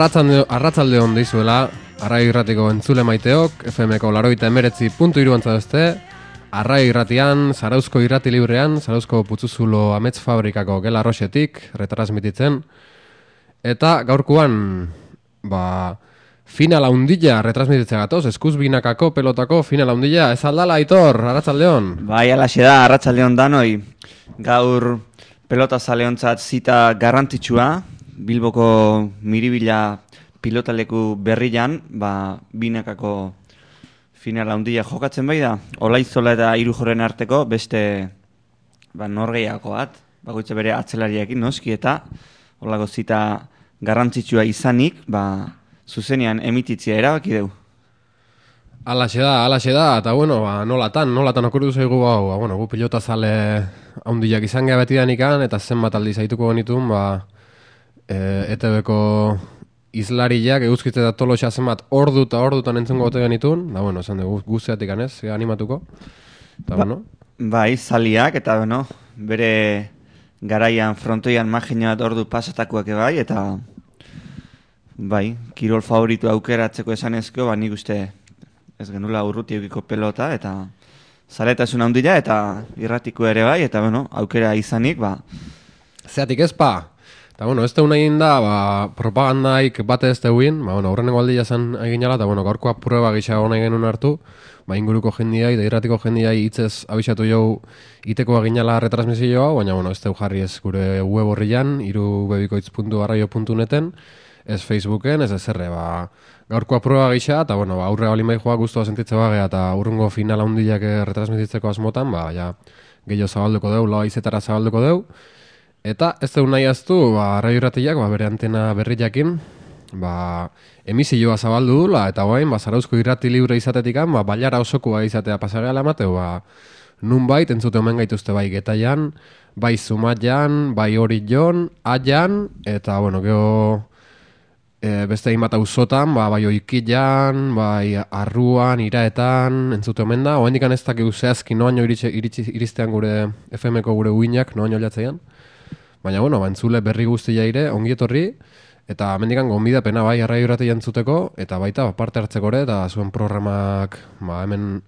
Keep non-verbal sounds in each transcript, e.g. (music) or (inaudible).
Arratzalde, hon dizuela, arrai irratiko entzule maiteok, FMko laroita emeretzi puntu iru beste, arrai irratian, zarauzko irrati librean, zarauzko putzuzulo amets fabrikako gela roxetik, retransmititzen, eta gaurkuan, ba, finala undilla retransmititzen gatoz, eskuz binakako pelotako finala undilla, ez aldala, Aitor, arratzalde hon? Bai, alaxe da, arratzalde hon danoi, gaur pelota zaleontzat zita garrantzitsua, Bilboko miribila pilotaleku berrian, ba, binekako finala handia jokatzen bai da. Olaizola eta hiru joren arteko beste ba, norgeiako bat, bakoitza bere atzelariakin noski eta olako zita garrantzitsua izanik, ba, zuzenean emititzia erabaki deu. Alaxe da, alaxe da, eta bueno, ba, nolatan, nolatan okurdu zaigu hau, ba, bueno, gu pilota zale handiak izan geha beti eta zenbat aldi zaituko genitun, ba, e, ETV-ko izlariak eguzkitze da toloxa zenbat ordu eta ordutan entzungo gote genitun, da bueno, esan dugu guztiatik anez, animatuko. Eta ba, bueno. Bai, zaliak, eta bueno, bere garaian frontoian magina bat ordu pasatakoak bai, eta bai, kirol favoritu aukeratzeko esan ezko, ba nik uste ez genula urruti eukiko pelota, eta zaletasun handia, eta irratiko ere bai, eta bueno, aukera izanik, ba... Zeatik ez pa, Eta, bueno, ez teun egin da, ba, propagandaik bate ez teuin, ba, bueno, horreneko aldia zen egin jala, eta, bueno, gaurkoa prueba gisa hona genuen hartu, ba, inguruko jendiai, da irratiko jendiai hitzez abisatu jau iteko egin jala retransmisioa, baina, bueno, ez teu jarri ez gure web horrian, irubebikoitz.arraio.neten, ez Facebooken, ez ezerre, ba, gaurkoa prueba gisa, eta, bueno, ba, aurre bali joa guztua sentitze bagea, eta urrungo finala hundiak retransmititzeko asmotan, ba, ja, gehiago zabalduko deu, loa izetara zabalduko deu, Eta ez da nahi aztu, ba, radio ba, bere antena berri jakin, ba, emisioa zabaldu dula, eta guain, ba, zarauzko irrati libre izatetik, ba, baiara osokoa izatea pasareala emateu, ba, nun bait, entzute omen gaituzte bai getaian, bai zumatian, bai hori jon, aian, eta, bueno, geho, e, beste bat auzotan, ba, bai oikilan, bai arruan, iraetan, entzute omen da, oa indikan ez dakik zehazki noaino iritsi, iritsi, iristean gure FM-ko gure uinak, noaino latzean, Baina, bueno, bantzule berri guzti jaire, ongi etorri, eta mendikan gombida pena bai arrai urate jantzuteko, eta baita ba, parte hartzeko ere, eta zuen programak, ba, hemen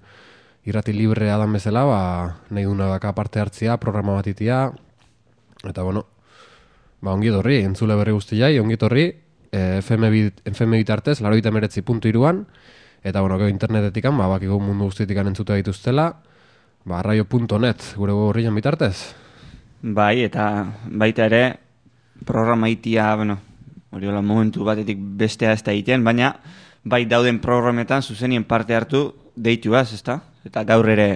irrati libre adan bezala, ba, nahi duna daka parte hartzia, programa bat itia, eta, bueno, ba, ongi etorri, entzule berri guzti jai, ongi etorri, e, FM, bit, FM bitartez, laroita meretzi puntu iruan, eta, bueno, geho internetetikan, ba, bakigu mundu guztitikan entzute dituztela, ba, arraio.net, gure gorrian bitartez, Bai, eta baita ere, programa itia, bueno, hori hola momentu batetik bestea ez da egiten, baina bai dauden programetan zuzenien parte hartu deituaz, ezta? Eta gaur ere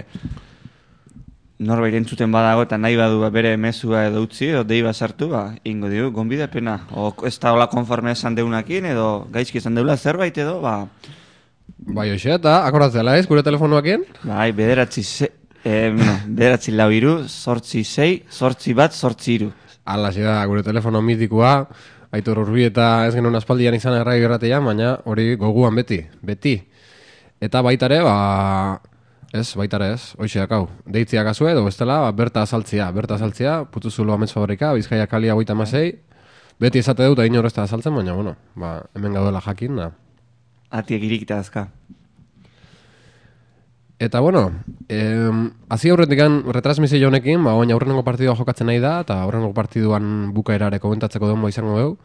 norbait entzuten badago eta nahi badu ba, bere mezua edo utzi edo dei sartu, ba, ingo dio, gonbide pena. O ez da hola konforme esan deunakin edo gaizki esan deula zerbait edo, ba... Bai, hoxe, eta akordatzea ez, gure telefonuakien? Bai, bederatzi, Eh, beratzi lau iru, sortzi zei, sortzi bat, sortzi iru. Ala, da, gure telefono mitikoa, aitor urbi eta ez genuen aspaldian izan errai gerratean, baina hori goguan beti, beti. Eta baitare, ba, ez, baitare ez, hoxe dakau, deitzia gazu edo, bestela, ba, berta azaltzia, berta azaltzia, putuzulo amets fabrika, bizkaia kalia goita masei, beti esate dut, egin horrezta azaltzen, baina, bueno, ba, hemen gaudela jakin, da. Atiek irikita azka. Eta bueno, eh, hasi aurretik retransmisio honekin, ba orain aurrengo partidua jokatzen nahi da eta aurrengo partiduan bukaerare komentatzeko denbo izango dugu.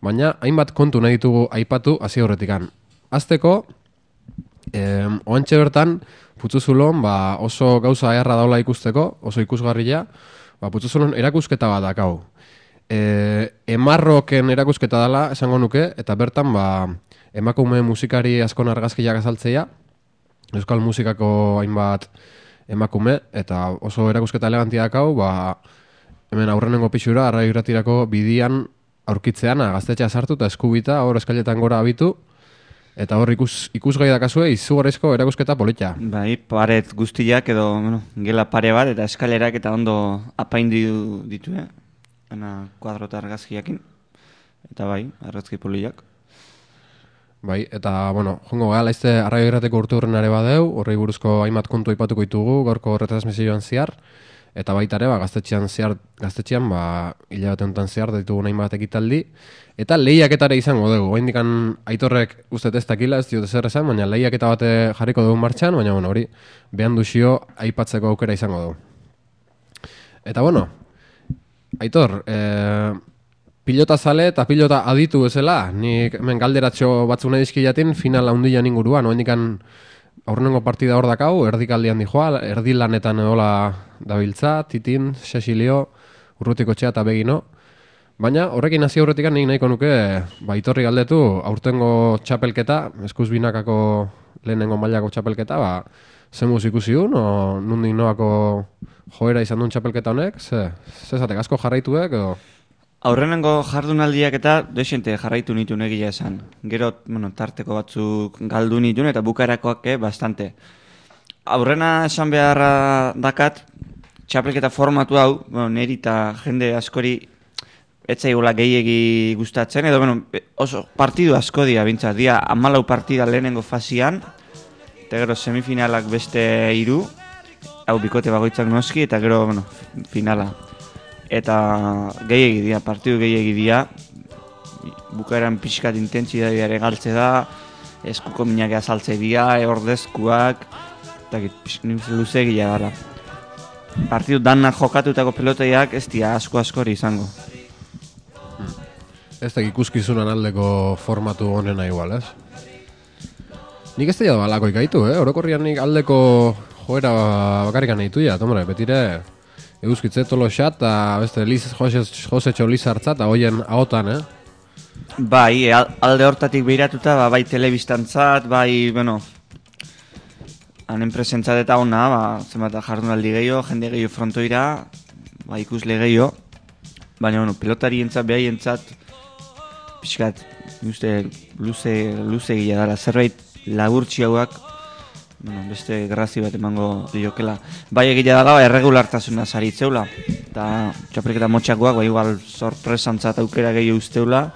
Baina hainbat kontu nahi ditugu aipatu hasi aurretik an. Azteko eh oantxe bertan Putzuzulon ba, oso gauza erra daula ikusteko, oso ikusgarria, ba Putzuzulon erakusketa bat dakau. Eh emarroken erakusketa dela esango nuke eta bertan ba emakume musikari askon argazkiak azaltzea euskal musikako hainbat emakume, eta oso erakusketa elegantiak hau, ba, hemen aurrenengo pixura, arra irratirako bidian aurkitzean, gaztetxea sartu eta eskubita, hor eskailetan gora abitu, eta hor ikus, ikusgai dakazue, izugarrizko erakusketa polita. Bai, paret guztiak edo, bueno, gela pare bat, eta eskalerak eta ondo apaindu ditu, eh? Ana, kuadrota argazkiakin. Eta bai, argazki poliak. Bai, eta, bueno, jongo gara, laizte arraio irrateko urte hurren ere badeu, horrei buruzko hainbat kontu ipatuko ditugu, gorko retransmisioan ziar, eta baita ere, ba, gaztetxean zehar, gaztetxean, ba, hilabete honetan zehar ditugu nahi bat ekitaldi, eta lehiaketare izango dugu, hain dikan aitorrek uste ez dakila, ez diote zer esan, baina lehiaketa bate jarriko dugu martxan, baina bueno, hori, behan duzio aipatzeko aukera izango dugu. Eta bueno, aitor, e, pilota zale eta pilota aditu bezala, nik hemen galderatxo batzu nahi dizkilatin, final handian inguruan, hain dikan aurrenengo partida hor dakau, erdikaldian dijoa, erdilanetan hola dabiltza, titin, sesilio, urrutiko txea eta begino. Baina horrekin hasi aurretik nik nahiko nuke baitorri galdetu aurtengo txapelketa, eskuz binakako lehenengo mailako txapelketa, ba, zemuz ikusi duen, o nundik noako joera izan duen txapelketa honek, ze, ze zatek asko jarraituek, edo... Aurrenengo jardunaldiak eta desente jarraitu nitu negila esan. Gero, bueno, tarteko batzuk galdu nituen eta bukaerakoak eh, bastante. Aurrena esan beharra dakat, txapelketa formatu hau, bueno, neri eta jende askori etzaigula gehiegi gustatzen, edo bueno, oso partidu asko dira, bintzat, dia amalau partida lehenengo fasian, eta gero semifinalak beste hiru, hau bikote bagoitzak noski, eta gero, bueno, finala eta gehiegi dira, partidu gehiegi dira, bukaeran pixkat intentsidadia ere galtze da, eskuko minak azaltze dira, ordezkuak, eta luze gila gara. Partidu danak jokatutako peloteiak ez dira asko askori izango. Ez da ikuskizunan aldeko formatu honena igual, ez? Nik ez da balako ikaitu, eh? Orokorrian nik aldeko joera bakarrikan nahi tuia, tomore, betire euskitze tolo xat, eta beste Liz, Jose, Jose Txoliz hartza, eta hoien ahotan, eh? Bai, alde hortatik behiratuta, ba, bai telebistantzat, bai, bueno, hanen presentzat eta ona, ba, zenbat jardunaldi gehiago, jende gehiago frontoira, ba, ikusle gehiago, baina, bueno, pilotari entzat, behai entzat, pixkat, uste, luze, luze gila dara, zerbait laburtxiagoak, bueno, beste grazi bat emango diokela. Bai egia da erregulartasuna saritzeula eta txapelketa motxakoak bai igual sorpresantzat aukera gehi usteula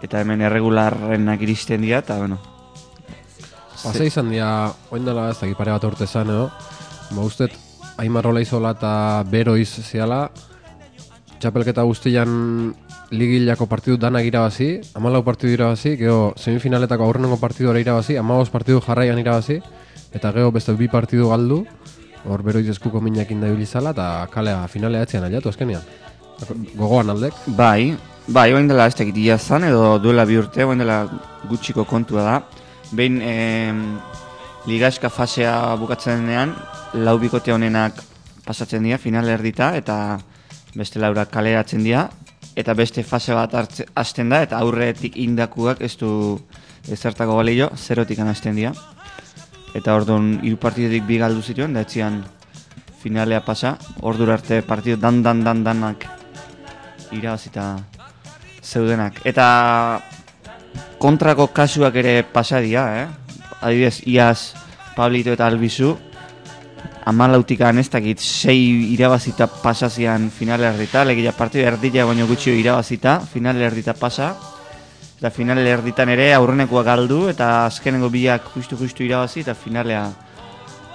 eta hemen erregularrenak iristen dira eta bueno. Pasa izan dira, oin dela ez dakit pare bat urte zan, edo, ba ustet, Aimar Olaizola eta Beroiz ziala, txapelketa guztian ligilako partidu danak irabazi, amalau partidu irabazi, geho semifinaletako aurrenengo partidu irabazi, amagos partidu jarraian irabazi, eta geho beste bi partidu galdu, hor beroiz eskuko minakin da bilizala, eta kalea finalea etzian aliatu azkenian. Gogoan aldek? Bai, bai, oain dela ez tekitia zan, edo duela bi urte, oain dela gutxiko kontua da. Behin eh, ligaska fasea bukatzen denean, lau bikote honenak pasatzen dira, final erdita, eta beste laura kaleratzen dira, eta beste fase bat hasten da, eta aurretik indakuak ez du ezertako balio, zerotik hasten dira. Eta orduan hiru partidutik bi galdu zituen, da etzian finalea pasa, ordura arte partidu dan dan dan danak irabazita zeudenak. Eta kontrako kasuak ere pasa dira, eh? Adibidez, Iaz, Pablito eta Albizu, amalautika ez dakit sei irabazita pasazian finale erdita, legia partida erdila baino gutxio irabazita, finale erdita pasa, eta finale erditan ere aurrenekoa galdu, eta azkenengo biak justu-justu irabazi, eta finalea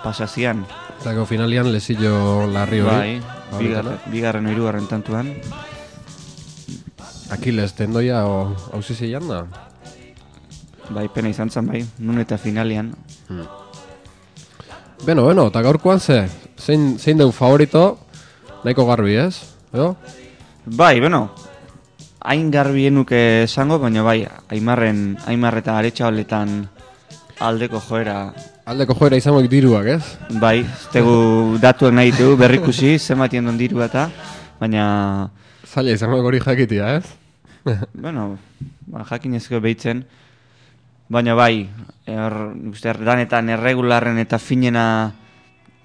pasazian. Eta finalian lezillo larri hori. Bai, bigarren, bigarren oirugarren tantuan. Aquiles tendoia hauzi zeian da? Bai, pena izan zen bai, nun eta finalian. Hmm. Beno, beno, eta gaurkoan ze, zein, zein den favorito, nahiko garbi ez, edo? Bai, beno, hain garbi enuke esango, baina bai, aimarren, aimarre eta aretsa holetan aldeko joera. Aldeko joera izango diruak, ez? Bai, tegu datuak nahi dugu berrikusi, (laughs) zematien don dirua eta, baina... Zaila izango gori jakitia, ez? bueno, ba, jakin ezko behitzen, baina bai, er, uste, danetan erregularren eta finena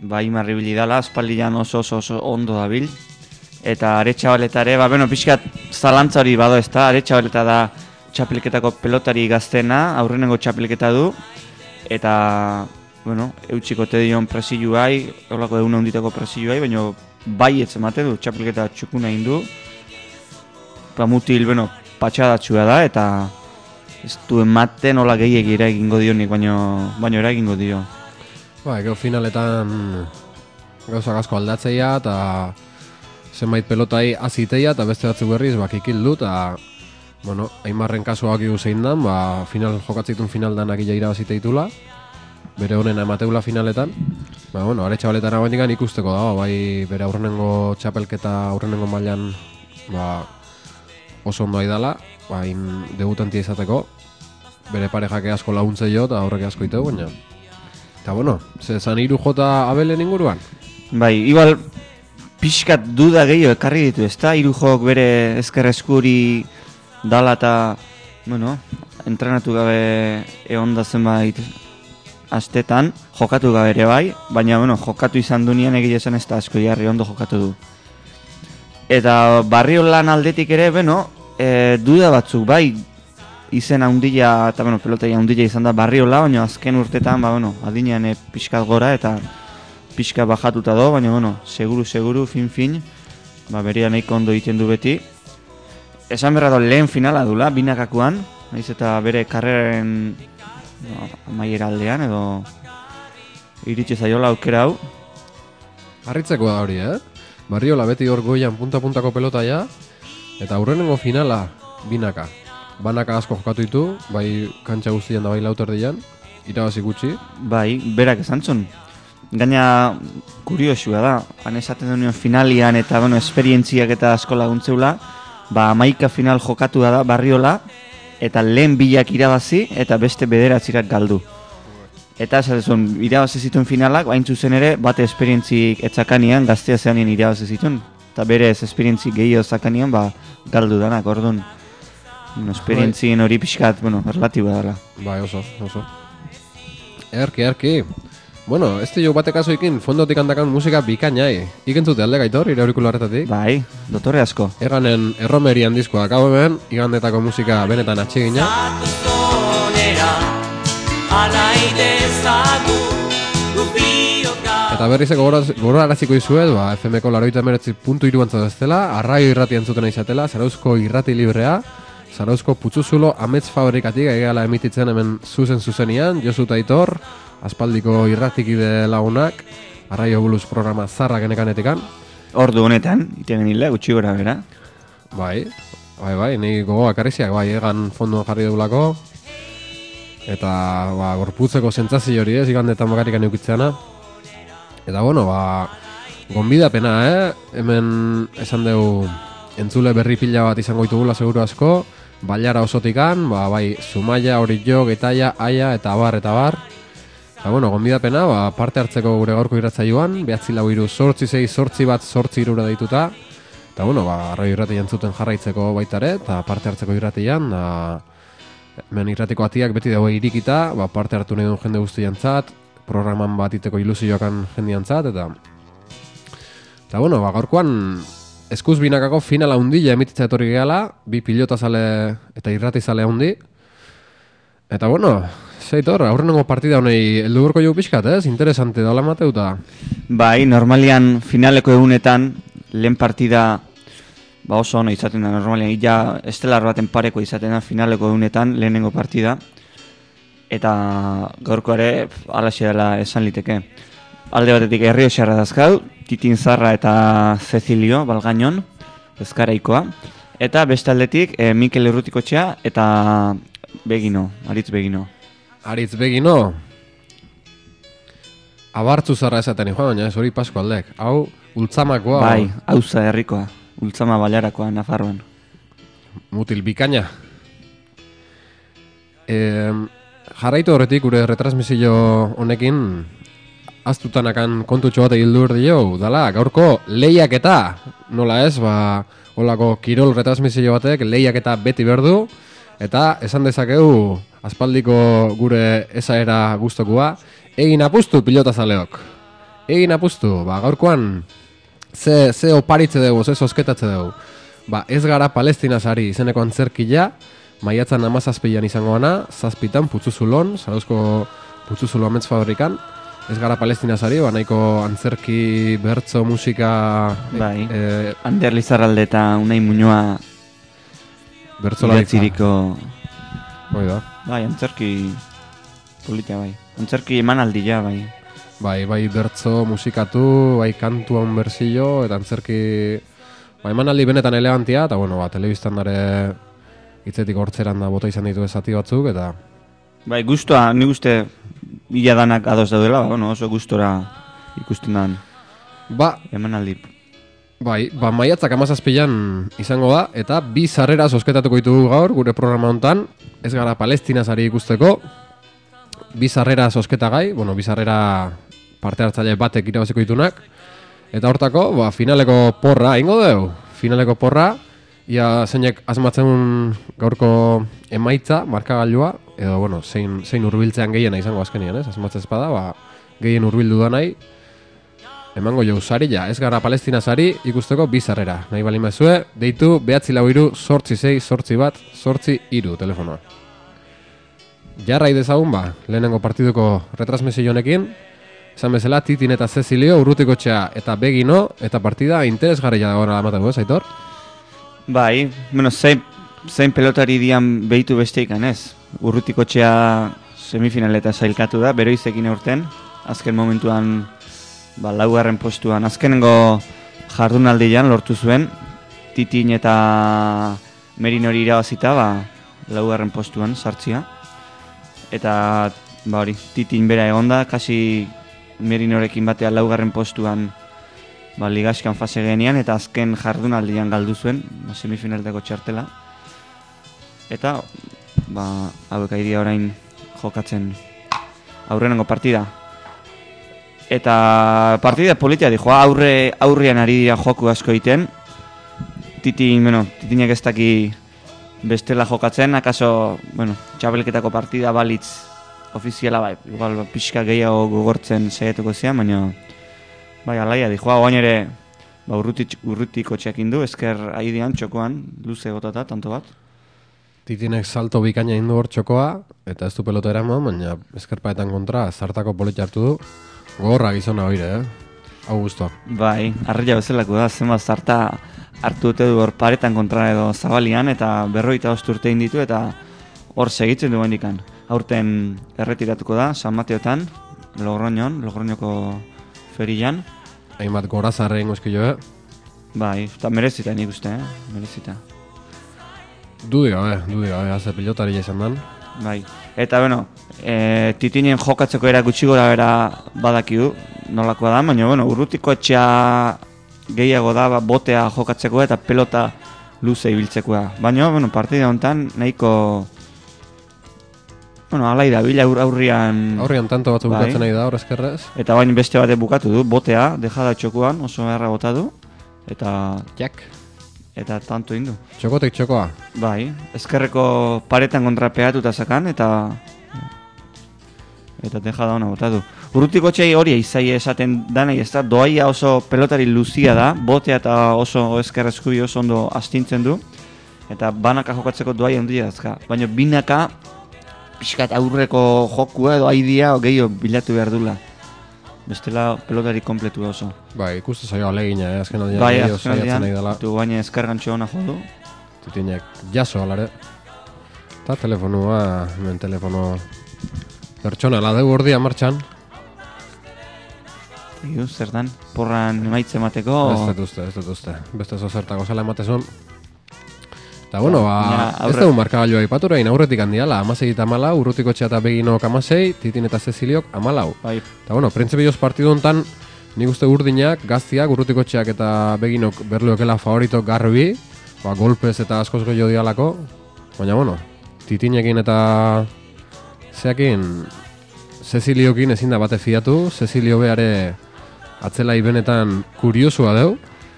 ba, imarri dala, aspaldian oso, oso, oso ondo dabil. Eta aretsabaleta ere, ba, bueno, pixkat zalantza hori bado ez da, aretsabaleta da txapelketako pelotari gaztena, aurrenengo txapelketa du, eta, bueno, eutxiko te dion presiluai, horlako egun handitako presiluai, baina bai ez emate du, txapelketa txukuna indu, ba, mutil, bueno, patxadatxua da, eta ez du ematen hola gehiegi eragingo dio nik, baino, baino eragingo dio. Ba, ego finaletan gauzak asko aldatzeia, eta zenbait pelotai aziteia, eta beste batzuk berriz, ba, kikildu, eta, bueno, Aimarren kasuak igu zein dan, ba, final, jokatzitun final danak ila irabazite ditula, bere honen emateula finaletan, ba, bueno, are txabaletan hau ikusteko dago, bai, bere aurrenengo txapelketa, aurrenengo mailan, ba, oso ondo dala, ba, in debutantia izateko, bere parejake asko laguntze jo, eta horrek asko iteu, baina, eta bueno, ze zan iru jota abelen inguruan? Bai, igual pixkat duda gehiago ekarri ditu, ezta? Hiru jok bere ezker eskuri dala eta, bueno, entrenatu gabe egon da zenbait astetan, jokatu gabe ere bai, baina, bueno, jokatu izan du nien egile esan ez da asko jarri ondo jokatu du. Eta barrio lan aldetik ere, bueno, e, duda batzuk, bai, izen haundila, eta, bueno, pelotai haundila izan da barrio la, baina azken urtetan, ba, bueno, adinean e, pixkat gora, eta pixka bajatuta do, baina, bueno, seguru, seguru, fin, fin, ba, beria nahiko ondo egiten du beti. Esan berra da lehen finala dula, binakakuan, naiz eta bere karreren no, amaiera aldean, edo iritsi zaiola aukera hau. Harritzeko da hori, eh? Barriola beti hor goian punta-puntako pelota ja, eta aurrenengo finala binaka. Banaka asko jokatu ditu, bai kantxa guztian da bai lauter dian, irabazi gutxi. Bai, berak esan zon. Gaina kuriosua da, han esaten duen finalian eta bueno, esperientziak eta asko laguntzeula, ba amaika final jokatu da barriola, eta lehen bilak irabazi eta beste bederatzirak galdu. Eta esatzen irabazi zituen finalak, bain zuzen ere, bate esperientzik etzakanian, gaztea zeanien irabazi zituen. Eta berez esperientzik gehiago zakanian, ba, galdu danak, orduan. Bueno, esperientzien hori pixkat, bueno, relatiba dela. Bai, oso, oso. Erki, erki. Bueno, este jo batek azoikin fondotik handakan musika bikainai. Ikentzute alde gaitor, ire aurikularretatik. Bai, dotore asko. Eganen erromerian diskoa gau hemen, igandetako musika benetan atxigina. Eta berrizeko gora araziko izuet, ba, FM-ko laroita meretzi puntu iruantza deztela, arraio irrati entzuten izatela, zarauzko irrati librea, zarauzko putzuzulo amets fabrikatik egala emititzen hemen zuzen zuzenian, Josu Taitor, aspaldiko irratikide lagunak, arraio buluz programa zarra genekanetikan. Ordu honetan, iten genile, gutxi gora bera. Bai, bai, bai, ni gogoak arriziak, bai, egan fonduan jarri dugulako. Eta, ba, gorputzeko sentzazio hori ez, igandetan bakarikan eukitzeana. Eta, bueno, ba, gonbidapena, eh? Hemen esan dugu entzule berri pila bat izango ditugula seguru asko. Bailara osotikan, ba, bai, Zumaia, Orillo, Getaia, Aia, eta bar, eta bar. Eta, bueno, gonbidapena, ba, parte hartzeko gure gaurko irratza joan, behatzi lau iru, sortzi zei, sortzi bat, sortzi irura dituta. Eta, bueno, ba, arroi irrati jantzuten jarraitzeko baitare, eta parte hartzeko irratian, da, hemen irratiko atiak beti dago irikita, ba, parte hartu nahi duen jende guzti jantzat, programan bat iteko ilusioakan jende jantzat, eta... Eta, bueno, ba, gaurkoan, eskuz binakako finala hundila emititza etorri gehala, bi pilota zale eta irrati zale hundi. Eta, bueno, zeitor, aurrenengo partida honei heldu gorko jau pixkat, ez? Interesante da mateuta. Bai, normalian finaleko egunetan, lehen partida ba oso ono izaten da normalian, ja estelar baten pareko izaten da finaleko egunetan, lehenengo partida. Eta gaurko ere, alaxe dela esan liteke. Alde batetik herrio xarra dazkau, Titin Zarra eta Cecilio Balgainon, ezkaraikoa. Eta beste aldetik, e, Mikel Errutikotxea eta Begino, Aritz Begino. Aritz Begino, abartzu zarra esaten joan, baina ez hori pasko aldek. Hau, ultzamakoa. Bai, hauza herrikoa, ultzama balarakoa, Nafarroan. Mutil bikaina. E, jarraitu horretik, gure retransmisio honekin, aztutanakan kontutxo bat egin dur dio, dala, gaurko lehiak eta, nola ez, ba, holako kirol retransmisio batek lehiak eta beti berdu, eta esan dezakegu, aspaldiko gure esaera guztokua, egin apustu pilota zaleok. Egin apustu, ba, gaurkoan, ze, ze oparitze dugu, ze sosketatze dugu. Ba, ez gara palestinasari izeneko antzerkila, maiatzan amazazpilan izango gana, zazpitan, putzuzulon, zarauzko putzuzulo amets fabrikan, ez gara palestinasari, ba, nahiko antzerki, bertzo, musika... Bai, e, Ander Lizarralde eta Unai Muñoa Bertziriko... Hoi da. Bai, antzerki politia bai. Antzerki emanaldia bai. Bai, bai bertzo musikatu, bai kantuan berzio, eta antzerki... Ba, emanaldi benetan elegantia, eta bueno, ba, telebistan dare hitzetik hortzeran da bota izan ditu esati batzuk, eta Bai, guztua, ni uste ia danak ados daudela, ba, bueno, oso gustora ikusten dan. Ba, emanaldi. bai, ba, maiatzak amazazpilan izango da, eta bi sarrera sosketatuko ditugu gaur, gure programa hontan, ez gara palestinazari ikusteko, bi sarrera sosketagai, bueno, bi sarrera parte hartzaile batek irabaziko ditunak, eta hortako, ba, finaleko porra, ingo dugu, finaleko porra, ia zeinek asmatzen gaurko emaitza, markagailua, edo, bueno, zein, zein urbiltzean gehiena izango azkenian, ez? Asmatzen espada, ba, gehien urbildu da nahi, emango jau saria, ez gara palestina sari ikusteko bizarrera. Nahi bali mazue, deitu behatzi lau iru, sortzi zei, sortzi bat, sortzi iru telefonoa. Jarrai dezagun ba, lehenengo partiduko retransmisio honekin, esan bezala, Titin eta Cecilio, urrutiko txea eta Begino, eta partida interesgarria da gora amatako, ez, Aitor? Bai, bueno, zein, zein pelotari dian behitu besteikan ez. Urrutiko txea semifinaleta zailkatu da, beroizekin eurten, azken momentuan ba, laugarren postuan, azkenengo jardunaldian lortu zuen, titin eta merinori irabazita, ba, laugarren postuan sartzia. Eta, ba hori, titin bera egonda, kasi merinorekin batea laugarren postuan ba, ligaskan fase genian, eta azken jardunaldian galdu zuen, ba, semifinalteko txartela. Eta, ba, hauek aidia orain jokatzen aurrenengo partida. Eta partida politia di aurre, aurrian ari dira joku asko egiten. Titin, bueno, titinek ez daki bestela jokatzen, akaso, bueno, txabelketako partida balitz ofiziala bai, igual pixka gehiago gogortzen saiatuko zian, baina bai, alaia di joa, oain ere ba, urrutik, urrutiko txekin du, esker aidean txokoan, luze gotata, tanto bat. Titinek salto bikaina indu hor txokoa, eta ez du pelota eraman, baina eskerpaetan kontra, zartako polit hartu du, gorra gizona hoire, eh? Hau guztua. Bai, arreia bezalako da, zenbat zarta hartu dute du hor paretan kontra edo zabalian, eta berroita osturte ditu eta hor segitzen du bendikan. Aurten erretiratuko da, San Mateotan, Logroñon, Logroñoko ferian. Hainbat gora zarre ingo eskio, eh? Bai, eta merezita nik uste, eh? merezita. Dudi gabe, dudi gabe, haze pilotari izan dan. Bai, eta bueno, e, titinen jokatzeko era gutxi gora bera badakigu, nolakoa da, baina bueno, urrutiko etxea gehiago da ba, botea jokatzeko eta pelota luze ibiltzekoa. Baina, bueno, partida honetan nahiko Bueno, alai da, bila aur, aurrian... Aurrian tanto batzu Bai. bukatzen nahi da, hor eskerrez. Eta bain beste bate bukatu du, botea, dejada txokuan, oso beharra bota du. Eta, Jak. eta tanto indu. Txokotek txokoa. Bai, ezkerreko paretan kontrapeatuta zakan, eta... Eta dejada ona bota du. Urrutiko txai hori izai esaten danei ez da, doaia oso pelotari luzia da, botea eta oso ezkerrezkubi oso ondo astintzen du. Eta banaka jokatzeko doaia handia dazka. Baina binaka pixkat aurreko jokua edo aidia gehiago bilatu behar dula. Bestela pelotari kompletu oso. Bai, ikustu zaio alegina, eh? azken aldean Bai, azken aldean, nahi du baina eskargantxo ona jo du. Titinek jaso alare. Eta telefonua, hemen telefono pertsona, la deu ordia martxan. Iu, zer dan, porran emaitze emateko... Ez dut uste, ez dut uste. Beste zo zertako zela ematezun. Eta bueno, ba, Ja, ez dugu markagailua ipatu orain aurretik handiala, amasei eta amalau, urrutiko txea eta beginok amasei, titin eta Ceciliok amalau. Bai, Eta bueno, printzipioz partidu hontan nik uste urdinak, gaztiak, urrutiko txeak eta beginok berluokela favorito garbi, ba, golpez eta askoz gehiago dialako, baina bueno, titinekin eta zeakin Ceciliokin ezin da bate fiatu, Cecilio beare atzela benetan kuriosua deu,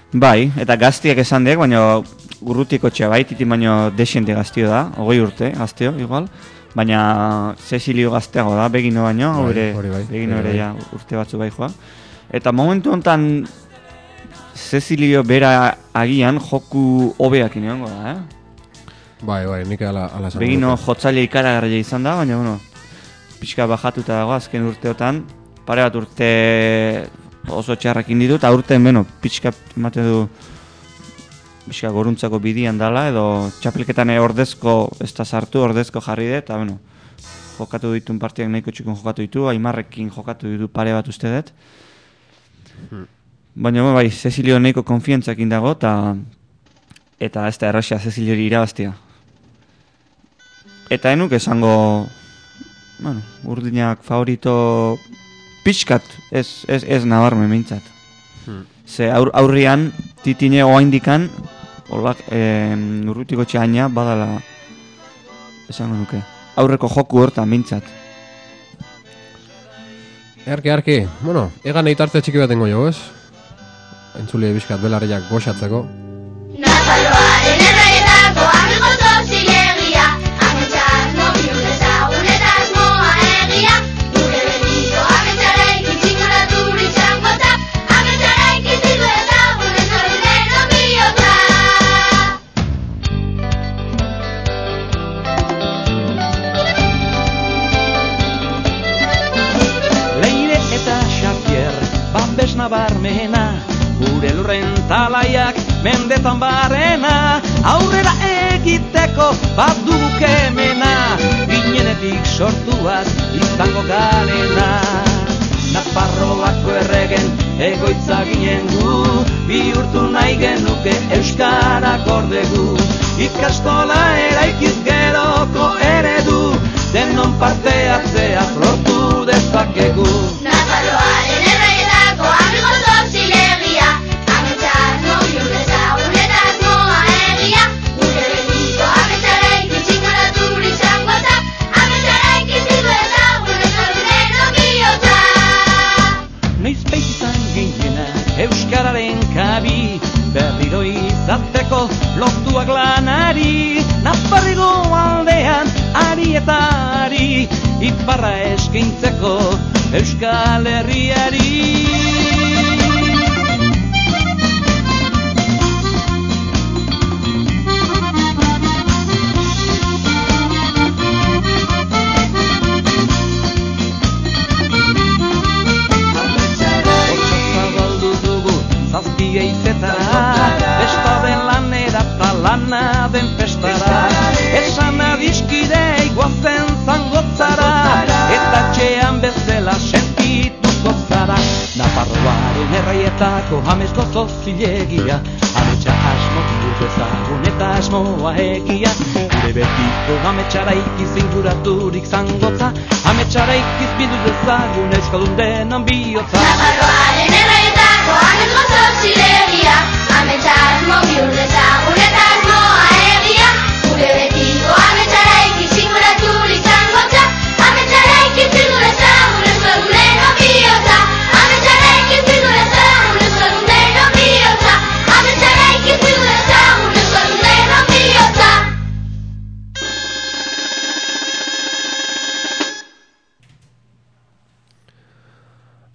bai, eta gaztiak esan diak, baina urrutiko txea bai, titin baino desiente gaztio da, hogei urte gaztio, igual. Baina Cecilio gazteago da, begino baino, Bai, ere, hori bai, begino ere bai. ja urte batzu bai joa. Eta momentu hontan Cecilio bera agian joku hobeak inongo da, eh? bai, bai, nik ala, ala esan Begino jotzaile ikaragarria izan da, baina bueno, pixka bajatuta dago azken urteotan, pare bat urte oso txarrakin ditu, eta urten, bueno, pixka ematen du pixka goruntzako bidian dala, edo txapelketan ordezko ez da sartu, ordezko jarri dut, eta bueno, jokatu dituen partiak nahiko txikon jokatu ditu, Aimarrekin jokatu ditu pare bat uste dut. Baina bai, Cecilio nahiko konfientzakin dago, eta eta ez da errasia Ceciliori irabaztia. Eta enuk esango, bueno, urdinak favorito pixkat, ez, ez, ez nabarme mintzat. Hmm. Ze aur, aurrian, titine oaindikan, olak, eh, urrutiko txaina, badala, esango nuke, aurreko joku hortan mintzat. Erki, erki, bueno, egan nahi tarte txiki batengo jo, ez? Entzule bizkat belarriak goxatzeko. Nafarroaren talaiak mendetan barrena Aurrera egiteko bat dugu kemena Ginenetik sortuaz izango garena. Nafarroako erregen egoitza ginen gu Bihurtu nahi genuke Euskarak ordegu Ikastola eraikiz geroko eredu Denon parte hartzea lortu dezakegu. Nafarroaren lotuak lanari Nafarrigo aldean ari eta ari Iparra eskintzeko Euskal Herriari. Zazpi eizetara iguazen zangotzara Eta txean bezala sentituko zara Nafarroaren erraietako amezko zozilegia Ametsa asmo bihurtu ezagun eta asmoa egia. Gure betiko ametxara ikiz injuraturik zangotza Ametxara ikiz bildu dezagun euskaldun denon bihotza. Nafarroaren erraietako amigozo zilegia Ametxaz mobilu dezagun eta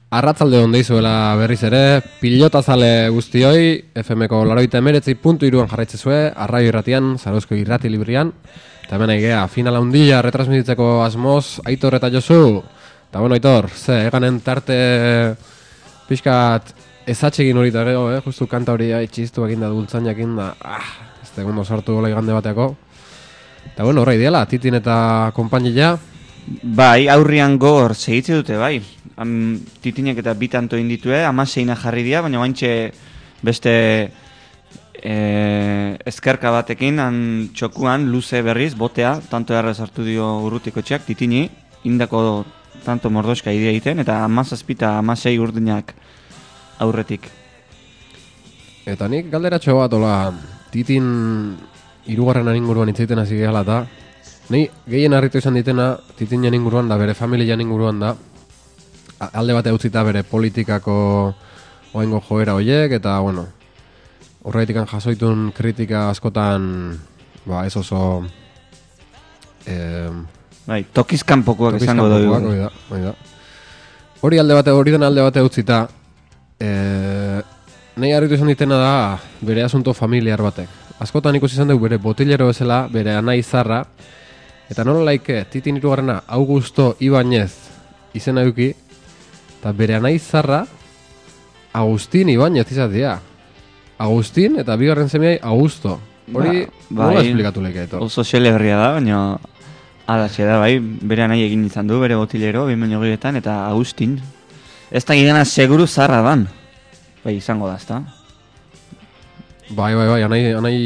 Arratzalde hon deizuela berriz ere, pilotazale guztioi, FMko laroita emeretzi puntu iruan jarraitzezue, arraio irratian, zarauzko irrati librian, eta hemen aigea, finala hundila retransmititzeko asmoz, Aitor eta Josu, eta bueno, Aitor, ze, eganen tarte pixkat ezatxegin hori eta gero, eh, justu kanta hori ai, txistu egin da, dultzan jakin da, ah, ez da egun sartu gola igande bateako, eta bueno, horra ideala, titin eta konpainia, Bai, aurrian gogor segitze dute, bai. Am, titinek eta bi tanto inditue, amaseina jarri dira, baina baintxe beste e, ezkerka batekin, han txokuan, luze berriz, botea, tanto erra sartu dio urrutiko txak, titini, indako tanto mordoska idea egiten, eta amazazpita amasei urdinak aurretik. Eta nik galderatxo bat, ola, titin irugarren inguruan itzaiten hasi gehala eta Nei, gehien harritu izan ditena, titinen inguruan da, bere familian inguruan da, alde bate utzita bere politikako oaingo joera hoiek, eta, bueno, horreitikan jasoitun kritika askotan, ba, ez oso... Eh, Bai, tokizkanpokoak hori da, hori da. Hori alde bate, hori den alde bate utzita, e, nahi harritu izan ditena da bere asunto familiar batek. Askotan ikusi izan dugu bere botilero bezala, bere anai zarra, eta nola laike, titin irugarrena, Augusto Ibanez izena duki, eta bere anai zarra, Agustin Ibanez izatea. Agustin eta bigarren semeai Augusto. Hori, Ba, nola bai. esplikatu leke, eto? Oso xeleberria da, baina Alaxe da, bai, bere nahi egin izan du, bere botilero, behin baino eta Agustin. Ez da gana seguru zarra dan. Bai, izango da, ezta? Bai, bai, bai, anai, anai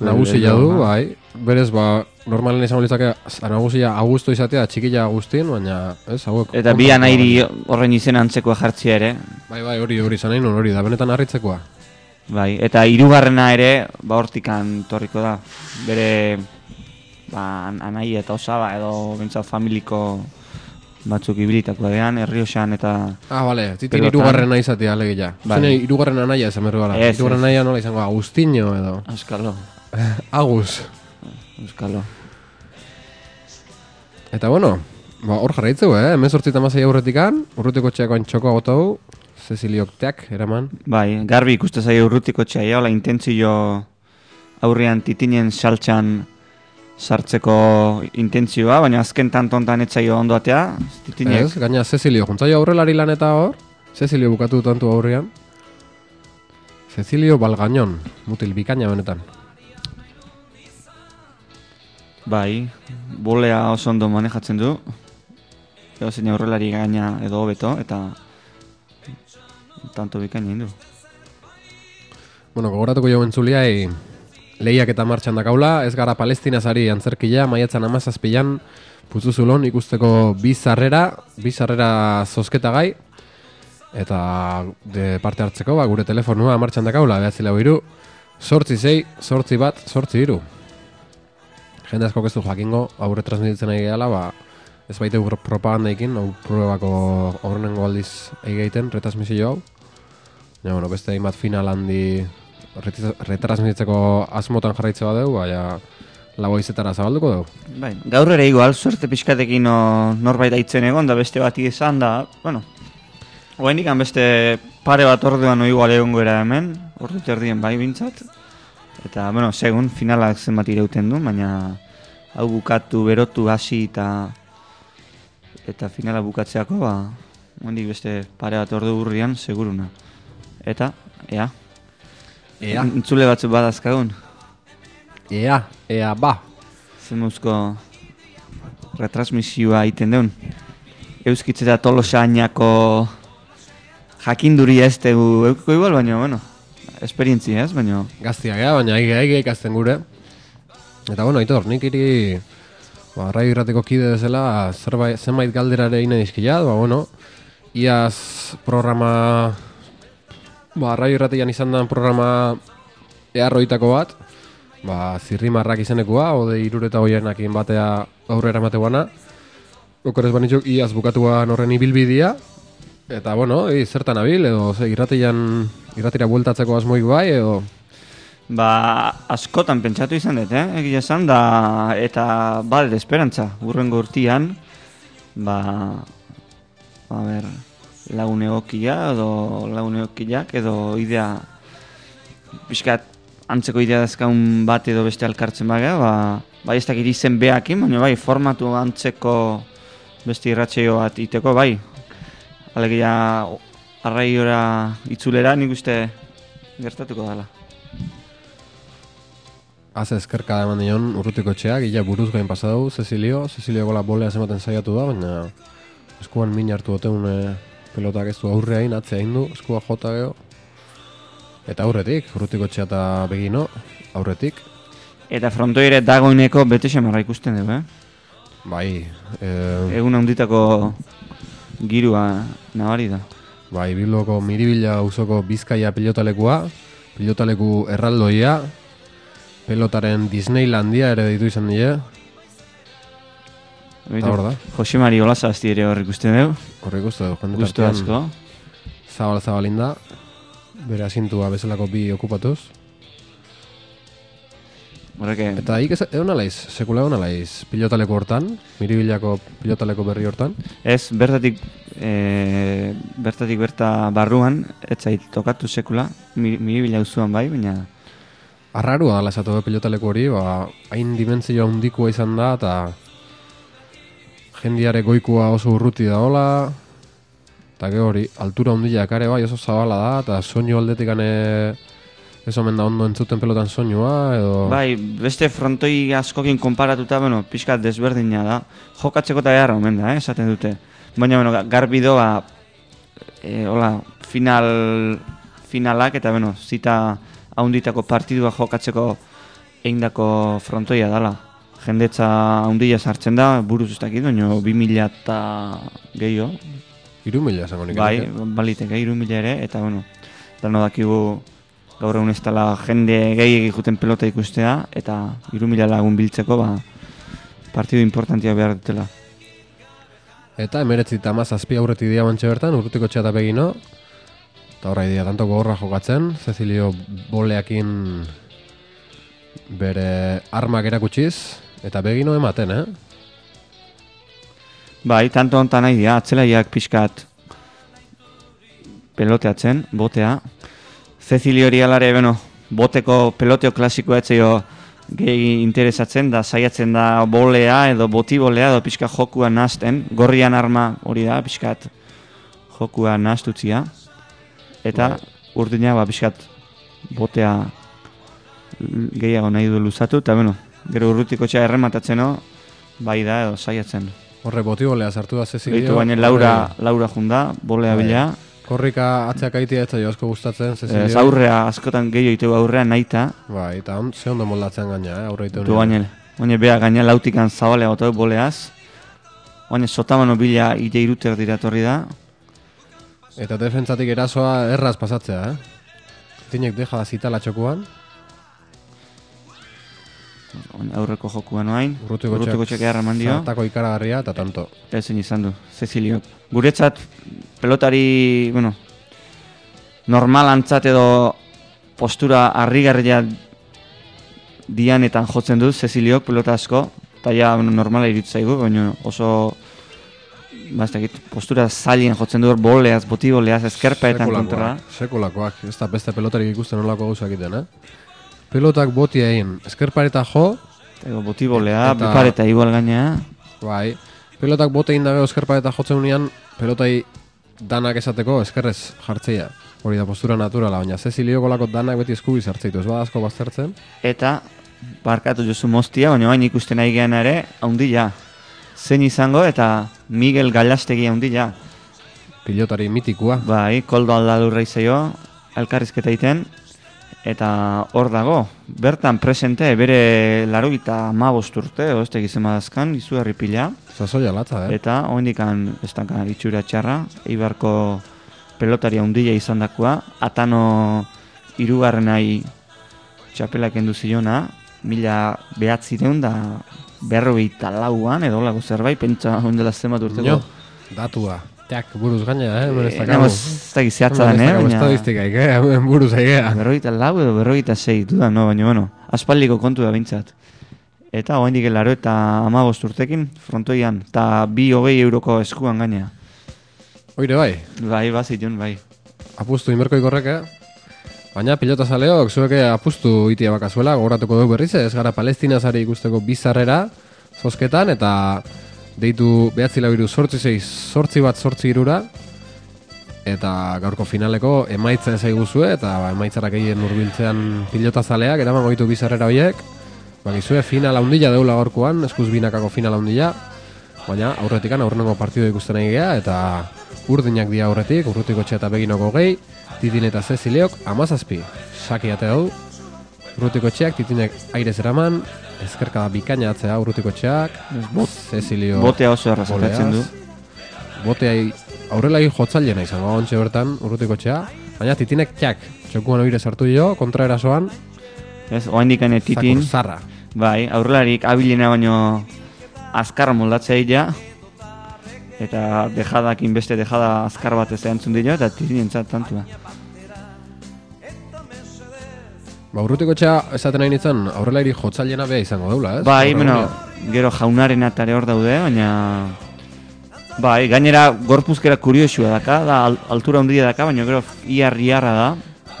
nagusia du, ba. bai. Berez, ba, normalen izango litzake nagusia Augusto izatea, txikila Agustin, baina, ez, hauek. Eta bi anairi horren izen antzekoa jartzia ere. Bai, bai, hori, hori, izan nun, hori, da benetan harritzekoa. Bai, eta hirugarrena ere, ba hortikan torriko da. Bere, ba, an- anai eta osaba edo bentsat familiko batzuk ibilitakoa dean, herrioxan eta... Ah, bale, zitin Pelotan. irugarrena izatea, alegia. Bai. Bai. irugarren anaia esan berri gara. Ez, Irugarren ez. anaia nola izango, Agustinho edo. Euskalo, (laughs) Agus. Euskalo. Eta bueno, ba, hor jarraitzeu, eh? Hemen sortzita mazai aurretikan, urrutiko txeakoan txoko agotau, Ceciliokteak, eraman. Bai, garbi ikuste zaio urrutiko txaia, hola intentzio aurrean titinen saltxan sartzeko intentzioa, baina azken tantontan etzaio ondoatea, titinek. Ez, gaina Cecilio, juntzaio aurrelari lan eta hor, Cecilio bukatu tantu aurrean. Cecilio Balgañon, mutil bikaina benetan. Bai, bolea oso ondo manejatzen du. Edo zein aurrelari gaina edo hobeto, eta tanto bikaina indu. Bueno, gogoratuko jau entzuliai, lehiak eta martxan dakaula, ez gara palestinazari antzerkila, maiatzan amazazpilan, puzuzulon ikusteko bi zarrera, bi zarrera zozketa gai, eta de parte hartzeko, ba, gure telefonua martxan dakaula, behatzi lau iru, sortzi zei, sortzi bat, sortzi iru. Jende asko ez jakingo, aurre transmititzen nahi gehala, ba, ez baite propagandaikin, hau probako aurrenengo aldiz egiten, retransmisio hau. Ja, bueno, beste hainbat final handi retransmititzeko asmotan jarraitze badeu, baina lau izetara zabalduko dugu. Bai, gaur ere igual, suerte pixkatekin o, norbait aitzen egon, da beste bati izan da, bueno, Oaindik beste pare bat orduan igual egongo era hemen, ordu terdien bai bintzat. Eta, bueno, segun finalak zenbat irauten du, baina hau bukatu, berotu, hasi eta eta finala bukatzeako, ba, oaindik beste pare bat ordu urrian, seguruna. Eta, ea, Ea, entzule batzuk badazkagun, ea, ea, ba. zemuzko retransmisioa egiten deun. Euskitze eta tolosainako jakinduri ez dugu euko igual, baina, bueno, esperientzia ez, baina, Gaztia gea, baina aige aige ikasten gure. Eta bueno, aitor, nik iri ba, radio irrateko kide bezala zerbait, zenbait galderare ine dizkila, ba bueno, iaz programa ba, radio irratian izan den programa earroitako bat, ba, zirrimarrak izenekua, ode irureta hoienakin batea aurrera mateuana, okorez banitzuk iaz bukatuan horren ibilbidia, eta bueno, i, zertan abil, edo ze, irratian, irratira bueltatzeko asmoik bai, edo? Ba, askotan pentsatu izan dut, eh? Egia esan, da, eta badet esperantza, urrengo urtian, ba, a ber, lagun egokia, edo lagun egokiak, edo idea, pixkat, antzeko idea dazkaun bat edo beste alkartzen bagea, ba, bai ez dakit izen behakin, baina bai, formatu antzeko beste irratxeio bat iteko, bai. Alegia, arraiora itzulera nik uste gertatuko dela. Az eskerka eman dion urrutiko txeak, illa buruz gain pasadau, Cecilio, Cecilio gola bolea zematen saiatu da, baina eskuan min hartu oteun pelotak ez du aurreain, atzea indu, eskua jota geho. Eta aurretik, urrutiko txea eta begino, aurretik, Eta frontoire dagoeneko bete xamarra ikusten dugu, eh? bai, e, Egun handitako girua nabari da. bai, Bilboko miribila uzoko bizkaia pilotalekua, pilotaleku erraldoia, pelotaren Disneylandia ere ditu izan die, Eta hor da. Jose Mari Olazazti ere hor ikusten dugu. horrik uste du, jende Gusto tartean asko. zabal zabalinda, bere asintua bezalako bi okupatuz. Horrek, Eta ik ez egon alaiz, sekula egon alaiz, pilotaleko hortan, miribilako pilotaleko berri hortan. ez, bertatik, e, bertatik berta barruan, ez zait tokatu sekula, mi- miribila uzuan bai, baina Arrarua dala esatu be pilotaleko hori, ba, hain dimentzio handikoa izan da, eta jendiare goikua oso urruti da hola, eta hori, altura handiak ere bai oso zabala da, eta soinu aldetik ane Ez omen da ondo entzuten pelotan soinua, edo... Bai, beste frontoi askokin konparatuta, bueno, pixka desberdina da. Jokatzeko eta beharra omen da, eh, esaten dute. Baina, bueno, ga- garbi doa, e, hola, final, finalak eta, bueno, zita haunditako partidua jokatzeko eindako frontoia dala. Jendetza haundia sartzen da, buruz ez dakit, baina 2000 eta gehiago, Iru mila esango nik. Bai, baliteke, iru mila ere, eta bueno, dano dakigu gaur egun ez dela jende gehiagik juten pelota ikustea, eta iru mila lagun biltzeko, ba, partidu importantia behar dutela. Eta emeretzi eta mazazpi aurreti dia bantxe bertan, urrutiko txata begino. Eta horra idea, tanto gogorra jokatzen, Cecilio boleakin bere armak erakutsiz, eta begino ematen, eh? Bai, tanto hontan nahi dira, atzelaiak pixkat peloteatzen, botea. Cecilio hori alare, bueno, boteko peloteo klasikoa etzeio gehi interesatzen, da saiatzen da bolea edo boti bolea edo pixka jokua nazten. Gorrian arma hori da, pixkat jokua naztutzia. Eta Bai. urdina, ba, pixkat botea gehiago nahi du luzatu, eta bueno, gero urrutiko txea errematatzeno, bai da edo saiatzen. Horre boti bolea sartu da Cecilio. Beitu baina Laura, Laura junda, bolea Bai. bila. Korrika atzeak aitia ez zaio asko gustatzen, Cecilio. Ez aurrea, askotan gehiago iteu aurrea naita. Bai, eta ze ondo moldatzen gaina, eh? Aurre ite Du baina, baina bea gaina lautikan zabalea gotau boleaz. Baina sotamano bila ite iruter diratorri da. Eta defentzatik erasoa erraz pasatzea, eh? Tinek deja zitala txokuan, aurreko jokua noain. urrutiko Urrutiko txek eharra eman dio. Zartako ikaragarria eta tanto. Ezin izan du, Cecilio. Guretzat, pelotari, bueno, normalantzat edo postura harrigarria dianetan jotzen du Ceciliok pelota asko, eta ja normala irutzaigu, baina oso ba, ez dakit, postura zailien jotzen du hor boleaz, boti boleaz, eskerpaetan kontra. sekulakoak, ez da beste pelotarik ikusten olako gauzak egiten, eh? Pelotak boti egin, eskerpareta jo, Edo boti bolea, Eta- bipareta igual gaina. bai, pelotak bote egin dago eskerpareta jotzen unean, pelotai danak esateko eskerrez jartzeia. Hori da postura naturala, baina Cecilio kolako danak beti eskubi sartzeitu, ez bada asko baztertzen. Eta, barkatu jozu moztia, baina bain ikusten nahi gehan ere, haundila. Zein izango eta Miguel Galastegi haundila. Pilotari mitikua. Bai, koldo aldalurra izaio, elkarrizketa egiten, eta hor dago, bertan presente, bere laro eta urte, ozte gizema madazkan, izu herri pila, Zazoia latza, eh? eta oendikan ez daka itxura txarra, Eibarko pelotari handia izan dakoa, atano irugarrenai txapelak endu ziona, mila behatzireun da berrogeita lauan, edo lago zerbait, pentsa ondela zenbat urteko. Jo, datua. Tak, buruz gaina, eh? Ez Eh, namo, ez zehatza Hemen den, ez eh? baina- Estadistikaik, eh? (laughs) Buruz aigea. Berrogeita lau edo berrogeita sei, duda, no, baina, bueno, aspaldiko kontu da bintzat. Eta oraindik laro eta amabost urtekin frontoian, eta bi hogei euroko eskuan gaina. Oire bai, Bai, bazitun, bai. apustu inberko ikorrek, eh? Baina pilota zaleok, zueke apustu itia bakazuela, gogoratuko dugu berriz, ez gara palestinazari ikusteko bizarrera, zosketan, eta deitu behatzi lau iru sortzi zeiz, sortzi bat sortzi irura, eta gaurko finaleko emaitza ez aiguzue, eta ba, emaitzarak egin urbiltzean pilota zaleak, eraman goitu bizarrera horiek, bakizue final handia deula gaurkoan, eskuz binakako final handia, baina aurretikan aurrenengo partidu ikusten nahi gea, eta urdinak dia aurretik, urrutiko eta beginoko gehi, titin eta zeziliok, amazazpi, saki ate hau, urrutiko txeak, titinek airez eraman, ezkerka da bikaina atzea urrutiko txeak, zezilio Botea oso errazatzen du. botea aurrela jotzailena izango ontxe bertan urrutiko txea, baina titinek txak, txokuan oire sartu jo, kontra erasoan, Ez, oraindik ene titin, zakur zarra. bai, aurrelarik abilena baino azkar moldatzea illa, eta dejadakin beste dejada azkar bat ez entzun dio, eta titin entzat tantua. Ba, urrutiko txea esaten nahi nintzen, aurrelairi jotzailena beha izango deula, ez? Bai, bueno, gero jaunaren atare hor daude, baina... Bai, gainera gorpuzkera kuriosua daka, da al- altura handia daka, baina gero iarriarra da.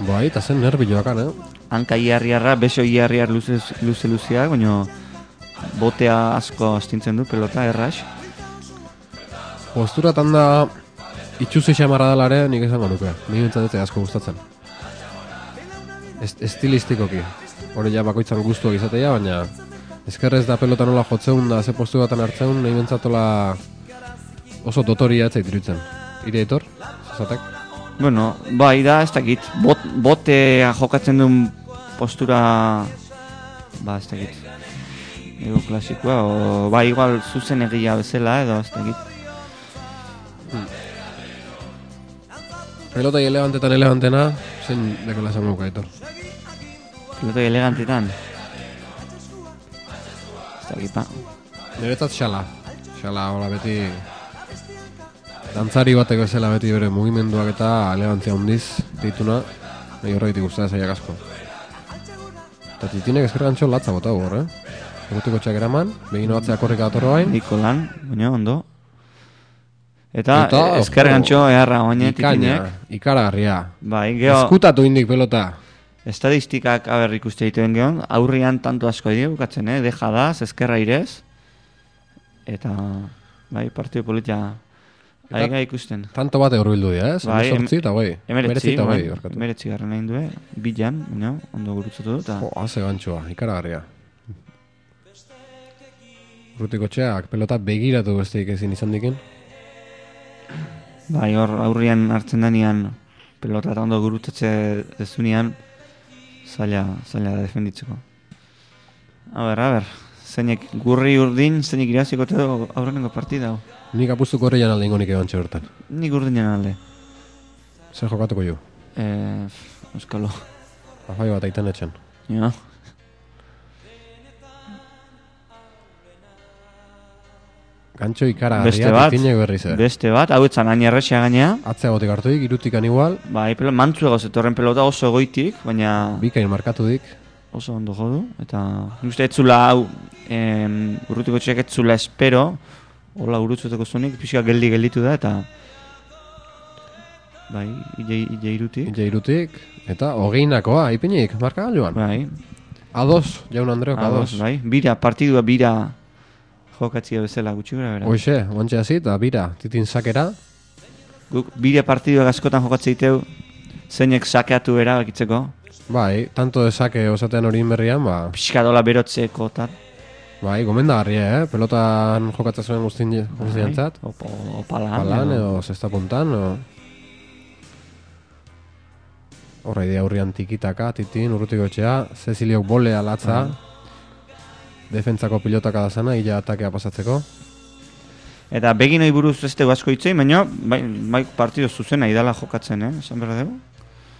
Bai, eta zen nervioakan, eh? Hanka iarriarra, beso iarriar luze luze luzeak, baina botea asko astintzen du pelota erras. Posturatan da itxuzi xamarra dalare nik esango nuke. Ni bintzat dute asko gustatzen. Est estilistikoki. Hori ja bakoitzan gustuak izatea, baina ezkerrez da pelota nola jotzeun da ze postu batan hartzeun, nahi bentsatola oso dotoria ez zaitiritzen. Ire etor, zatek? Bueno, bai da, ez dakit, bot, botea jokatzen duen postura, ba, ez dakit, ego klasikoa, o, ba, igual zuzen egia bezala edo, ez dakit. Pelota elegantetan elegantena, zein dekola esan nuka, etor. Piloto elegantetan. Ez dakit, ba. Niretzat xala. Xala, hola beti... Dantzari bateko ezela beti bere mugimenduak eta elegantzia handiz dituna. Nahi horregitik guztia zaiak asko. Eta titinek ezker gantxo latza bota hor, eh? Egutiko txak eraman, begin batzea korrika datorro bain. Nikolan, baina ondo. Eta, Eta, eta ezker ojo, gantxo eharra oine Ikaina, titinek. ikaragarria. Bai, geho, Eskutatu indik pelota. estadistikak aber ikuste dituen geon, aurrian tanto asko dio bukatzen, eh? Deja da, ezkerra irez. Eta, bai, partio politia aiga ikusten. Tanto bate horbildu dira, eh? Bai, Bai, eta hoi. Emeretzi, eta bai, hoi, barkatu. emeretzi garren egin due, bilan, baina, ondo gurutzatu du, eta... Jo, haze gantxoa, ikaragarria. Urrutiko txeak pelota begiratu besteik ezin izan dikin. Bai, hor aurrian hartzen denean pelota eta ondo gurutzatze dezunean zaila, zaila da defenditzeko. A ber, a ber, zeinek gurri urdin, zeinek iraziko edo aurrenengo partida. Nik apustuko horreian alde ingonik egon hortan. Nik urdinen alde. Zer jokatuko jo? E, euskalo. Afai bat aitan etxan. Ja. Gantxo ikaragarria, Beste bat, berriz, beste bat, hau etzan hain erresia gainea. Atzea botik hartuik, irutikan igual, Bai, pelo, mantzu egoz etorren pelota oso egoitik, baina bikain markatu dik. oso ondo jodu. Eta nik uste etzula hau, em, urrutiko txek etzula espero, hola urutzuteko zunik, pixka geldi gelditu da, eta bai, ije irutik. Ite irutik, eta hogeinakoa, ipinik, marka joan. Bai, Ados, jaun Andreok, ados. ados, bai, bira, partidua bira jokatzia bezala gutxi gara bera. Hoxe, ontxe hasi, eta bira, titin sakera, Guk bira partidua askotan jokatzea iteu, zeinek sakeatu erabakitzeko, bai, tanto desake osatean hori berrian, ba, pixka dola berotzeko, eta bai, gomendagarria, eh? Pelotan jokatzen zuen guztien, guztientzat. Opa, opalan, Palan edo- edo zesta puntan, o... Horra idea hurrian tikitaka, titin, urrutiko etxea, Ceciliok bolea latza, defentzako pilotaka da zana, illa atakea pasatzeko. Eta begin hori buruz dugu asko hitzei, baina bai, bai partido zuzena idala jokatzen, eh? Esan behar dugu.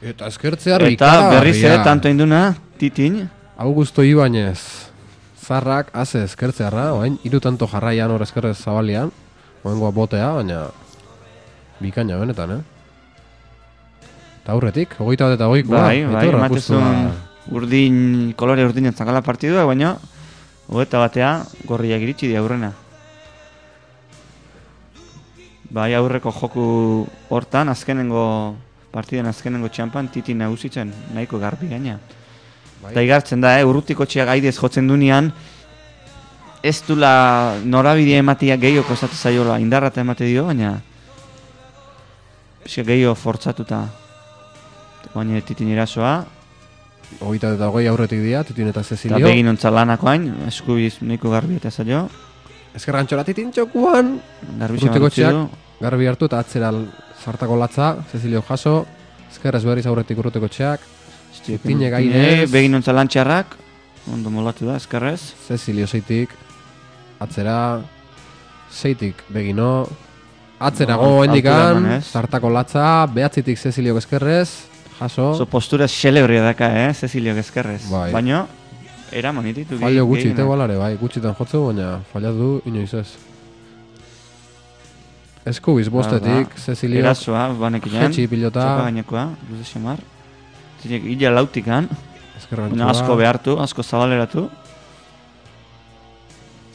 Eta eskertzea Eta berriz ere, tanto induna, titin, Augusto Ibanez, zarrak, haze eskertzearra, oain, iru tanto jarraian hor eskerrez zabalian, oengoa botea, baina bikaina benetan, eh? Eta aurretik, hogeita bat eta hogeikoa. bai, bai, apustua. urdin, kolore urdinen zakala partidua, baina hogeta batea gorriak iritsi di aurrena. Bai, aurreko joku hortan, azkenengo partiden azkenengo txampan, titi nagusitzen, nahiko garbi gaina. Bai. Eta igartzen da, eh, urrutiko txiak aidez jotzen dunean, ez dula norabide ematia gehiago kostatu zaiola, indarra eta emate dio, baina pixka gehiago fortzatuta. Baina titin erasoa, Hogeita eta hogei aurretik dira, titin eta eta Cecilio. begin lanako hain, eskubiz nahiko garbi eta zailo, Eskerrantxora titin txokuan, garbi du. garbi hartu eta atzera zartako latza, Cecilio jaso, eskerrez berriz aurretik urruteko txeak, Titinek airez. Begin ontza lantxarrak, ondo molatu da, eskerrez. Cecilio zeitik, atzera, zeitik begino, atzerago No, hendik altura an, emanez. zartako latza, behatzitik Cecilio eskerrez, jaso, Oso postura xelebria daka, eh, Cecilio eskerrez. Bai. Baina, eraman ititu. fallo gutxi ite balare, bai, gutxitan jotzu, baina fallatu du inoiz ez. Eskubiz bostetik, Cecilio, Erasoa, banekinan. jetxi pilota, Txapa gainekoa, luze xamar. Zinek, illa lautikan, baina asko behartu, asko zabaleratu.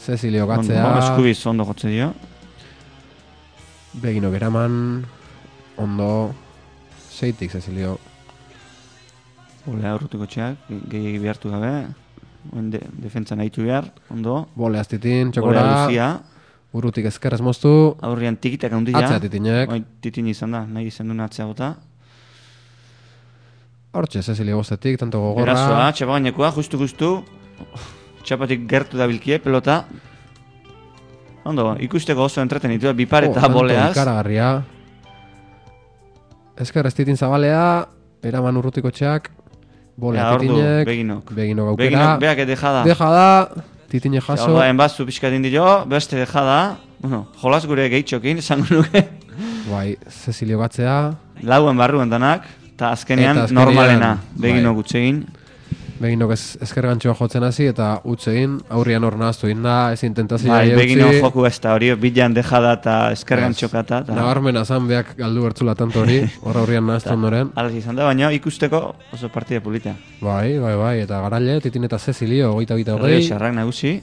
Cecilio gatzea, Eskubiz ondo jotze dio. begino geraman, ondo, zeitik Cecilio, Olea urrutiko txak, gehiagi behartu gabe. Oen de, defentsa nahitu behar, ondo. bole aztitin, txokora, luzia. urrutik eskerrez moztu, Aurrian tikitak handia. atzea titinek, Bai, titin izan da, nahi izan duen atzea bota. Hortxe, Cecilia bostetik, tanto gogorra. Erazoa, txapa gainekoa, justu justu. Txapatik gertu da bilkie, pelota. Ondo, ikusteko oso entretenitu, bipar eta Oh, boleaz. Ikaragarria. Esker ez titin zabalea, eraman urrutiko txak, Ea, ordu, titinek, beginok. beginok aukera, Beginok, beak dejada. deja da, titine jaso, Hau da, enbazu pixkat dio, beste dejada. Bueno, jolas gure gehitxokin, esango nuke. bai, Cecilio gatzea, Lauen barruen danak, eta azkenean, azkenean, normalena, bai. beginok utzegin. Beginok ez, esker gantxoa jotzen hasi, eta utzein, aurrian hor nahaztu inda, ez intentazioa Bai, beginok joku ez da hori, bilan dejada eta eskergan Ez. txokata. eta- Nabarmena zan beak galdu bertzula tanto hori, (laughs) hor aurrian nahaztu ondoren. Hala izan da, baina ikusteko oso partida polita. Bai, bai, bai, eta garaile, titin eta Cecilio, hogeita hogeita Rio hogei. xarrak nagusi,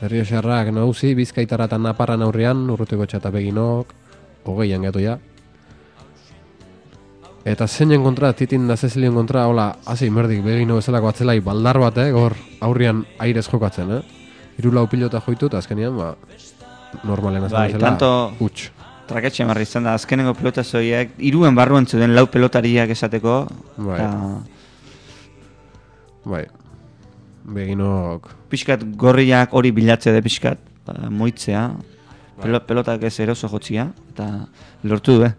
Herrio xerrak nagusi, bizkaitara eta naparran aurrian, urrutiko txata beginok, hogeian gatu ja. Eta zeinen kontra, titin da Cecilion kontra, hola, hasi merdik begino bezalako atzelai baldar bat, eh, gor aurrian airez jokatzen, eh? Hiru lau pilota joitu, eta azkenean, ba, normalen azten Bai, bezala, tanto- huts. traketxe marri izan da, azkenengo pelota zoiek, iruen barruan zuden lau pelotariak esateko. Bai. eta Bai, beginok, pixkat gorriak hori bilatzea de pixkat, ba, moitzea, pelo, pelotak ez eroso jotzia, eta lortu du, eh?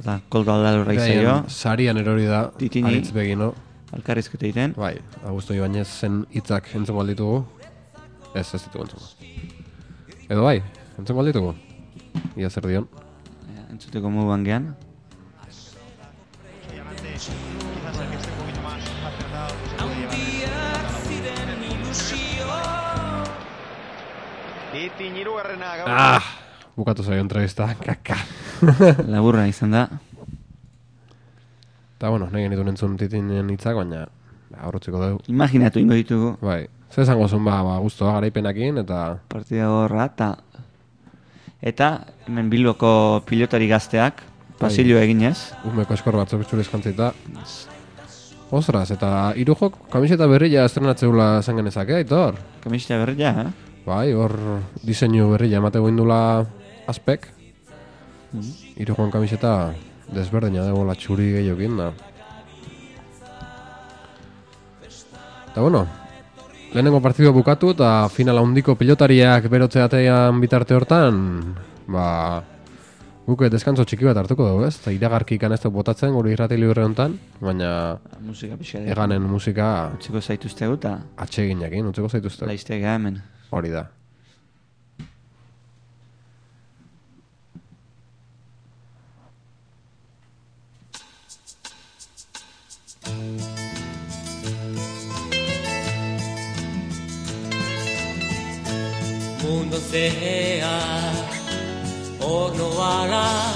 Eta koldo alda lorra izaio, sarian erori da, Titini. aritz begino, alkarrizketa egiten. Bai, Augusto Ibanez zen hitzak entzungo ditugu. Ez, ez ditugu entzungo. Edo bai, entzungo ditugu. Ia zer dion. Ja, Entzuteko moduan gean. Titin hirugarrena gaur. Ah, bukatu zaio entrevista, kaka. (laughs) Laburra izan da. Eta bueno, nahi genituen entzun titinen hitzak, baina aurrutziko dugu. Imaginatu ingo ditugu Bai, ze esango zuen ba, ba guztua garaipenakin, eta partida gorra, eta eta hemen Bilboko pilotari gazteak, pasillo eginez. umeko eskor batzuk txuriz jantzita. Ostras, eta hiru jok kamiseta berria estrenatzeula esan genezake, aitor? Kamiseta berria, eh? Bai, hor diseinu berria emate goindula aspek. Hiru joan kamiseta desberdina dago la txuri gehiokin da. Eta bueno, lehenengo partido bukatu eta final handiko pilotariak berotzeatean bitarte hortan, ba, guke deskantzo txiki bat hartuko dugu, ez? Eta iragarki ikan ez botatzen gure irrati libre honetan, baina Musika pixka eganen musika Utziko zaituztegu eta atseginekin, utzeko zaituzte. laiztega hemen. Hori da. Mundo zehar Orno ala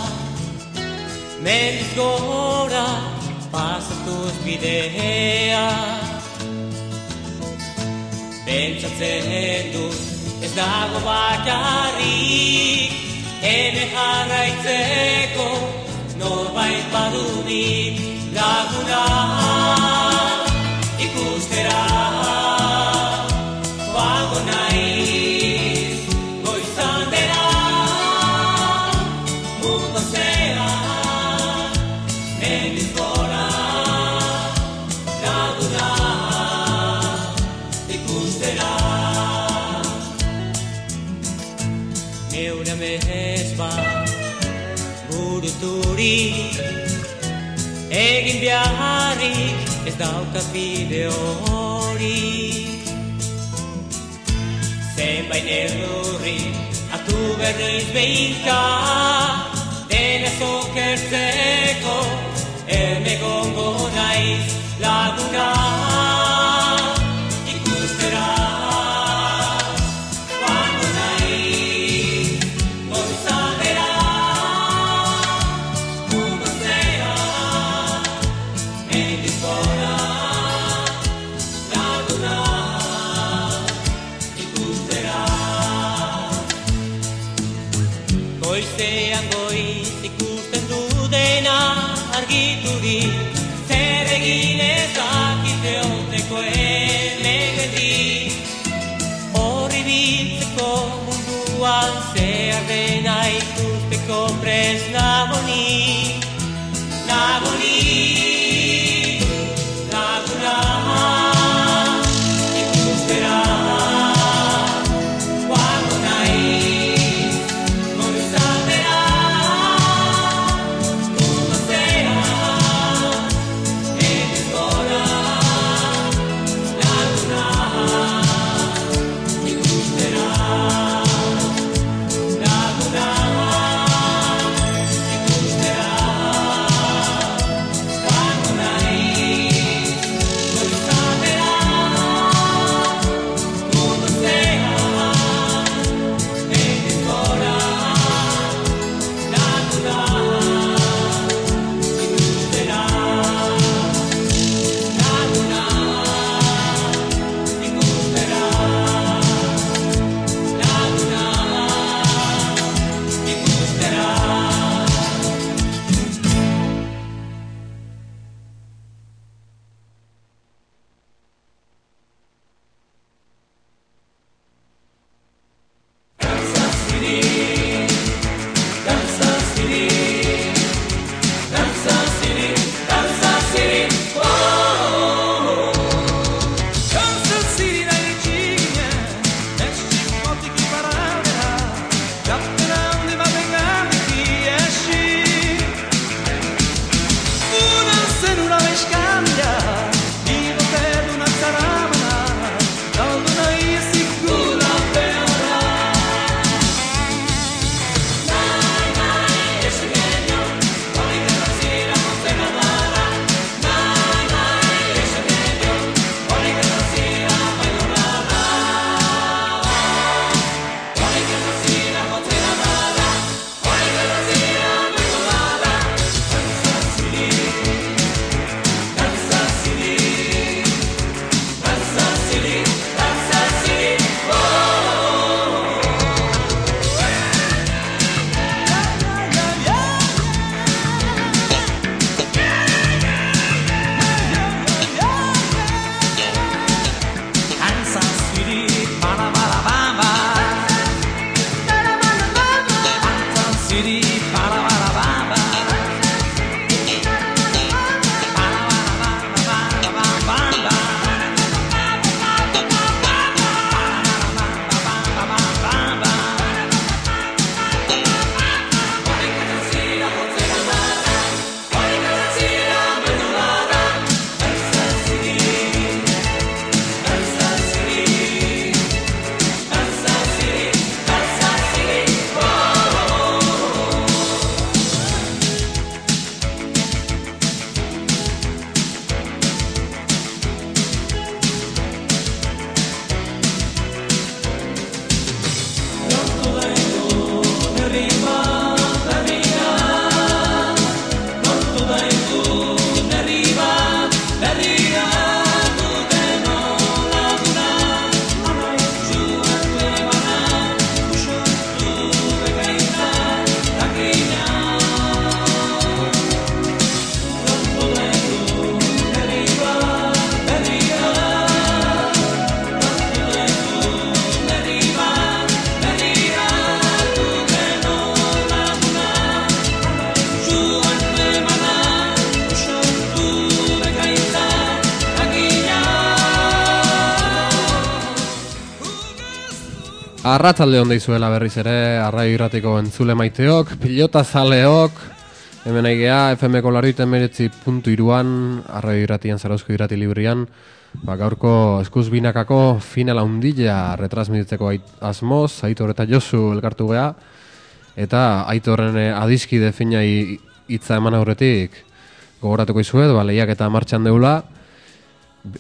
Mendiz gora Pasatuz bidea Pentsatzen dut Ez dago bakarrik Ene jarraitzeko Norbait badunik Laguna Ikustera Egin beharrik Ez daukat bide hori. Zenbait neurri Atu berriz behinka Dena zokertzeko Erne gongo naiz laguna Arratzalde hon deizuela berriz ere, arrai irratiko entzule maiteok, pilota zaleok, hemen aigea, FM-ko larriten meretzi puntu iruan, arrai irratian, zarauzko irrati librian, ba, gaurko eskuz binakako final handila retransmititzeko asmoz, Aitor eta Josu elkartu gea, eta Aitorren eh, adiskide finai hitza eman aurretik gogoratuko izuet, ba, lehiak eta martxan deula,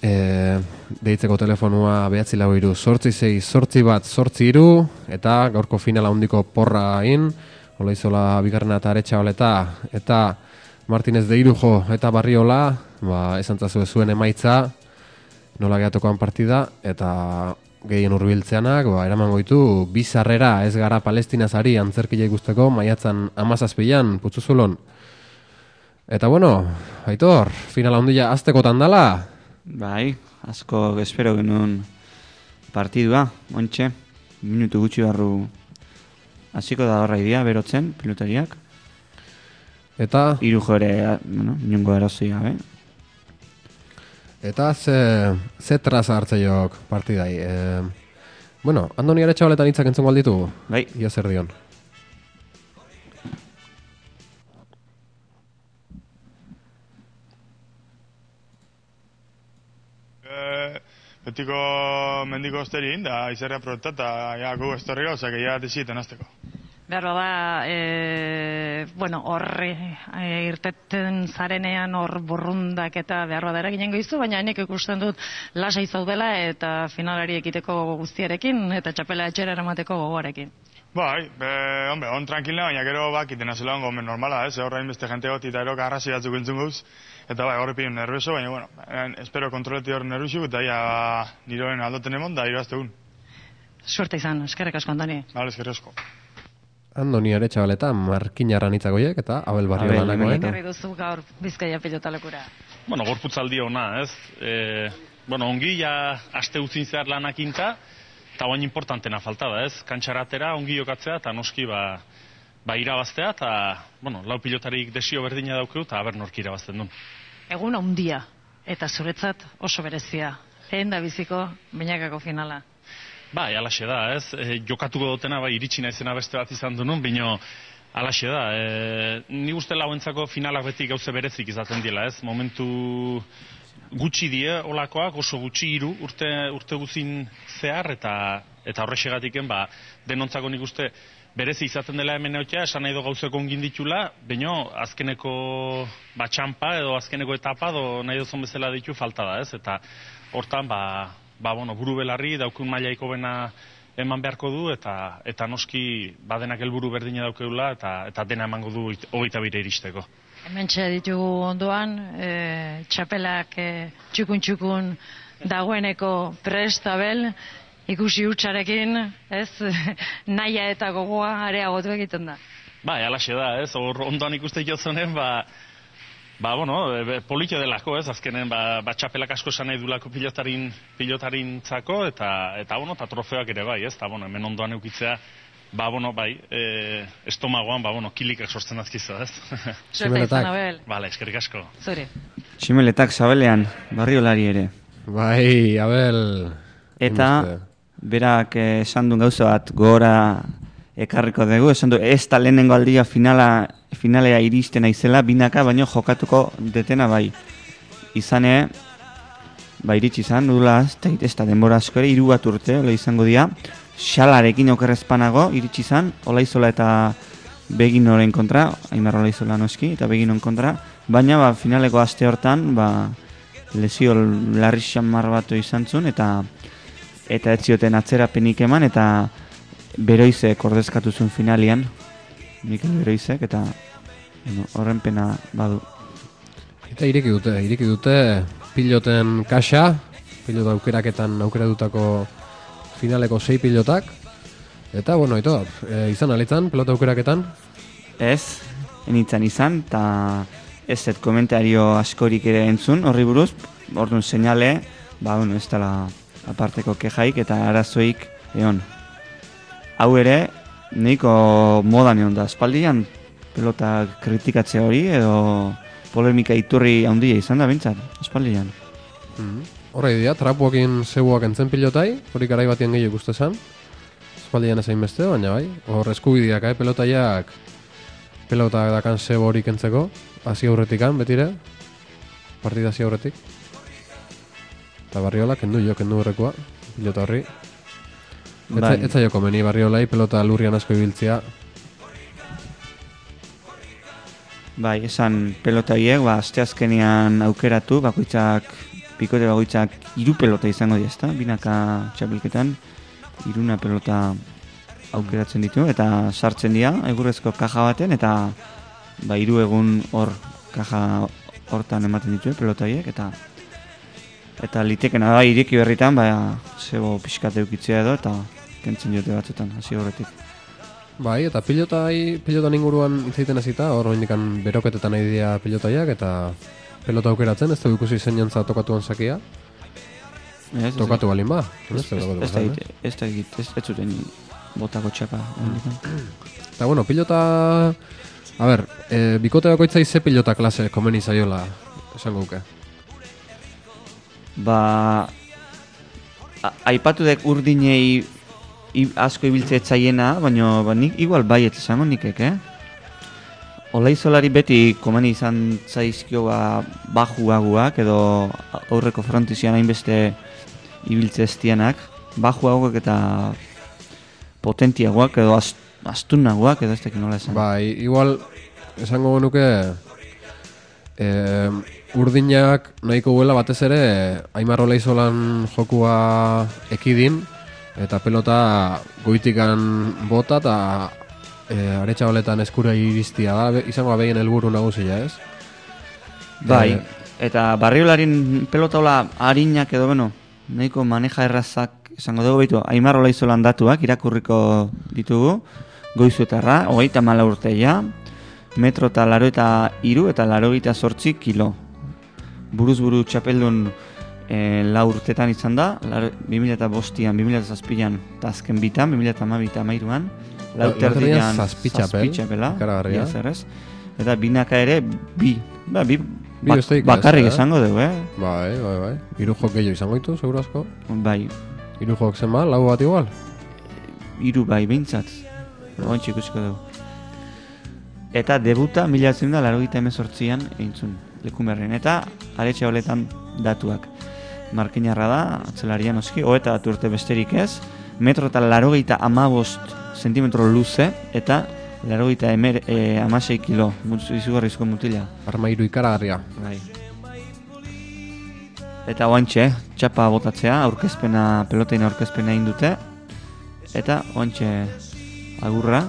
e, deitzeko telefonua behatzi lau iru, sortzi zei, sortzi bat, sortzi iru, eta gaurko finala handiko porra in, hola izola bigarrena eta aretsa eta Martinez de Irujo eta Barriola, ba, esan zuen emaitza, nola gehatokoan partida, eta gehien hurbiltzeanak, ba, eraman goitu, bizarrera ez gara palestinazari antzerkile guzteko, maiatzan amazazpian, putzuzulon. Eta bueno, Aitor, finala handia aztekotan dala, Bai, asko espero genuen partidua, ontxe, minutu gutxi barru hasiko da horra idea, berotzen, pilotariak. eta Hiru jore, bueno, inongo erozoi gabe. eta ze, ze traza hartze partidai. E, bueno, Andoni Aretxabaletan hitzak entzungo alditu, Bai, ia zer dion. Betiko mendiko osterin, da izerria proeta, eta ja, gu estorri gauza, que ja desiten azteko. Behar da, e, bueno, horri e, irteten zarenean hor burrundak eta behar bada eraginen goizu, baina enek ikusten dut lasai zaudela eta finalari ekiteko guztiarekin eta txapela etxera eramateko gogoarekin. Bai, be, hombre, on tranquila, baina gero bakiten azela ongo normala, ez? Horra inbeste jente goti eta ero garrasi batzuk entzun gauz. Eta bai, horri pidun nervioso, baina, bueno, eh, espero kontroleti hor nerviosu, eta ja niroen aldoten emon, da irazte un. Suerte izan, eskerrik asko Andoni. Bale, eskerri asko. Andoni Aretxabaletan markinarran hitzagoiek eta Abel Abel, Barriolanakoen. hemen Ekarri duzu gaur Bizkaia pilotalekura. Bueno, gorputzaldi ona, ez? E, bueno, ongi ja aste utzin zehar lanakinta, eta oain importantena falta da, ez? Kantxaratera ongi jokatzea, eta noski ba, ba irabaztea, eta, bueno, lau pilotarik desio berdina daukeu, eta haber norki irabazten duen. Egun handia eta zuretzat oso berezia. Lehen da biziko bainakako finala. Bai, alaxe da, ez? E, jokatuko dutena, bai, iritsi naizena beste bat izan du nun, bino alaxe da. E, ni uste lauentzako finalak beti gauze berezik izaten dela, ez? Momentu gutxi die olakoak, oso gutxi hiru urte, urte guzin zehar, eta eta horrexegatiken, ba, denontzako nik uste berezi izaten dela hemen eotea, esan nahi do gauzeko ongin ditula, baino azkeneko ba, txampa edo azkeneko etapa do nahi dozon bezala ditu falta da, ez? Eta hortan, ba, ba, bueno, buru belarri, daukun mailaiko bena eman beharko du, eta eta noski badenak helburu berdina daukeula, eta, eta dena emango du it- hogeita bire iristeko. Hemen ditugu ondoan, e, txapelak e, txukun-txukun dagoeneko prestabel, ikusi hutsarekin, ez, (laughs) naia eta gogoa areagotu egiten da. Bai, alaxe da, ez? Hor ondoan ikuste jozonen, ba, ba, bueno, e, politxo delako, ez? Azkenen, ba, ba txapelak asko esan nahi dulako pilotarin, pilotarin txako, eta, eta, bueno, eta trofeoak ere bai, ez? Eta, bueno, hemen ondoan eukitzea, ba, bueno, bai, e, estomagoan, ba, bueno, kilikak sortzen azkizu, ez? (laughs) Abel. Bale, eskerrik asko. Zuri. Tximeletak zabelean, barriolari ere. Bai, Abel. Eta. Berak esan duen gauza bat gora ekarriko dugu, esan du ez da lehenengo aldia finala, finalea iristen naizela, binaka, baino jokatuko detena bai. Izane, ba iritsi izan, dula, da, ez da denbora asko ere, hiru bat urte, hola izango dira, xalarekin okerrezpanago, iritsi izan, olaizola eta begin oren kontra, Aimar olaizola noski, eta begin on kontra, baina ba, finaleko aste hortan, ba, lesio larri xamar bat izan zuen, eta eta ez zioten atzerapenik eman, eta beroizek ordezkatu zuen finalian, Mikel Beroizek, eta bueno, horren pena badu. Eta ireki dute, ireki dute piloten kaxa, pilot aukeraketan aukeratutako finaleko sei pilotak. Eta, bueno, ito, e, izan alitzan, pelota aukeraketan, Ez, enitzan izan, eta ez zet komentario askorik ere entzun, horri buruz, orduan seinale, ba, bueno, ez dela aparteko kejaik eta arazoik egon. Hau ere, nahiko modan egon da, espaldian pelota kritikatze hori, edo polemika iturri handia izan da, bintzat, espaldian. Horra idea, trapuakin zeuak entzen pilotai, hori garai batien gehiago ikuste zen. aspaldian ezain beste, baina bai, hor eskubideak, eh, pelotaiak, pelota dakan zebo hori kentzeko, hasi aurretikan, betire, partida hasi aurretik. Eta barriola, kendu jo, kendu horrekoa, pilota horri. Bai. Etza jo komeni barriolai, pelota lurrian asko ibiltzea, Bai, esan pelota horiek, ba, asteazkenean aukeratu, bakoitzak, pikote bakoitzak hiru pelota izango dira, ezta? Binaka txapelketan, iruna pelota aukeratzen ditu, eta sartzen dira, egurrezko kaja baten, eta ba, hiru egun hor kaja hortan ematen ditu, pelota horiek, eta eta litekena da, ireki berritan, ba, zebo pixkate eukitzea edo, eta kentzen diote batzutan, hasi horretik. Bai, eta pilotai, pilotan inguruan hitz egiten hasita, hor indikan beroketetan nahi dira pilotaiak, eta pelota aukeratzen, ez dugu ikusi zein jantza tokatuan sakia, Ez, tokatu balin ba. Ez, Ez, ez, ez, da da zuten botako txapa. Eta bueno, pilota... A ber, e, bikote bakoitzai ze pilota klase komeni zaiola, esango guke. Ba, aipatu dek urdinei i, asko ibiltze etzaiena, baina ba, nik igual baiet esango nikek, eh? Olaizolari beti komeni izan zaizkio ba, bajuaguak edo aurreko frontizian hainbeste ibiltze estianak, bajuaguak eta potentiagoak edo ast, astunagoak edo ez tekin nola esan. Bai, igual, esango genuke, e, urdinak nahiko guela batez ere, Aimar Olaizolan jokua ekidin, eta pelota goitikan bota eta e, aretsa holetan eskura iristia da, izango abegin helburu nagusia, ez? Bai, Eh, eta barriolarin pelotaula harinak edo beno, nahiko maneja errazak esango dugu baitu, Aimar Olaizolan datuak irakurriko ditugu, goizuetarra, hogeita mala urteia, metro eta laro eta iru eta laro sortzi kilo. Buruz buru txapeldun e, lau urtetan izan da, laro, 2000 eta bostian, 2000 eta azken bitan, 2000 eta amabi eta amairuan, lau Lau terdian terdian zazpi txapel, txapela, ikaragarria. ia zer ez? Eta binaka ere, bi, ba, bi, Bi bak- bakarrik eh? esango dugu, eh? Bai, bai, bai. Hiru jok gehiago izango ditu, seguru asko. Bai, Hiru jok zenba, lau bat igual. hiru bai behintzat. Oantxe ikusiko dugu. Eta debuta mila zen da laro gita emezortzian eintzun lekumerren. Eta aretxe holetan datuak. Markinarra da, atzelarian oski, hoeta bat urte besterik ez, metro eta laro gita amabost zentimetro luze, eta laro gita emer, e, amasei kilo, izugarrizko mutila. Armairu ikaragarria. Bai. Eta oantxe, txapa botatzea, aurkezpena, pelotein aurkezpena egin dute. Eta oantxe, agurra,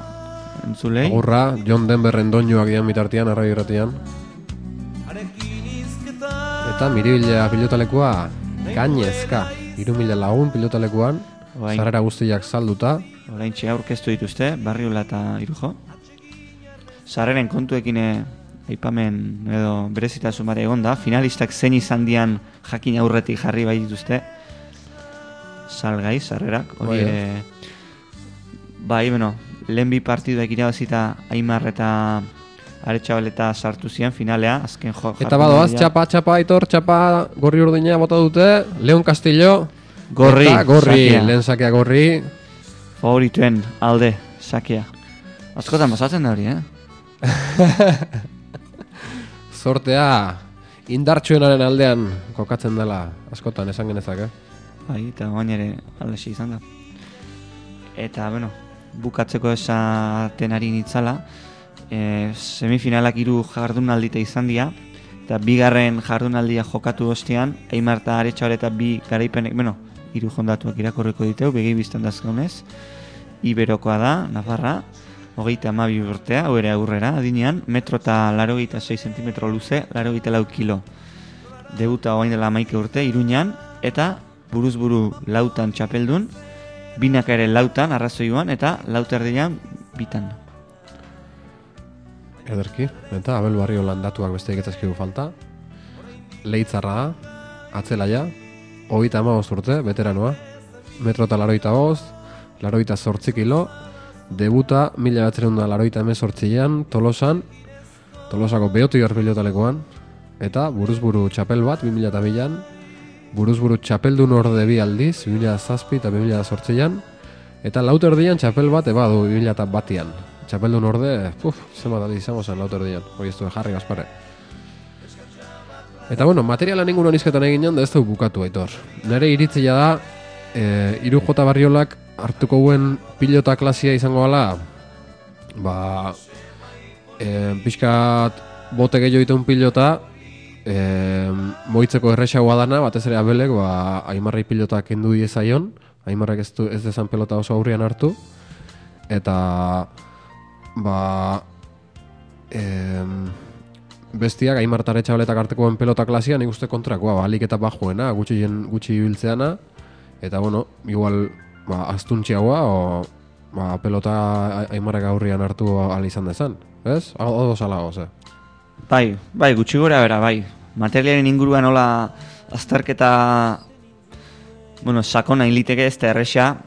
entzulei. Agurra, John Denverren doinuak dian bitartian, arrai irratian. Eta miribila pilotalekua gainezka. Iru mila lagun pilotalekuan, Bai. sarrera guztiak salduta. Oraintxe aurkeztu dituzte, barriola eta irujo. Sarreren kontuekin eh, aipamen edo berezitasun bat egon da, finalistak zein izan dian jakin aurretik jarri bai dituzte. Salgai, sarrerak, hori ere... Bai, bueno, lehen bi partiduak irabazita Aimar eta Aretxabaleta sartu zian finalea, azken jo... Eta badoaz, txapa, txapa, aitor, txapa, gorri urdina bota dute, Leon Castillo, Gorri, eta gorri, sakea. lehen sakea gorri, Favorituen alde, sakea. Askotan basatzen da hori, eh? (laughs) sortea indartsuenaren aldean kokatzen dela askotan esan genezak, eh? Bai, eta bain ere aldesi izan da. Eta, bueno, bukatzeko esaten ari nitzala, e, semifinalak hiru jardunaldite izan dira, eta bigarren jardunaldia jokatu ostean, Aimar eta Aretxabal eta bi garaipenek, bueno, hiru jondatuak irakorreko diteu, begi biztan dazkaunez, Iberokoa da, Nafarra, hogeita amabi urtea, hau ere aurrera, adinean, metro eta laro 6 zentimetro luze, laro lau kilo. Debuta oain dela amaike urte, iruñan, eta buruz buru lautan txapeldun, binak ere lautan, arrazoiuan, eta lauterdian bitan. Ederki, eta Abel Barrio landatuak besteik etzazkigu falta. Leitzarra da, atzelaia, hogeita hamabost urte, veteranoa. Metro eta laroita bost, laroita sortzi kilo, debuta mila batzerun da laroita emezortzian, Tolosan, Tolosako behoti pilotalekoan, eta buruzburu txapel bat, 2000 eta bilan, buruzburu txapeldun orde bi aldiz, 2000 zazpi eta 2000 sortzian, Eta lauter dian txapel bat eba du 2000 batian. Txapeldun orde, puf, zenbat aldi izango zen lauter dian. Hori ez du jarri gaspare. Eta bueno, materialan inguruan izketan egin da ez du bukatu aitor. Nere iritzia da, e, iru jota barriolak hartuko guen pilota klasia izango gala, ba, e, pixkat bote gehiago ditun pilota, e, moitzeko erresagoa dana, batez ere abelek, ba, aimarrei pilota kendu diezaion, aimarrek ez, du, ez dezan pelota oso aurrian hartu, eta ba, em, bestiak aimar taretxabaletak artekoen pelota klasia nik uste kontrakoa, ba, alik eta bajuena, gutxi, gutxi ibiltzeana, eta bueno, igual ba, astuntxiagoa, o ba, pelota a- aimarrek aurrian hartu ahal izan dezan, ez? Odo zala goze. Bai, bai, gutxi gora bera, bai. Materialen inguruan nola azterketa bueno, sakona hiliteke ez da erresa,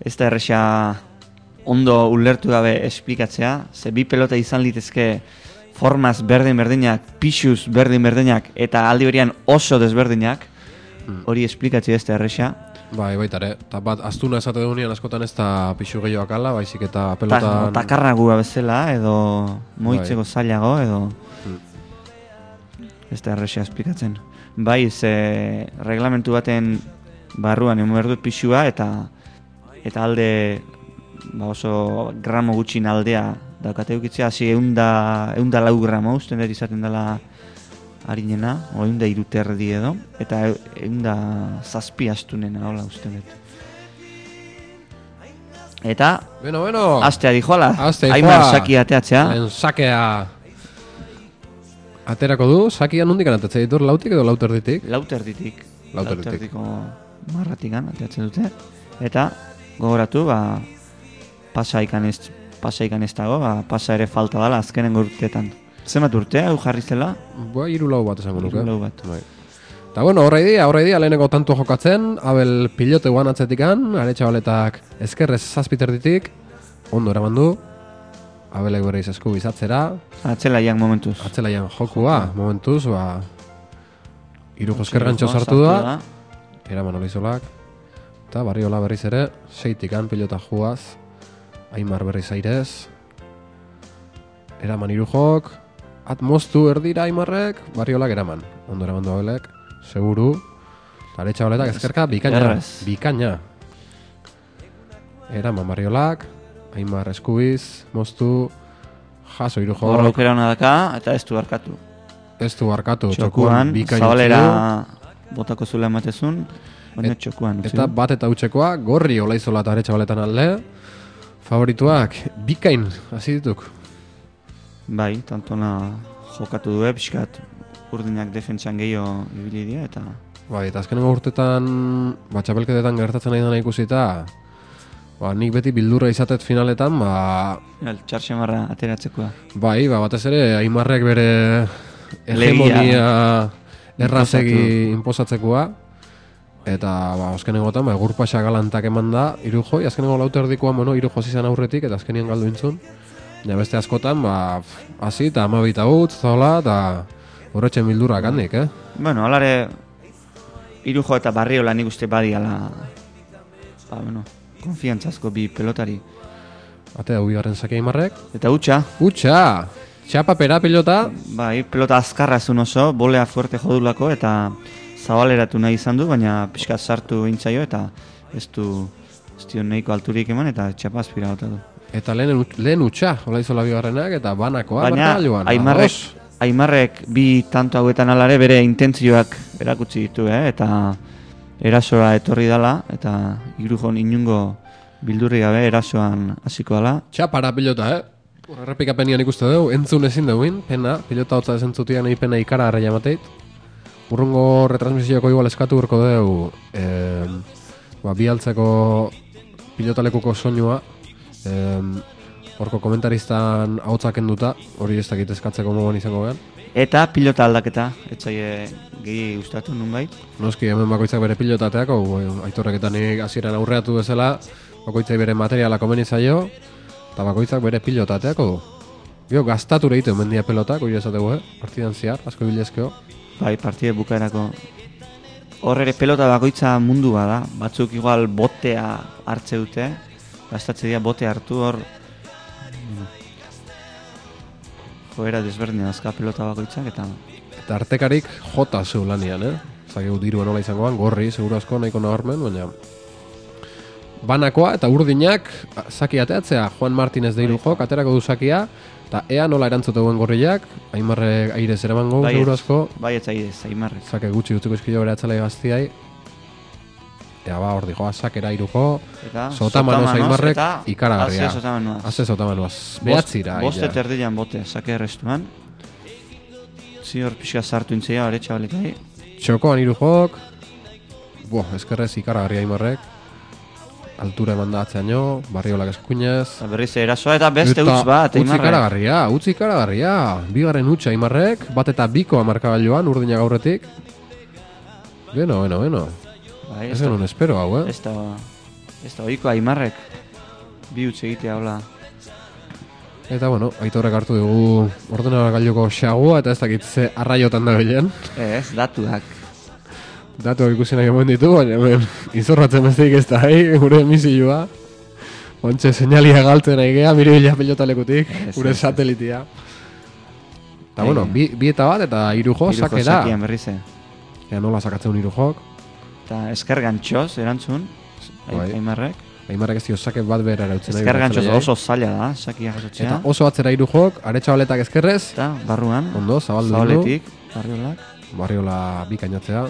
ez da erresa ondo ulertu gabe esplikatzea, ze bi pelota izan litezke formaz berdin berdinak, pixuz berdin berdinak, eta aldi berean oso desberdinak, hori esplikatzea ez da erresa. Bai, baita ere, eta bat, astuna esate dugunean askotan ez da pixu gehiagoak ala, baizik eta Ta, pelotan... takarragua bezala, edo moitzeko zailago, edo... Ez da erresa esplikatzen. Bai, ze reglamentu baten barruan eman dut pixua, eta eta alde ba oso gramo gutxin aldea daukate eukitzea, hasi eunda, eunda lau gramo, usten dut izaten dela harinena, o eunda iruterdi edo, eta e- eunda zazpi astunena, hola usten dut. Eta, Bueno, bueno, astea dijoala, Astea Aimar dijoa. saki ateatzea, sakea aterako du, sakia nondik anatetze ditur, lautik edo lauter ditik? lauterditik, Lauterditik. lauterdiko marratikan ateatzen dute, eta gogoratu, ba, pasa ikan ez, pasa ikan ez dago, ba, pasa ere falta dala azkenen urteetan. Zenbat urte, hau jarri zela? Ba, hiru lau bat esango nuke. Hiru lau bat. Bai. Eta bueno, horra idia, horra idia, lehenengo tanto jokatzen, abel pilote guan atzetikan, aretxabaletak ezkerrez zazpiterditik, ondo eraman du, abelek berriz esku bizatzera, Atzelaiak momentuz. atzelaian jokua, momentuz, ba, iru joskergantxo Sartu sartu da, eraman olizolak, eta barriola berriz ere, seitikan pilota juaz, aimar berriz airez, eraman iru jok, atmoztu erdira aimarrek, barriolak eraman, ondo eraman du abelek, seguru, eta aretxabaletak ezkerka, bikaina, bikaina. Eraman barriolak, aimar eskubiz, moztu, jaso iru Hor jok, aukera hona daka, eta ez du harkatu. ez du barkatu, Txokuan, bikaina zabalera botako zula ematezun, baina txokuan. eta bat eta utxekoa, gorri olaizola eta aretxabaletan alde, favorituak, bikain, hasi dituk. Bai, tantona jokatu du, pixkat urdinak defentsan gehiago ibili dira, eta Bai, eta azkenengo urtetan, ba, txapelketetan gertatzen nahi dena ikusita, ba, nik beti bildurra izatet finaletan, ba, el, txarxamarra ateratzekoa. bai, ba, batez ere, aimarrek bere hegemonia errazegi inposatzekoa, eta, ba, azkenengotan, ba, egur pasa galantak eman da, iru joi, azkenengo lauter erdikoa, bueno, iru josi izan aurretik, eta azkenien galdu intzun, ja beste askotan, ba, hasi eta amabita utz, zola, eta horretxen bildurrak handik, eh? Bueno, alare, irujo eta barriola nik uste badiala, ba, bueno, konfiantzazko bi pelotari. Atea, uigarren sake aimarrek, Eta utxa, Utxa! Txapapera pilota, bai, pelota azkarra zuen oso, bolea fuerte jodulako, eta zabaleratu nahi izan du, baina pixka sartu intzaio, eta ez du, ez nahiko alturik eman, eta txapa azpira bota du. eta lehen, lehen utxa, hola izola bigarrenak, eta banakoa, Baina, joan. Aimarrek, ados. Aimarrek bi tanto hauetan alare bere intentzioak erakutsi ditu, eh? eta erasoa etorri dala, eta irujon inungo bildurri gabe erasoan hasiko dala. Txapara pilota, eh? Hor, Errepikapenian ikuste dugu, entzun ezin duguin, pena, pilota hotza esentzutian nahi pena ikara arra jamateit. Urrungo retransmisioko igual eskatu urko dugu, eh, ba, bi altzeko pilotalekuko soinua, eh, horko komentaristan hautsak kenduta, hori ez dakit eskatzeko moduan izango gehan. Eta pilota aldaketa, etzaie gehi gustatu nunbait. Noski hemen bakoitzak bere pilotateako, aitorrek eta nik hasieran aurreatu bezala, bakoitzak bere materiala komeni zaio, eta bakoitzak bere pilotateako du. Gio, gaztatu egite mendia pelotak, hori esategu, eh? Partidan zehar, asko bilezkeo. Bai, partide bukaerako. Hor ere pelota bakoitza mundu bada. Batzuk igual botea hartze dute, gastatze dira bote hartu hor. Joera desberdina azka pelota bakoitzak eta Eta artekarik jota zeu lanian, eh? Zagigu dirua nola izangoan, gorri, seguru asko nahiko nabarmen, baina... Banakoa eta urdinak zaki ateatzea, Juan Martínez deiru jok, aterako du zakia, eta ea nola erantzute duen gorriak, aimarre aire zeramango, Baietz. seguru asko, bai ez aidez, aimarrez. zake gutxi utziko izkilo bere atzalai gaztiai, Ea ba, hor dijoa, sakera iruko, Eta sotamanoz aimarrek eta ikaragarria. Ase sotamanoaz. Ase sotamanoaz. Behatzira. Bost ja. eta erdian bote, sake errestuan. Zior pixka sartu intzea, hori txabaletai. Txokoan hiru jok. Bo, eskerrez ikaragarria aimarrek. Altura eman da atzeaino, barriolak eskuinez. Eta berriz erasoa eta beste utz bat, utzi aimarrek. ikaragarria, utzi ikaragarria. Bigarren utxa aimarrek, bat eta bikoa markagailuan, urdina gaurretik. Beno, beno, beno. Bai, Ez genuen espero hau, eh? Ez da, ez da oiko aimarrek. Bi utz egitea, hola. Eta bueno, aitorrek hartu dugu ordenagailoko xagua eta ez dakit ze arraiotan da bilen. Ez, datuak. Datuak ikusi nahi eman ditu, baina hemen izorratzen besteik ez da, eh? gure emisioa. Ontxe seinalia galtzen nahi gea, miribila pelotalekutik, gure satelitia. Eta bueno, bi, bi eta bat eta hiru jo, sake da. berriz, eh. Ea nola sakatzen hiru jok. Eta esker gantxoz, erantzun. Ai- Bai. Aimarrek. Aimarrek ez dio sake bat berara utzen nahi. Esker gantxoz oso zaila da, sakia jasotzea. Eta oso atzera hiru jok, aretxabaletak eskerrez. Eta barruan, Ondo, zabaldu du. zabaletik, barriolak. Barriola bikainatzea.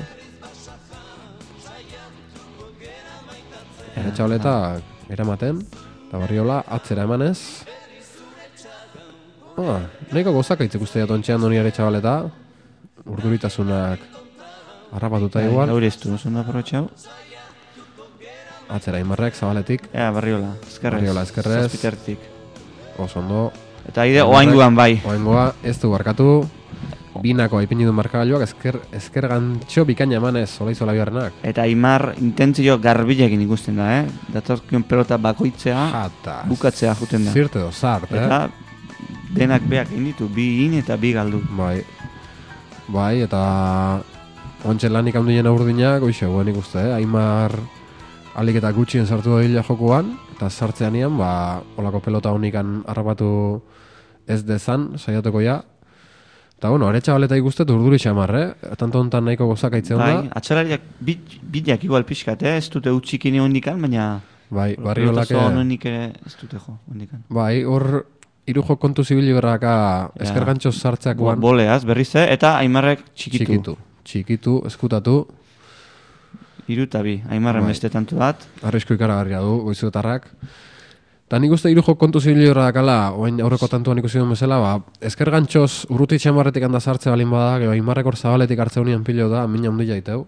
Aretxabaletak eramaten, eta barriola atzera emanez. Ah, nahiko gozak aitzek uste dut ontxean doni aretxabaleta. Urduritasunak harrapatuta igual. Gaur ez du, oso ondo aprobetxau. Atzera imarrek, zabaletik, Ea, barriola, eskerrez. Barriola, eskerrez. Zazpitertik. oso ondo. Eta aide, oainguan bai. Oengoa, ez du barkatu. Binako aipini du markagailuak, esker, esker gantxo bikaina emanez, ola izola biharrenak. Eta Aimar intentzio garbilekin ikusten da, eh? Datorkion pelota bakoitzea, Jata. bukatzea juten da. Zirte do, zart, eh? Eta denak beak egin ditu, bi in eta bi galdu. Bai. Bai, eta ontsen lanik handien aurdinak, oixe, guen ikuste, eh? Aimar alik eta gutxien sartu da hila jokuan, eta sartzean ian, ba, olako pelota honikan harrapatu ez dezan, saiatuko ja. Eta bueno, aretsa baleta ikustet urduri xamar, eh? Tanto hontan nahiko gozak aitzen Bai, da. atxalariak bit, bideak igual pixkat, eh? Ez dute utxik ini hondikan, baina... Bai, barriolak... Honik ere ez dute jo, hondikan. Bai, hor hiru jo kontu zibili berraka esker gantxo sartzeak Bo, boleaz, berriz, eh? Eta Aimarrek txikitu. txikitu. Txikitu, eskutatu, Hiru eta bi, Aimarren Bai. beste tantu bat. arrisku ikaragarria du, goizuetarrak. Eta nik uste hiru jo kontu berra dakala, oain aurreko tantuan ikusi duen bezala, ba, esker gantxoz urruti txamarretik handa sartze balin bada, gero aimarrek hor zabaletik hartze unian pilo da, mina hundi jaiteu.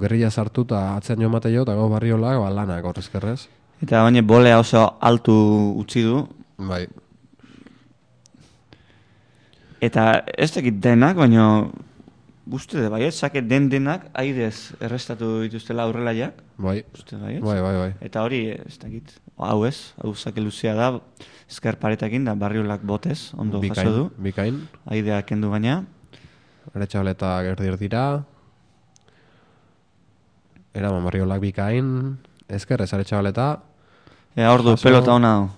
Gerrilla sartu eta atzean jo mate jo, eta gau barriolak, ba, lanak hor eskerrez. Eta baina bolea oso altu utzi du. Bai, Eta ez dakit denak, baina uste de baiet, sake den denak aidez errestatu dituztela aurrelaiak. bai, Uste baiet. bai, bai, bai. Eta hori, ez dakit, hau ez, hau sake luzea da, esker paretakin da barriolak botez, ondo jaso du. bikain. Aidea kendu baina. Aretxabaletak erdi erdira. Eraman barriolak bikain. Esker ez aretxabaleta. Ea hor du, Jaso. pelota ona.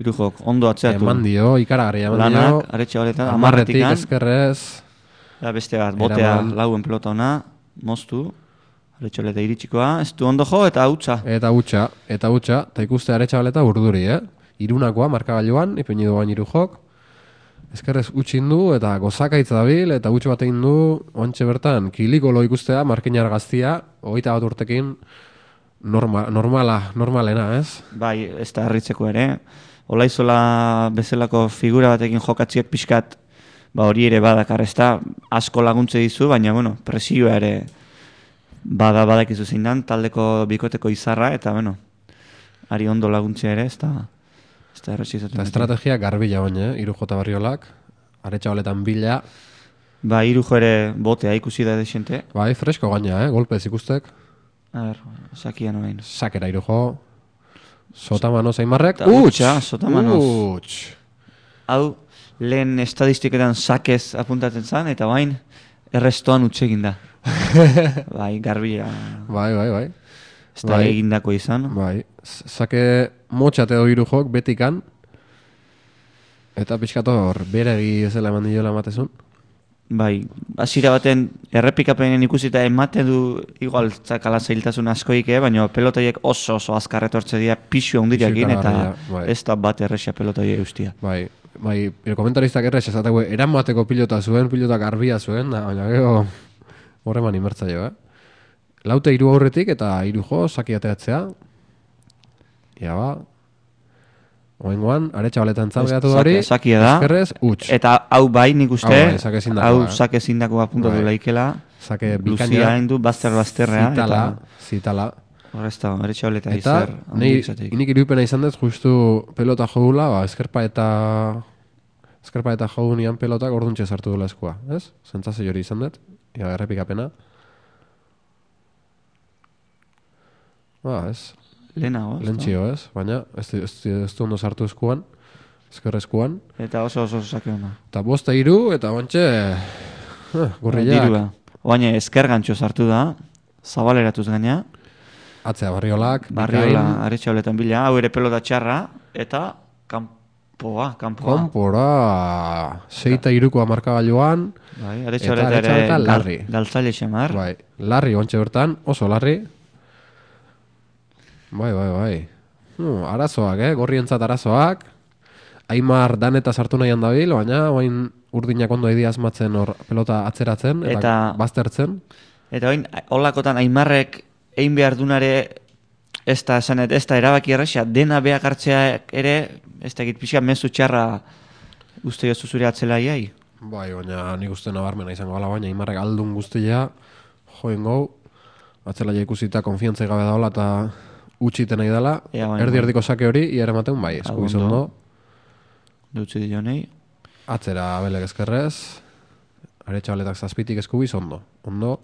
Irujok, ondo atzeatu. Eman dio, ikaragarri eman dio. Lanak, aretxe horetan, Amarretik amarretik eskerrez. Da beste bat, botea Eraman. lauen pelota ona, moztu, aretxoleta iritsikoa, ez du ondo jo eta hautsa. Eta utxa, eta utxa, eta ikuste aretxabaleta urduri, eh? Irunakoa, markagailuan, ipini du bain irujok. Eskerrez utxin du, eta gozakaitz dabil, eta utx bat egin du, oantxe bertan, kiliko lo ikustea, markinar gaztia, hogeita bat urtekin, norma, normala, normalena, ez? Bai, ez da harritzeko ere. Olaizola bezalako figura batekin jokatziak pixkat, ba hori ere badakar, ez da asko laguntze dizu, baina bueno, presioa ere bada badakizu zein dan, taldeko bikoteko izarra, eta bueno, ari ondo laguntzea ere, ez da, ez da erresi izaten beti. estrategia garbila baina, eh? Iru jota barriolak, aretxabaletan bila, Ba, irujo ere botea ikusi da desente. bai, fresko gaina, eh? Golpez ikustek, A ber, sakian orain. sakera iru jo, sotamanoz aimarrek, Eta utxa, sotamanoz. Utx! Hau, lehen estadistiketan sakez apuntatzen zen, eta bain, errestoan utsegin da. (laughs) bai, garbia Bai, bai, bai. ez da Bai. egindako izan. Bai, zake motxate hiru jok betikan. Eta pixkatu hor, beregi ezela eman diola ematezun. Bai, hasiera baten errepikapenen ikusita ematen du igual zakala zailtasun askoik, eh? baina pelotaiek oso oso azkar etortze dira pixu handiriakin Pixu eta bai. ez da bat erresia pelotaia ustia. Bai, bai, el komentaristak errex esateko eran bateko pilota zuen, pilota garbia zuen, da, baina gero horreman imertzaio, eh? Laute hiru aurretik eta hiru jo, saki ateratzea. Ja ba. Oengoan, aretsa baletan zalgeatu Sake- hori, sakia da. eskerrez, uts. Eta hau bai nik uste, Hau bai, sake hau eh? sake ezindakoa puntatu Bai. laikela, Sake Luzia bikaina, hain du, bazter bazterrea, zitala, eta zitala. horrez da, ere txableta Eta, izateik. nik irupena izan dut, justu pelota joula, ba, eskerpa eta eskerpa eta jau nian pelotak orduntxe sartu dula eskua, ez? Zentzazio hori izan dut, ja, errepikapena. Ba, ez, Lehenago, ez lentxio, ez? Baina, ez, ez, ez du ondo sartu eskuan, esker eskuan. Eta oso oso sake ona. Eta bosta hiru eta bantxe, eh, gurriak, Dirua. Oaine esker gantxo sartu da, zabaleratuz gaina, atzea barriolak, barriola bikain, aretxauletan bila, hau ere pelota txarra, eta kanpoa, kanpoa. konpora, seita iruko amarkagailuan, Bai, Eta aretxauleta ere gal, larri. galtzaile xamar. Bai, larri ontxe bertan, oso larri. Bai, bai, bai. Hmm, arazoak, eh? Gorrientzat arazoak. Aimar dan eta sartu nahian dabil, baina oain urdinak ondo edia asmatzen hor pelota atzeratzen eta, Eta- baztertzen. Eta oin, holakotan aimarrek egin behar dunare ez da esanet, ez da erabaki erraxa, dena behak hartzea ere, ez da pixka mezu txarra uste jozu zure atzelaiai. Bai, baina nik uste nabarmena izango gala, baina Aimarrek aldun guztia joen gau, atzela ja ikusita konfiantza gabe daola eta utxiten nahi dela, Ea, bai, erdi bai. erdiko sake hori, iar ematen bai, eskubiz ondo. Dutzi dionei. Atzera belek ezkerrez, aretxabaletak zazpitik eskubiz ondo. Ondo,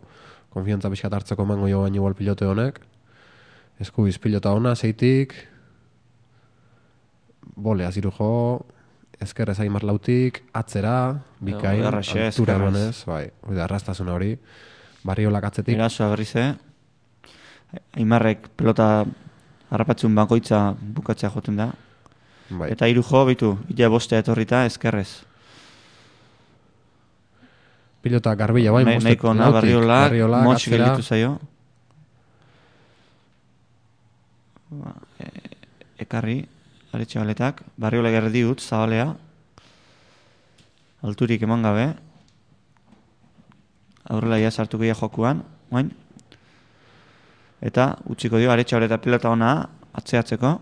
konfiantza pixkat hartzeko emango jo baino igual pilote honek. Eskubiz pilota ona, zeitik, bolea ziru jo, ezkerrez aimar lautik, atzera, bikain, erraxe, altura ezkerrez. emanez, bai, hori da, arrastasuna hori, barriolak atzetik, Erasoa berriz, eh? Aimarrek pelota harrapatzun bakoitza bukatzea joten da. bai. Eta hiru jo, bitu, ila bostea etorrita eskerrez. pilota garbila bai, Nahi- mostet Nahiko na barriolak, motx gelditu zaio. Ba, e, ekarri, aretxabaletak, barriolak erdi ut, zabalea. Alturik eman gabe. Aurrela ia sartuko ia jokuan, oain. Eta utziko dio aretxabaleta pilota ona atzeatzeko.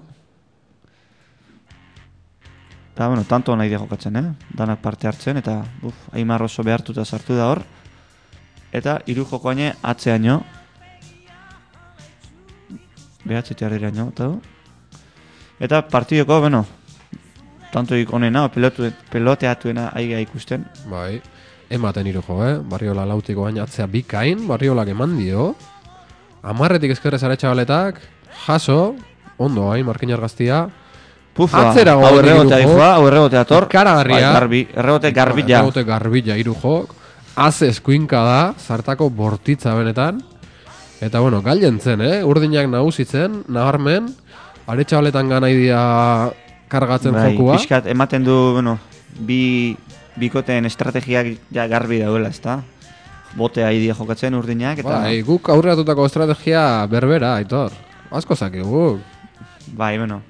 Eta, bueno, tanto nahi dia jokatzen, eh? Danak parte hartzen, eta, buf, Aimar oso behartuta sartu da hor. Eta, hiru jokoaine atzeaino. Behatzetea iraino, eta du. Eta partidoko, bueno, tantoik onena, pelotu, peloteatuena aiga ikusten. Bai, ematen hiru jo, eh? Barriola lautiko baina atzea bikain, barriolak eman dio. Amarretik ezkerrez aretxabaletak, jaso, ondo hain, markin argaztia. Pufa, Atzera hau jo. dijoa, hau errebotea ator. Ikaragarria. Bai, garbi, errebote garbila. Erraute garbila hiru jok. Aze eskuinka da, zartako bortitza benetan. Eta bueno, galien zen, eh? Urdinak nagusitzen, nabarmen, aretxabaletan gana idia kargatzen bai, jokua. Pixkat, ematen du, bueno, bi, bikoteen estrategiak ja garbi daudela, ezta? Botea idia jokatzen urdinak, eta... Bai, guk aurreratutako estrategia berbera, aitor. Asko zakigu. Bai, bueno.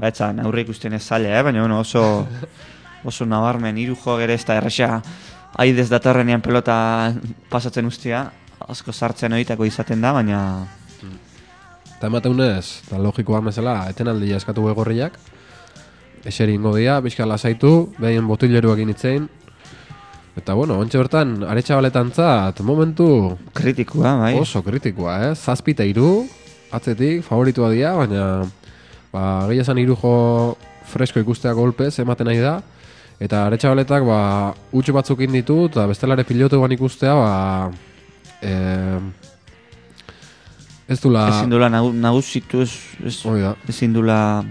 Baitzan, aurre ikusten ez zaila, eh? baina bueno, oso, (laughs) oso nabarmen, hiru jo gere ez da erresa aidez datorrenean pelota pasatzen ustia, asko sartzen oitako izaten da, baina Eta emateunez, eta logikoa bezala, etenaldia eskatu egorriak. Eseri ingo dia, pixka lasaitu, behien botileruak initzein. Eta bueno, ontxe bertan, aretxabaletan zat, momentu kritikua, bai. oso kritikoa, eh? Zazpita iru, atzetik, favoritua dia, baina ba, gehi esan irujo fresko ikustea golpez, ematen nahi da. Eta aretxabaletak, ba, utxu batzuk ditu, eta bestelare pilotuan ikustea, ba, eh, ez dula... Ezin dula nagu, nagusitu, ez, ez, da. ezin dula...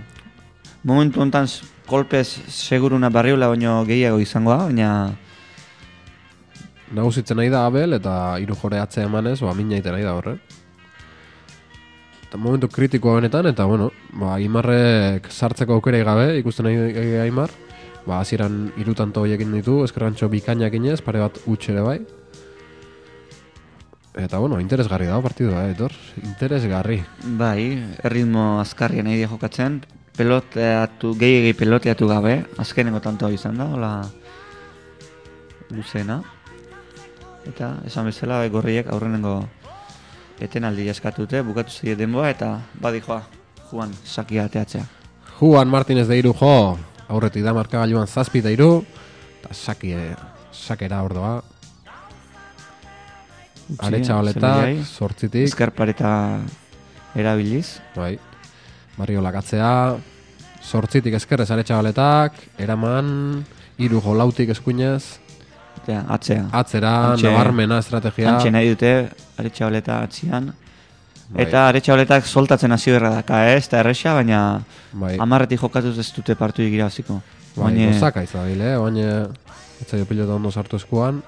Momentu honetan kolpez seguruna barriola baino gehiago izangoa, baina nagusitzen nahi da Abel eta hiru jore atzea emanez, ba egiten nahi da horre. Eta momentu kritikoa benetan eta bueno, ba Aimarrek sartzeko aukera gabe ikusten nahi Aimar. Ba hasieran hiru tanto hoiekin ditu, eskerrantxo bikainak inez, pare bat huts ere bai. Eta bueno, interesgarri da partidua, eh, Aitor. Interesgarri. Bai, erritmo azkarria nahi jokatzen, peloteatu, gehi peloteatu gabe, azkenengo tanto izan da, hola luzena. Eta, esan bezala, bai, gorriek aurrenengo etenaldi eskatute, bukatu zei denboa, eta badi joa, Juan, sakia ateatzea. Juan Martínez de Iru jo, aurretik da markagailuan zazpi da iru, eta saki, sakera ordoa. Aretxa zelaiai. holetak, sortzitik, Eskarpareta erabiliz. bai, barrio lakatzea, sortzitik eskerrez aretxa holetak, eraman, iru jo lautik eskuinez, atzea. atzera, Hantxe- nabarmena estrategia. Antxe nahi dute, holeta atzian. Bai. Eta holetak soltatzen hasi berra daka, ez? Eta erresa, baina Bai. amarretik jokatuz ez dute partuik irabaziko. Bai, Baina gozaka izabil, eh? Baina, ez zaio pilota ondo sartu eskuan.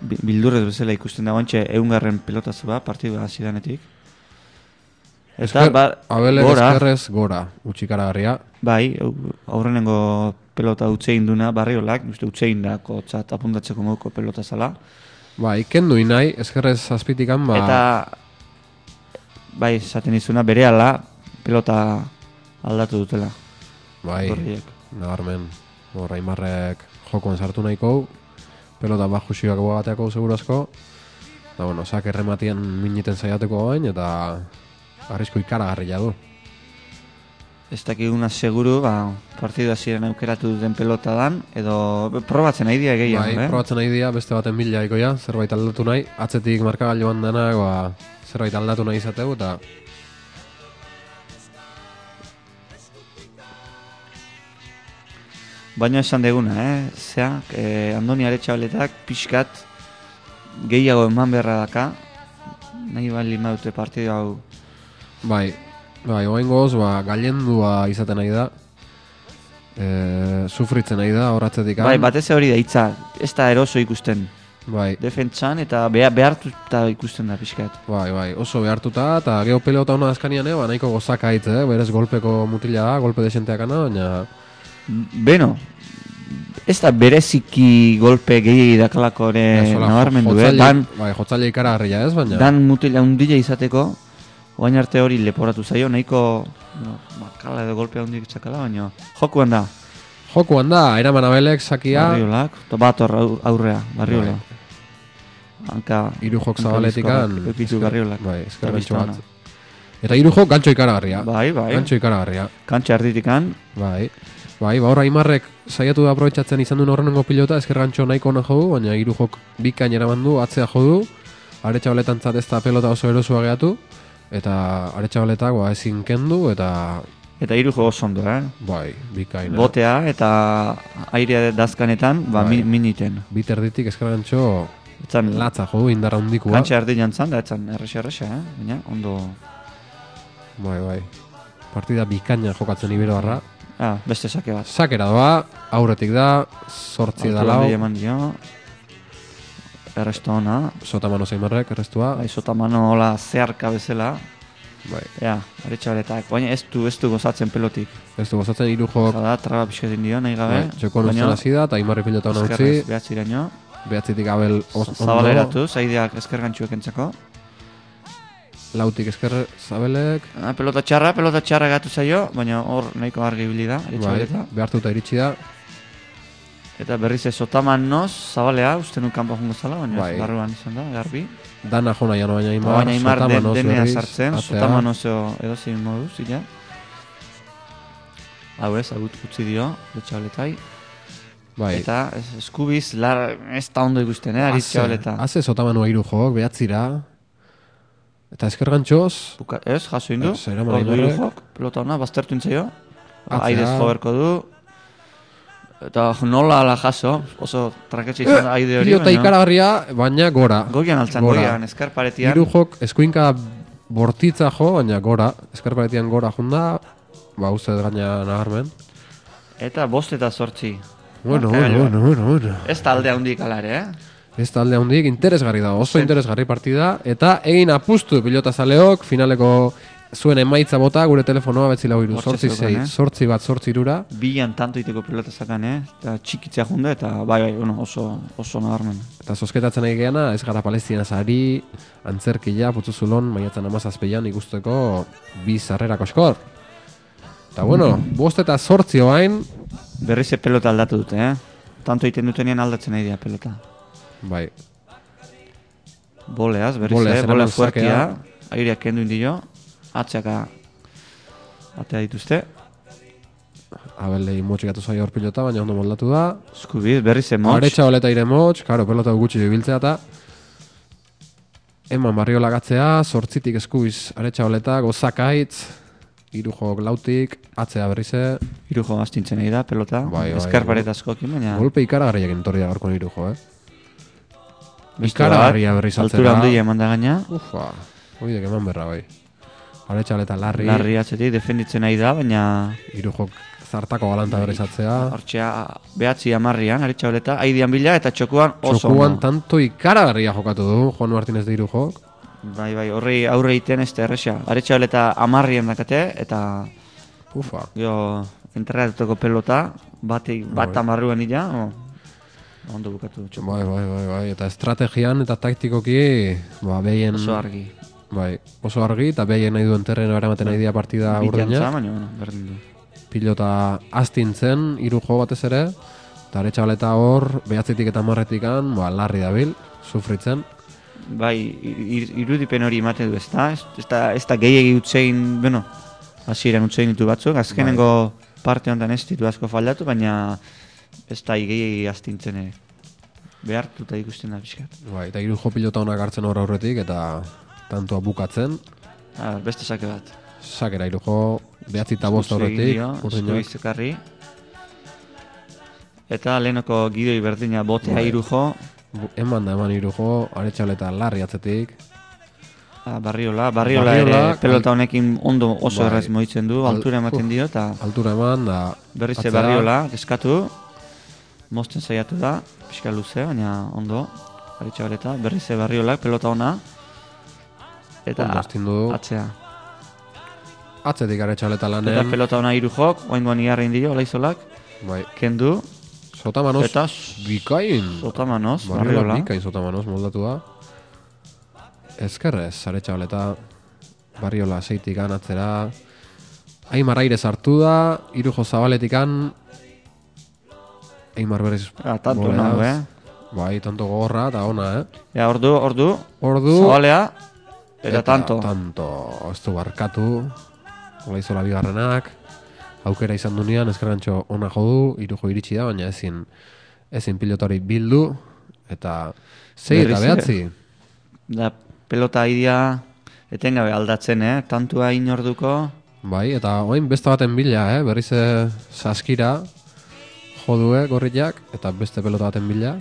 Bi- bildurrez bezala ikusten da, guantxe eungarren pelotazu ba, partidu hasi danetik. Eta, Esker, ba, Abelek gora, eskerrez gora, utxikaragarria. bai, au- aurrenengo pelota utxe induna, barriolak, uste utxe indako txat apuntatzeko moduko pelota zala. Bai, kendu nahi, eskerrez azpitikan, ba... Eta, bai, esaten izuna, bere ala, pelota aldatu dutela. bai, gorriek. nabarmen, hor Aimarrek jokoan sartu nahiko, pelota bat jusioak bateako segurazko, eta bueno, sak errematian miniten saiateko gain, eta arrisko ikaragarria du. Ez dakiguna seguru, ba, partidu hasieran aukeratu duten pelota dan, edo probatzen nahi dira gehiago, bai, eh? probatzen nahi dira, beste baten bila ikoia, zerbait aldatu nahi, atzetik markagailuan denak, ba, zerbait aldatu nahi izateu, eta Baina esan deguna, eh? Zea, eh, Andoni Aretxabaletak pixkat gehiago eman beharra daka, nahi bali maute partidu hau. Bai, bai, oain goz, ba, gailendua izaten nahi da. E, sufritzen nahi da, horatzetik. Bai, batez hori da hitza, ez da eroso ikusten. Bai, Defentsan eta beha, behartuta ikusten da pixkat. bai, bai, oso behartuta, eta geho pelota hona azkanian, eh, ba, nahiko gozaka hitz, eh, berez golpeko mutila da, golpe desenteakana, baina, Beno, ez da bereziki golpe gehi dakalako ere ez, hola, nabarmendu, eh? Dan, bai, jotzaile ikaragarria ez, baina, dan mutila undila izateko, oain arte hori leporatu zaio, nahiko no, makala edo golpe handik txakala, baina jokuan da, jokuan da, eraman abelek, sakia, barriolak, bat aurrea, barriola. Hanka, hiru jok zabaletikan, eukitu barriolak. bai, biztona. bat. Eta hiru jok gantxo ikaragarria, Bai, bai, gantxo ikaragarria. kantxa erditikan, Bai, bai, ba horra Aimarrek saiatu da aprobetxatzen izan duen horrengo pilota, esker gantxo nahiko ona jo du, baina hiru jok bikain eraman du, atzea jo du, aretxabaletan ez da pelota oso erosua gehatu, eta aretxabaletak ba, ezin kendu, eta eta hiru jo oso ondo, eh? bai, bikain. Botea eta airea dazkanetan, ba, Bai. min, miniten. Biterditik esker gantxo Etzan, latza jo du, indarra hundikua. kantxa erdi jantzan, da etzan erresa, eh? Baina, ondo, Bai, bai. Partida bikaina jokatzen iberoarra. Ah, beste sake bat. Sakera doa, aurretik da, sortzi da lau, eman dio, erresto ona, sotamano zeimarrek, errestua. bai, sotamano hola zeharka bezala, Bai. ja, aretxabaletak, baina ez du, ez du gozatzen pelotik. Ez du gozatzen hiru jok Oda, traba pixkatin dio, nahi gabe. Bai, txoko nuzten hasi da, eta Aimarri pilota hona utzi, eskerrez behatziraino, behatzitik abel ondo, zabaleratu, zaideak gantxuek entzako. Lautik esker zabelek, Ah, pelota txarra, pelota txarra gatu zaio, baina hor nahiko argi ibili da, bai, behartuta iritsi da, Eta berriz ez otaman noz, zabalea, uste nun kanpo jungo zala, baina Bai. barruan izan da, garbi. dana jona jano baina Aimar, baina imar den, denea sartzen, sotaman oso edo zein modu, zila. Hau ez, hau utzi dio, letxabaletai. bai, Eta eskubiz, lar, ez da ondo ikusten, eh, Haze- aritxabaleta. haze sotamanoa hiru jok, behatzira, eta esker gantxoz, Buka, ez, jaso indu, Aimarrek. jok, pelota ona, baztertu intzaio, Atzea. airez jo berko du, eta nola ala jaso, oso traketxe izan da aide hori, pilota ikaragarria, baina gora. goian altzan, Gora. goian, eskarparetian, Hiru jok eskuinka bortitza jo, baina gora, eskarparetian gora junda, ba uste gaina nabarmen. eta bost eta sortzi. Bueno, bueno, bueno, bueno, bueno. Ez talde handik ala ere, eh? Ez talde handik interesgarri da, oso interesgarri partida, eta egin apustu pilota zaleok, finaleko zuen emaitza bota, gure telefonoa betzi lau iru, sortzi zei, eh? sortzi bat, sortzi irura, Bilan tanto iteko pelota zakan, eh? Eta txikitzea junde, eta bai, bai, bueno, oso, oso nabarmen. eta sosketatzen nahi geana, ez gara palestina zari, antzerkila, putzuzulon, maiatzen amazazpeian ikusteko bi sarrerako eskor. Eta bueno, bost eta sortzi oain, Berriz pelota aldatu dute, eh? Tanto egiten dutenean aldatzen nahi dira pelota. Bai, Boleaz, berriz Boleaz, ze, eraman bole fuertia, aireak kendu indio, atxaka atea dituzte. abelei motxikatu zaio hor pilota, baina ondo moldatu da, Skubiz, berriz ze motx. Aretxa oleta ire motx, karo, pelota gutxi bibiltzea eta eman barrio lagatzea, sortzitik eskubiz aretxa oleta, gozakaitz, hiru jok lautik, atzea berrize, Irujo astintzen nahi da, pelota. Bai, bai, askokin, baina... golpe ikaragarriak entorria gaurko hiru jo, eh? Beste ikaragarria bat, berriz Altura handia eman da gaina. Ufa, horiek eman berra bai. Aretxa oleta larri, Larri atzetik defenditzen nahi da, baina... hiru jok zartako galanta berriz atzea, Hortxea, behatzi amarrian, aritxa oleta, aidian bila eta txokuan oso txokuan ondo. tanto ikaragarria jokatu du, Juan Martínez de hiru jok, Bai, bai, horri aurre egiten ez da erresa. Aritxa oleta amarrian dakate, eta ufa, gero enterratutako pelota, bat Bai. amarruan ila, ondo bukatu txokuan. bai, bai, bai, bai, eta estrategian eta taktikoki, ba, behien... Oso argi. Bai, oso argi, eta behien nahi duen terreno eramaten nahi dira partida urdina. baina, bueno, berdin du. Pilota astintzen, hiru jo batez ere, eta aretxabaleta hor, behatzetik eta marretikan, ba, larri dabil, sufritzen. Bai, ir- irudipen hori ematen du, ezta? Ez, ez da, ez da gehiagi utzein, bueno, hasieran utzein ditu batzuk, azkenengo parte honetan ez ditu asko faldatu, baina ez da gehiagi astintzen ere. Behartuta ikusten da pixkat. Bai, eta hiru jo pilota honak hartzen hor aurretik, eta tantoa bukatzen, A, beste sake bat. sakera hiru jo, behatzi eta bost aurretik, urdinak. Eskuiz ekarri. Eta lehenoko gidoi berdina botea Bai. hiru jo, Eman da eman hiru jo, aretxabaleta larri atzetik, a, barriola, barriola, Barriola, ere pelota honekin ondo oso Bai. erraz moitzen du, Al- altura ematen dio, eta altura eman, da... Berriz barriola, eskatu, mozten saiatu da, pixka luze, baina ondo, aritxabaleta, berriz barriolak, pelota ona, eta Ondo atzea. Atzetik aretxabaleta Eta lanen, pelota ona hiru jok, oingoan igarra indio, olaizolak, bai, kendu, sotamanoz, eta bikain. sotamanoz, Barriola barriola. bikain sotamanoz moldatu da. Ezkerrez, aretxabaleta, barriola zeitik atzera. Aimar aire sartu da, irujo zabaletikan, Aimar berriz Ah, tanto nago, eh? Bai, tanto gogorra eta ona, eh? Ja, ordu, ordu, Ordu, zabalea, eta, tanto. Tanto, ez du barkatu, olaizola bigarrenak, aukera izan dunean, ezkerrantxo ona jo du, irujo iritsi da, baina ezin, ezin pilotori bildu, eta zei eta behatzi. Da, pelota idia, etengabe aldatzen, eh? Tantua inorduko, Bai, eta oain beste baten bila, eh? berriz eh, saskira, jodue gorriak, eta beste pelota baten bila.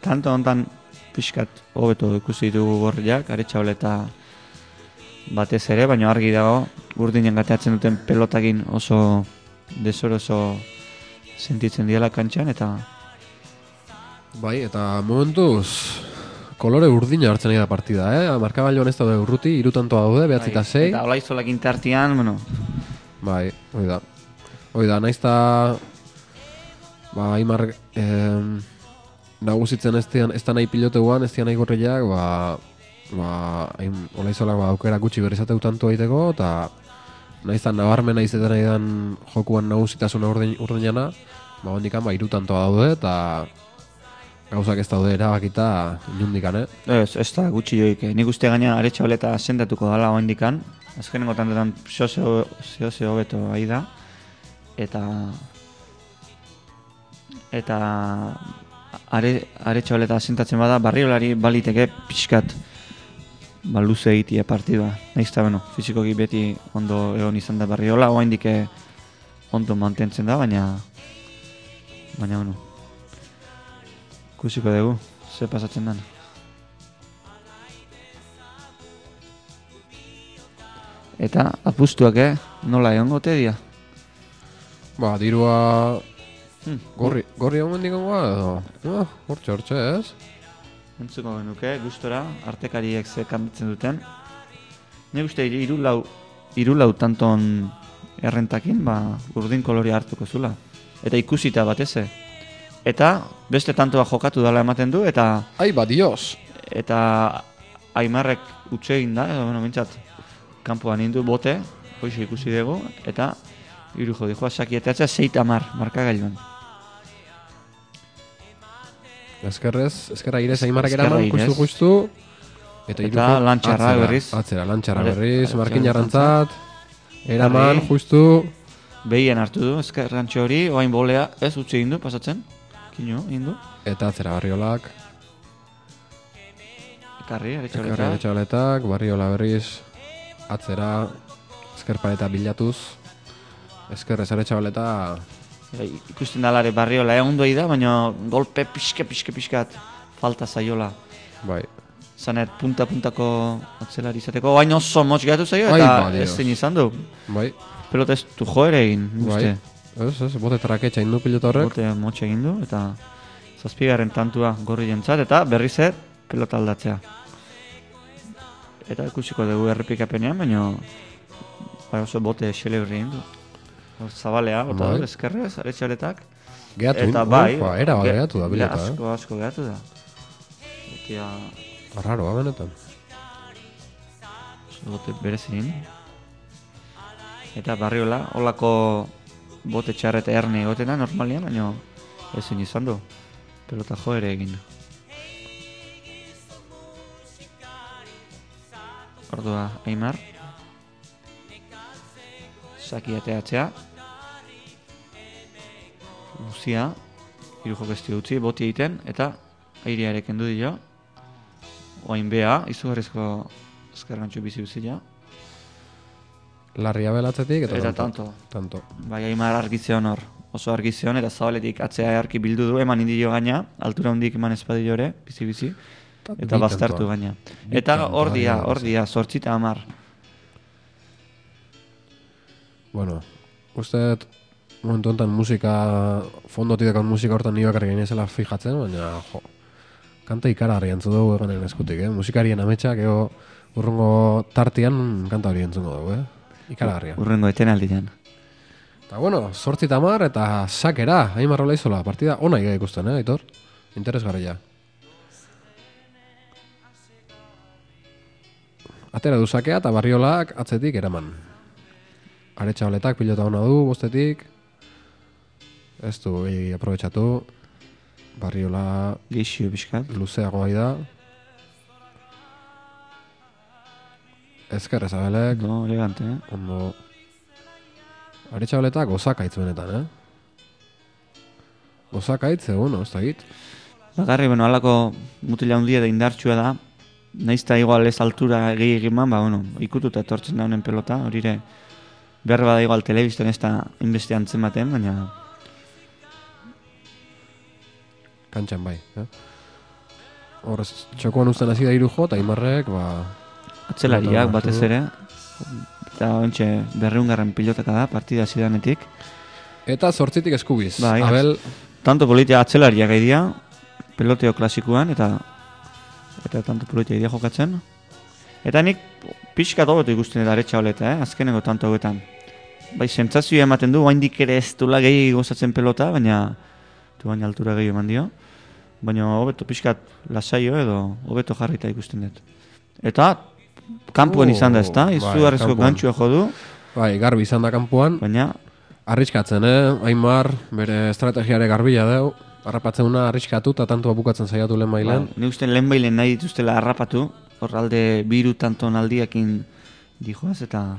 tanto hontan pixkat hobeto ikusi ditugu gorriak, aretxaule eta batez ere, baina argi dago, urdinen gateatzen duten pelotakin oso desoroso sentitzen diela kantxan, eta Bai, eta momentuz, kolore urdina hartzen da partida, eh? Markagailuan ez daude urruti, irutantoa daude, behatzi eta sei. Eta olaizolak intartian, bueno, Bai, hoi da. Hoi da, naiz ta... Ba, Aimar... Em, nagusitzen ez dian, ez da nahi piloteuan, ez dian nahi gorriak, ba... Ba, hain, olaizolak ba, aukera gutxi berrizateu tanto aiteko, eta... Naiz ta nabarmena izaten nahi dan jokuan nagusitasuna urdin, urdinana, ba, hondikan, ba, irutantoa daude, eta... Gauzak ez daude erabakita inundikan, eh? ez, ez da gutxi joik. eh. Nik uste gaina aretxaule eta sendatuko dala oindikan. Azkenengo tantetan zehose zehose hobeto ahi da. Eta... Eta... Are, aretxaule eta sentatzen bada, barriolari baliteke pixkat ba, luze egitea partida. Naiz eta, bueno, fizikoki beti ondo egon izan da barriola, oaindik eh, ondo mantentzen da, baina... Baina, bueno, ikusiko dugu, ze pasatzen den. Eta apustuak, eh? Nola egongo te dia? Ba, dirua... Hmm. Gorri, gorri hau mendikongoa edo? Ah, hortxe, hortxe, ez? entzuko genuke, gustora, artekariek ze kanbitzen duten. Ne uste hiru lau, hiru lau tanton errentakin, ba, urdin koloria hartuko zula. Eta ikusita batez. Eta beste tantoa jokatu dala ematen du, eta Ai, ba, dios! eta Aimarrek utxe egin da, edo, bueno, mintzat, kanpoan indu bote, hoxe ikusi dugu, eta hiru jo dijoa sakieteatzea seit amar, markagailuan. Eskerrez, eskerra irez aimarrak eraman, justu. Eta, Eta lantxarra berriz. Atzera, lantxarra berriz, markin jarrantzat. Eraman, justu. Behien hartu du, eskerrantxo hori, oain bolea, ez utxe egin du, pasatzen, kino, egin du, Eta atzera barriolak. ekarri, Ekarri aretxoleta, etxaletak, barriola berriz. Atzera, eskerpaleta bilatuz. Eskerrez aretxabaleta Bai, ikusten dalare barriola, egon duai da, baina golpe pixke, pixke, pixkat, falta zaiola. bai. Zanet, punta-puntako atzelari izateko, oain oso motx gehatu zaio, Ai, eta ba, Dios. ez zen izan du. Bai, Pelota ez du jo ere egin, bai. Ez, ez, bote traketxa indu pilota horrek. Bote motxe egin du, eta zazpigarren tantua gorri jentzat, eta berriz ere pelota aldatzea. Eta ikusiko dugu errepikapenean, baina bai oso bote xelebrri egin du. Zabalea, bota Bai. du, eskerrez, aretxaletak. Gehatu, Eta bai, Ba, era bat ge- gehatu da ge- pilota, eh? Asko, asko gehatu da. Botia, Arraroa benetan. oso bote berezin. Eta barriola, holako bote txarra eta erne egotena normalian, baina ezin izan du. Pelota jo ere egin. Ordua, Aimar. Saki ateatzea. Luzia. Hiru jokesti utzi, boti egiten, eta aireare kendu dio. Oain bea, izugarrizko eskerrantxu bizi uzila. Larria belatzetik eta, Eta tanto. Tanto. Bai, Aimar argizion hor. Oso argizion, eta zabaletik atzea arki bildu du, eman indio gaina, altura hundik eman espadio ere, bizi-bizi. Eta baztertu gaina. Eta hor dia, hor dia, sortzita amar. Bueno, uste momentu honetan musika, fondotik dekan musika hortan nio bakarrik gainezela fijatzen, baina, jo, kanta ikaragarri entzu dugu eganen eskutik, eh? Musikarien ametsak, ego urrungo tartian kanta hori entzungo dugu, eh? Ikaragarria. Urrengo etenaldian. Eta bueno, sortzi tamar eta sakera, Aimar Olaizola, partida ona iga ikusten, eh, Aitor? Interesgarria. Atera du sakea eta barriolak atzetik eraman. Aretxabaletak pilota ona du, bostetik. Ez du gehiagi aprobetsatu. Barriola Geixio pixkat. luzeago gai da. Ezker ezabelek, No, elegante, eh? ondo... Aretxabaletak gozakaitz benetan, eh? Gozakaitz, egun, ez da git. Bagarri, bueno, alako mutila handia da indartsua da. Naiz eta igual ez altura gehi egiman, ba, bueno, ikututa etortzen da honen pelota, hori ere behar bada igual telebistan ez da inbeste antzematen, baina Kantxan bai, eh? Horrez, txokoan usten hasi da hiru jo, eta Imarrek, ba... atzelariak batez ere. Eta ontxe berreungarren pilotaka da, partida zidanetik. Eta zortzitik eskubiz. Bai, Abel, Tanto politia atzelariak gai dira, peloteo klasikoan, eta eta tanto politia idea jokatzen. Eta nik pixka hobeto ikusten dut aretsa holeta, eh? azkeneko tanto hauetan. Bai, sentsazioa ematen du, oaindik ere ez dula gehi gozatzen pelota, baina du baina altura gehi eman dio. Baina hobeto pixkat lasaio edo hobeto jarrita ikusten dut. Eta kanpoan Oh, izan da ezta, bai, izugarrizko kanpoan. gantxua jo du, bai, garbi izan da kanpoan, baina arriskatzen, eh? Aimar, bere estrategiare garbila deu, harrapatzen una arriskatu eta tantua bukatzen saiatu lehen bailen. Ba, ni uste lehen bailen nahi dituztela harrapatu, hor alde biru tanton aldiakin dijoaz, eta...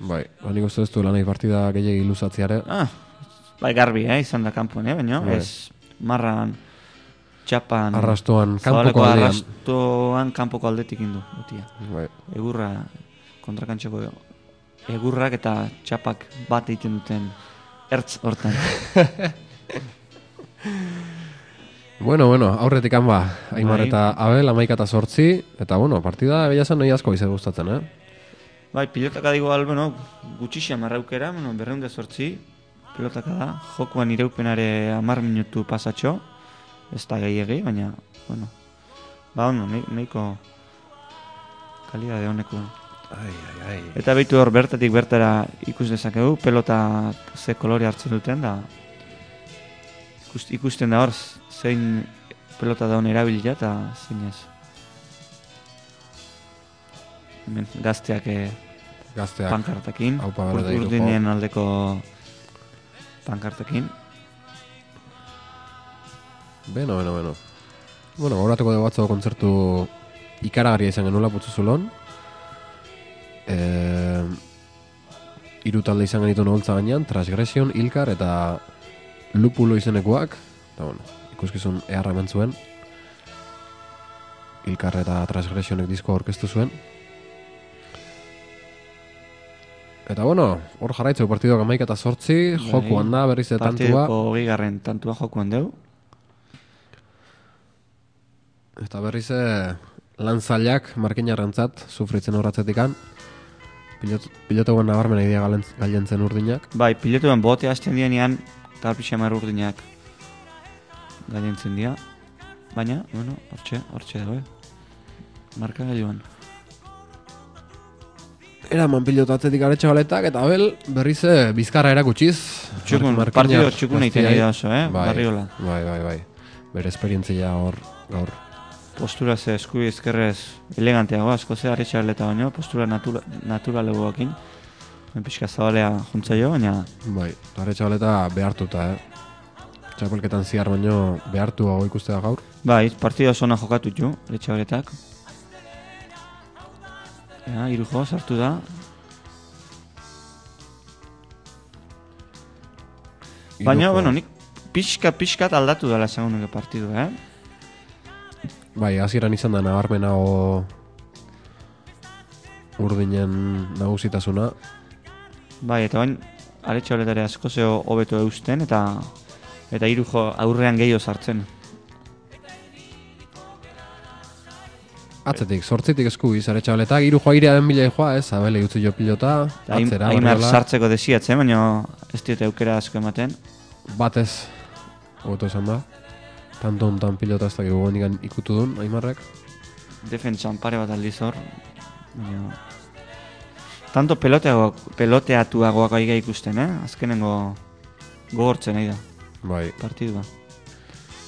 Bai, ba, nik uste ez du lanei partida gehiagi luzatziare. Ah, bai garbi, eh, izan da kanpoan, eh, baina Bai. ez marran, txapan... Arrastoan, kanpoko aldean. arrastoan kanpoko aldetik indu, botia. Bai. Egurra, kontrakantxoko egurrak eta txapak bat egiten duten ertz hortan. (laughs) Bueno, bueno, aurretik ba, Aimar Bai. eta Abel, amaika eta sortzi, eta bueno, partida beia zen nahi asko izan gustatzen, eh? Bai, pilotaka da igual, bueno, gutxixia marraukera, bueno, berreunde sortzi, pilotaka da, jokuan ireupenare amar minutu pasatxo, ez da gehiagi, baina, bueno, Ba, ono, nahiko kalidade honeko. Ai, ai, ai. Eta behitu hor bertatik bertara ikus dezakegu, pelota ze kolore hartzen duten da. Ikust, ikusten da hor zein pelota daun erabilia eta zein ez. Hemen gazteak eh, Gazteak. pankartakin, hiruko. urdinen aldeko pankartakin. Beno, beno, beno. Bueno, gauratuko dugu atzo kontzertu ikaragarria izan genuela putzu zulon. E, iru talde izan genitu noltza gainean, Transgression, Ilkar eta Lupulo izenekoak. Eta bueno, ikuskizun eharra eman zuen. Ilkar eta Transgressionek disko aurkeztu zuen. Eta bueno, hor jarraitzeu partiduak amaik eta sortzi, joku handa berriz eta tantua. Partidoko hogei garren tantua jokuan deu. Eta berriz eh, lan zailak markinarrantzat sufritzen horratzetikan. Pilot, piloteuen nabarmena idea galen- gailentzen urdinak. Bai, pilotuan bote hasten dienean, eta pixamar urdinak gailentzen dira. Baina, bueno, hortxe, hortxe dago, Marka gailuan. Eraman pilota atzetik aretxe baletak, eta abel berriz eh, bizkarra erakutsiz. Txukun, partido txukun egiten da oso, eh, Bai, Barriola. Bai, bai, bai. Bere esperientzia hor, gaur. Postura ze eskubi ezkerrez eleganteago, asko ze aretxarleta baino, postura natura, naturalegoakin. Pixka zabalea juntzaio, baina Bai, aretxe baleta behartuta, eh. Txapelketan ziar baino behartu hau ikustea gaur. bai, partida oso ona jokatu ju, aretxarletak. Ja, hiru jo, sartu da. Baina, bueno, nik pixka pixkat aldatu dela esango nuke partidu, eh? Bai, hasieran izan da nabarmenago urdinen nagusitasuna. Bai, eta bain, aretxe holetare asko zeo hobeto eusten, eta eta hiru aurrean gehiago sartzen. Atzetik, sortzitik eskubiz, aretxabaletak, iru joa irearen bila joa, ez, abele utzi jo pilota, atzera, Aimar sartzeko desiatzen, baina ez diote aukera asko ematen. batez, hobeto esan da. Tanto hontan pilota ez dakigu gondikan ikutu duen, Aimarrek. Defentsan pare bat aldiz hor. Tanto peloteago, peloteatuagoak aiga ikusten, eh? Azkenengo gogortzen nahi da, Bai, partidua.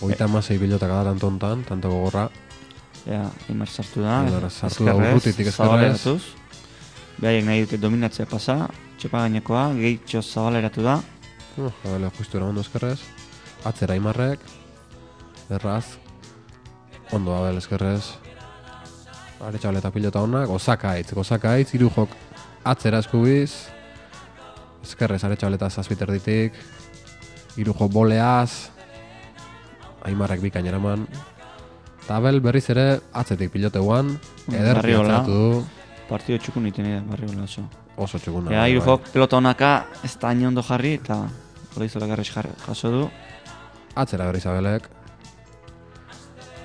oita amasei pilota kada tanto hontan, tanto gogorra. Ja, Aimar sartu da. Aimar sartu da ezkerrez, urrutitik ezkerrez. Behaiek nahi dute dominatzea pasa, txepa gainekoa, gehitxo zabaleratu da. Abele justu eramandu eskerrez. Atzera Aimarrek. Erraz. Ondo abel eskerrez. Aretxabaleta pilota honak, osakaitz, osakaitz, hiru jok atzera eskubiz. Eskerrez aretxabaleta zazpiter ditik. Hiru jok boleaz. Aimarrek bikain eraman. Eta abel berriz ere atzetik piloteuan. Ederki Barriola. atzeratu du. Partido txukun iten da, barri gola oso. Oso txukuna. Ja, bai, hiru bai. jok pelota honaka, ez da ondo jarri, eta garrez jarri, jaso du. Atzera berriz abelek.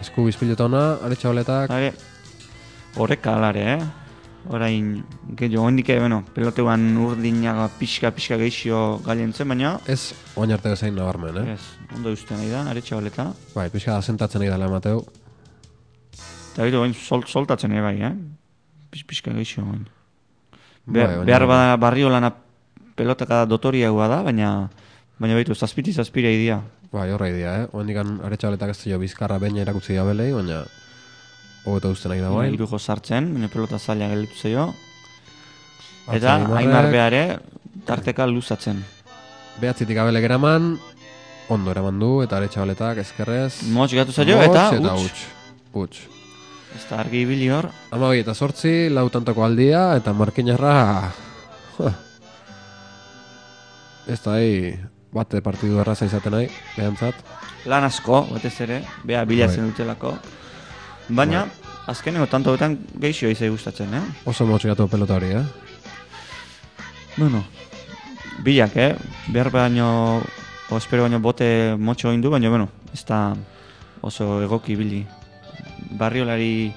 Eskubiz pilota hona, aretxabaletak. Hare, horreka alare, eh? Orain, gehiago, hendik, eh, bueno, peloteuan urdinaga pixka, pixka geixio galientzen, baina, Ez, oin arte bezain nabarmen, eh? ez, ondo uste nahi da, aretxe baleta. Bai, pixka sentatzen nahi dela emateu. Eta bitu, bain, sol, soltatzen ere bai, eh? Pix, pixka geixio. Bai, Be, baina- behar bada barrio lana pelotaka dotoriagoa da, baina, baina baitu, zazpiti zazpira idia. Bai, horra idea, eh? Oendikan aretxabaletak ez dio bizkarra baina erakutzi abelei, baina hobeto uste nahi da bai. Hiru jo sartzen, baina pelota zaila gelditu zaio. Atzo Eta Aimar beare, tarteka luzatzen. Behatzitik abelek eraman, ondo eraman du, eta aretxabaletak ezkerrez. Motx gatu zaio, eta eta huts. huts. Ez da argi ibili hor. Amabi eta sortzi, lau aldia, eta markinarra... Ez da, bate partidu erraza izaten nahi, behantzat. Lan asko, batez ere, bea bilatzen Bai. dutelako. Baina, azkenengo tanto betan geixio izai gustatzen, eh? Oso motx gatu pelota hori, eh? Bueno, bilak, eh? Behar baino, espero baino bote motxo egin du, baina, bueno, ez da oso egoki bili. Barriolari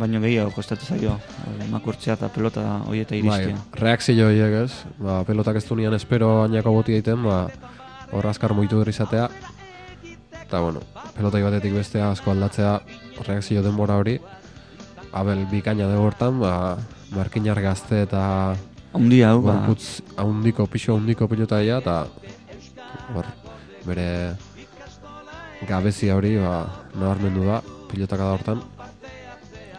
baino gehiago kostatu zaio, eh, makurtzea eta pelota hoieta iristea. Bai, reakzio horiek ez, ba, pelotak ez du nian espero ainako boti egiten, ba, hor azkar moitu izatea. eta bueno, pelotai batetik bestea asko aldatzea reakzio denbora hori, abel bikaina dugu hortan, ba, markinar gazte eta Hundi hau, ba, gorputz haundiko, pixo haundiko pilotaia, eta hor, bere gabezia hori, ba, nabarmendu da, pilotaka da hortan.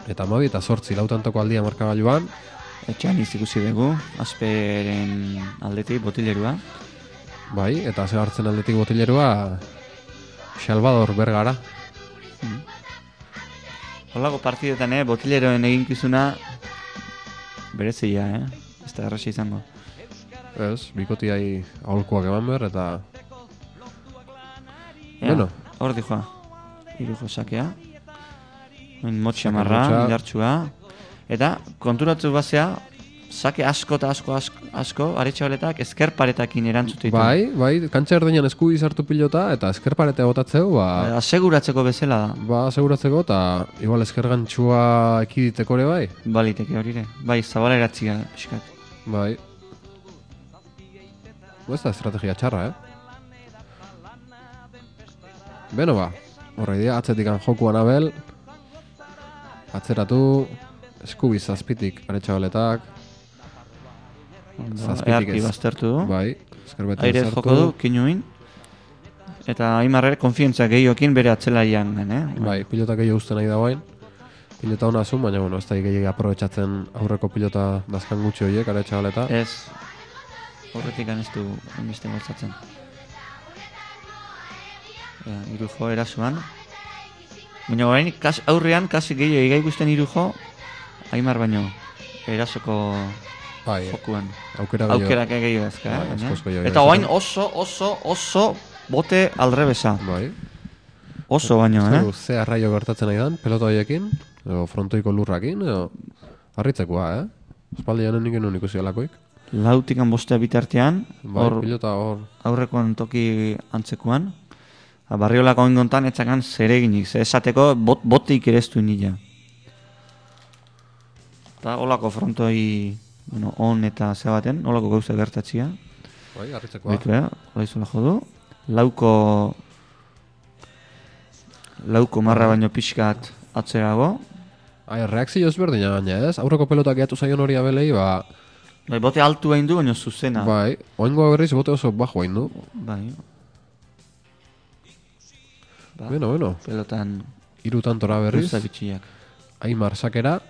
Eta amabi eta sortzi lautantoko aldia markagailuan, etxean ikusi dugu, azperen aldetik botilerua. bai, eta ze hartzen aldetik botilerua, Salvador Bergara, Holako partidetan, eh, botileroen eginkizuna berezia, eh? Ez da erraza izango. ez, bikotiai aholkuak eman behar, eta Ea, Bueno. Hor dijoa. Irujo sakea. Oin motxa Sake marra, motxa. indartsua. Eta konturatu bazea, sake asko eta asko asko, asko aretxabaletak ezker paretakin erantzute ditu. bai, bai, kantxa erdinan eskubi sartu pilota, eta eskerparete botatzeu, ba, Aseguratzeko bezala da. ba, seguratzeko, eta igual eskergantxua ekiditeko ere bai, Baliteke hori ere. Bai, zabaleratzia pixkat. bai. Ba, ez da estrategia txarra, eh? Beno ba, horre dira, atzetikan jokuan abel, atzeratu, eskubi zazpitik aretxabaletak, Zazpitik ez. baztertu du. bai, eskerbeten Aire joko du, kinuin. Eta Aimarre konfientza gehiokin bere atzelaian, eh? Bai, pilota gehiago uste nahi da guain. Pilota hona zun, baina bueno, ez da gehiago aprobetsatzen aurreko pilota dazkan gutxi horiek, ara txabaleta. Ez. Horretik ez du enbeste gozatzen. Ja, irujo erasuan. Baina orain, kas, aurrean, kasi gehiago egai guztien irujo, Aimar baino, erasoko bai, jokuan. aukera gehiago. Aukerak gehiago ezka, Bai, eh? gehiago Eta orain oso, oso, oso bote aldrebesa. Bai. Oso baino, Zer eh? Ze arraio gertatzen nahi dan, pelota horiekin, edo frontoiko lurrakin, edo harritzekoa, eh? Espaldi janen nik enun ikusi alakoik. Lautikan bostea bitartean, Bai, hor pilota hor, aurrekoan toki antzekoan. Ba, Barriolako oingontan etxakan zereginik, ze esateko bot, botik ere ez du nila. Eta olako frontoi, bueno, on eta ze baten, olako gauza gertatzia. bai, harritzekoa. Baitu, eh? Ola izola jodu. Lauko... Lauko marra baino pixkat atzerago. Ai, reakzio ezberdina baina, ez? Aurreko pelota gehiatu zaion hori abelei, ba, Bai, bote altu hain du, baino zuzena. bai, oingoa berriz bote oso bajo hain du. Bai. Ba, Bueno, bueno, pelotan iru tantora berriz, Luza bitxiak. Aimar sakera,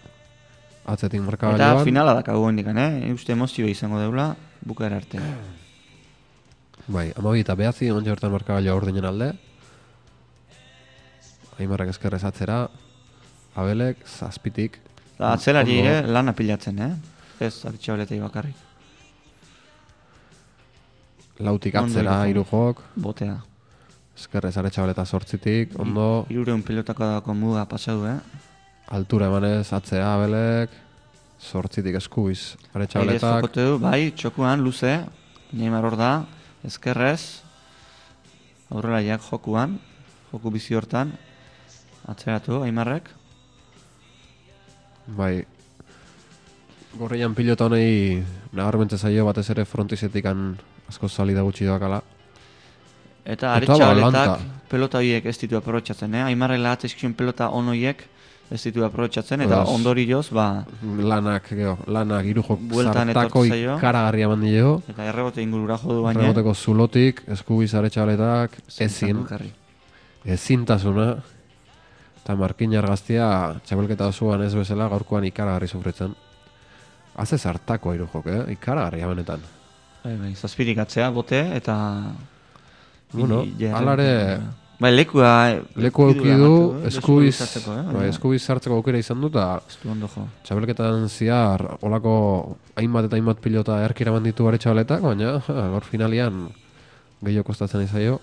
atzetik Eta markagailuan. finala dakago hendikan, eh? Uste emozio izango deula, bukaera arte. Bai, amabi eta behatzi, ontsi hortan markagailua urdinen alde. Aimarrak eskerrez atzera, abelek, zazpitik. Eta atzelari Ondo. ere lana pilatzen, eh? Ez, aritxabeletei bakarrik. Lautik atzera, hiru jok, Botea. Eskerrez aretxabaleta sortzitik, ondo, Irureun pilotako dako muga pasau, eh? altura emanez atzea abelek, sortzitik eskubiz Aire aretxabaletak, jokote du, bai, txokuan, luze, Neymar hor da, ezkerrez, aurrelaiak jokuan, joku bizi hortan, atzeratu, Aimarrek. bai, gorrian pilota honei nabarmentze zaio batez ere frontizetikan asko salida gutxi doakala. Eta balanta. pelota horiek ez ditu aprobetxatzen, eh? Aimarrek lahatzeizkion pelota on horiek ez ditu aprobetxatzen, eta Beraz, ondorioz, ba, Lanak, geho, lanak irujok zartako ikaragarria mandio, eta errebote ingurura jo du baina. Reboteko zulotik, eskubiz aretxabaletak, zentan ezin, ezintasuna, eta markinar gaztia txapelketa osoan ez bezala gaurkoan ikaragarri sufritzen. Haze zartako irujok, eh? ikaragarria benetan. Bai, bai, zazpirik atzea, bote, eta... Bueno, alare- Bai, lekua... Leku eduki auki du, ematen du, eskubiz, hartzeko, eh? bai, baina eskubiz sartzeko aukera izan du, eta Ez du ondo jo. txapelketan ziar olako hainbat eta hainbat pilota erkira manditu aretxabaletak, baina ja, gaur finalian gehiago kostatzen izaio.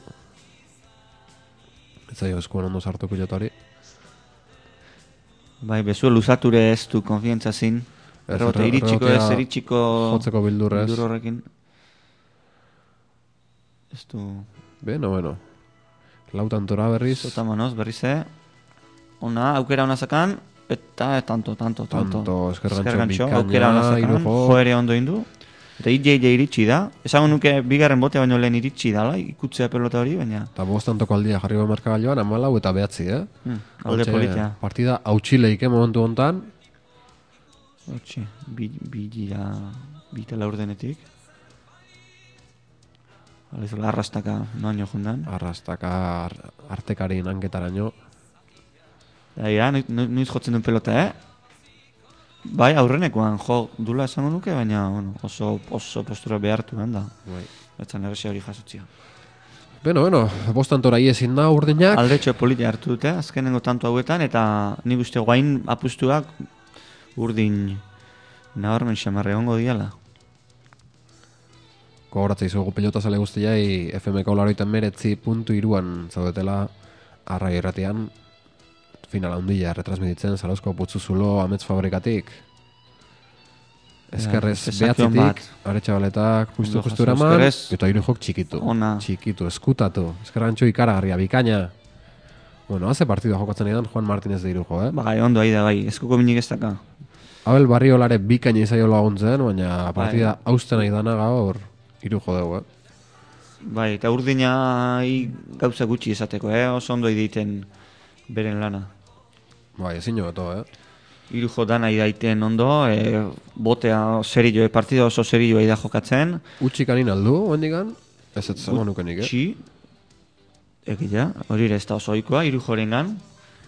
Ez zaio eskuan ondo sartu pilotari. Bai, bezu luzature ez du konfientza zin. Erre- iritsiko ez, iritsiko... jotzeko bildurrez. Bildur horrekin. Ez du... Beno, bueno. Lautan tora berriz. Zota manoz, berriz ze. Ona, aukera ona zakan, eta tanto, tanto, tanto. Tanto, bikaina, aukera ona zakan, hiru jo. jo ere ondo indu. Eta ije iritsi da. Esango nuke bigarren bote baino lehen iritsi dala, ikutzea pelota hori, baina Eta bostantoko aldia jarri behar markagailuan, amalau eta behatzi, eh? hmm, alde Hortxe, politia. Partida hautxileik, eh, momentu hontan. Hortxe, bi, bi gira, Alezola, arrastaka noaino jundan. Arrastaka ar, artekari nanketaraino. Da, ja, nu- nu- nuiz jotzen duen pelota, eh? Bai, aurrenekoan jo dula esango nuke, baina bueno, oso, oso postura behartu da. Bai. Batzan erresia hori jasotzia. Beno, beno, bostantora ezin da urdinak. Aldetxo politia hartu dute, azkenengo tanto hauetan, eta nik uste guain apustuak urdin nabarmen xamarre ongo diala. Gogoratzea izugu pelota zale guztiai FMko laroiten meretzi puntu iruan zaudetela arrai erratean final handia retransmititzen Zarauzko putzuzulo amets fabrikatik. Eskerrez Ja, behatzitik, bat. aretxabaletak justu justu eraman, eta hiru jok txikitu. Ona. Txikitu, eskutatu. Eskerrantxo ikaragarria, bikaina. Bueno, haze partidua jokatzen edan Juan Martínez de irujo, eh? Ba, gai, ondo ahi da, bai, eskuko minik ez daka. Abel Barriolare bikaina izaio laguntzen, baina partida Bai. hausten nahi dana gaur irujo dugu, eh? Bai, eta urdina gauza gutxi esateko, eh? Oso ondo egiten beren lana. Bai, ezin beto, eh? Irujo dana daiten ondo, e, botea serio, e, partida oso serio da jokatzen. Utxik anin aldu, hendikan? Ez ez zango nukenik, eh? Utxi, egia, hori ere ez da oso oikoa, irujorengan,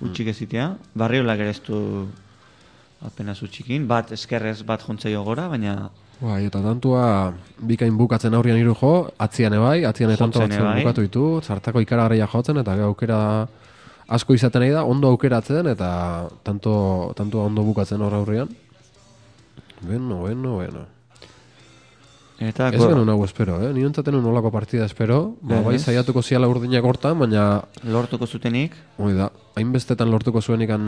utxik ezitea. Barriolak ere ez du apenas utxikin, bat eskerrez bat jontzaio gora, baina Bai, eta tantua bikain bukatzen aurrian irujo, atzian ebai, atzian tanto batzen ebai. bukatu ditu, zartako ikaragarria jotzen, eta aukera asko izaten nahi da, ondo aukeratzen, eta tanto, tantua ondo bukatzen hor aurrian. Beno, beno, beno. eta Ez genuen hau espero, eh? Ni ontzaten un olako partida espero, ba, bai saiatuko ziala urdinak hortan, baina lortuko zutenik, Hoi da, hainbestetan lortuko zuen ikan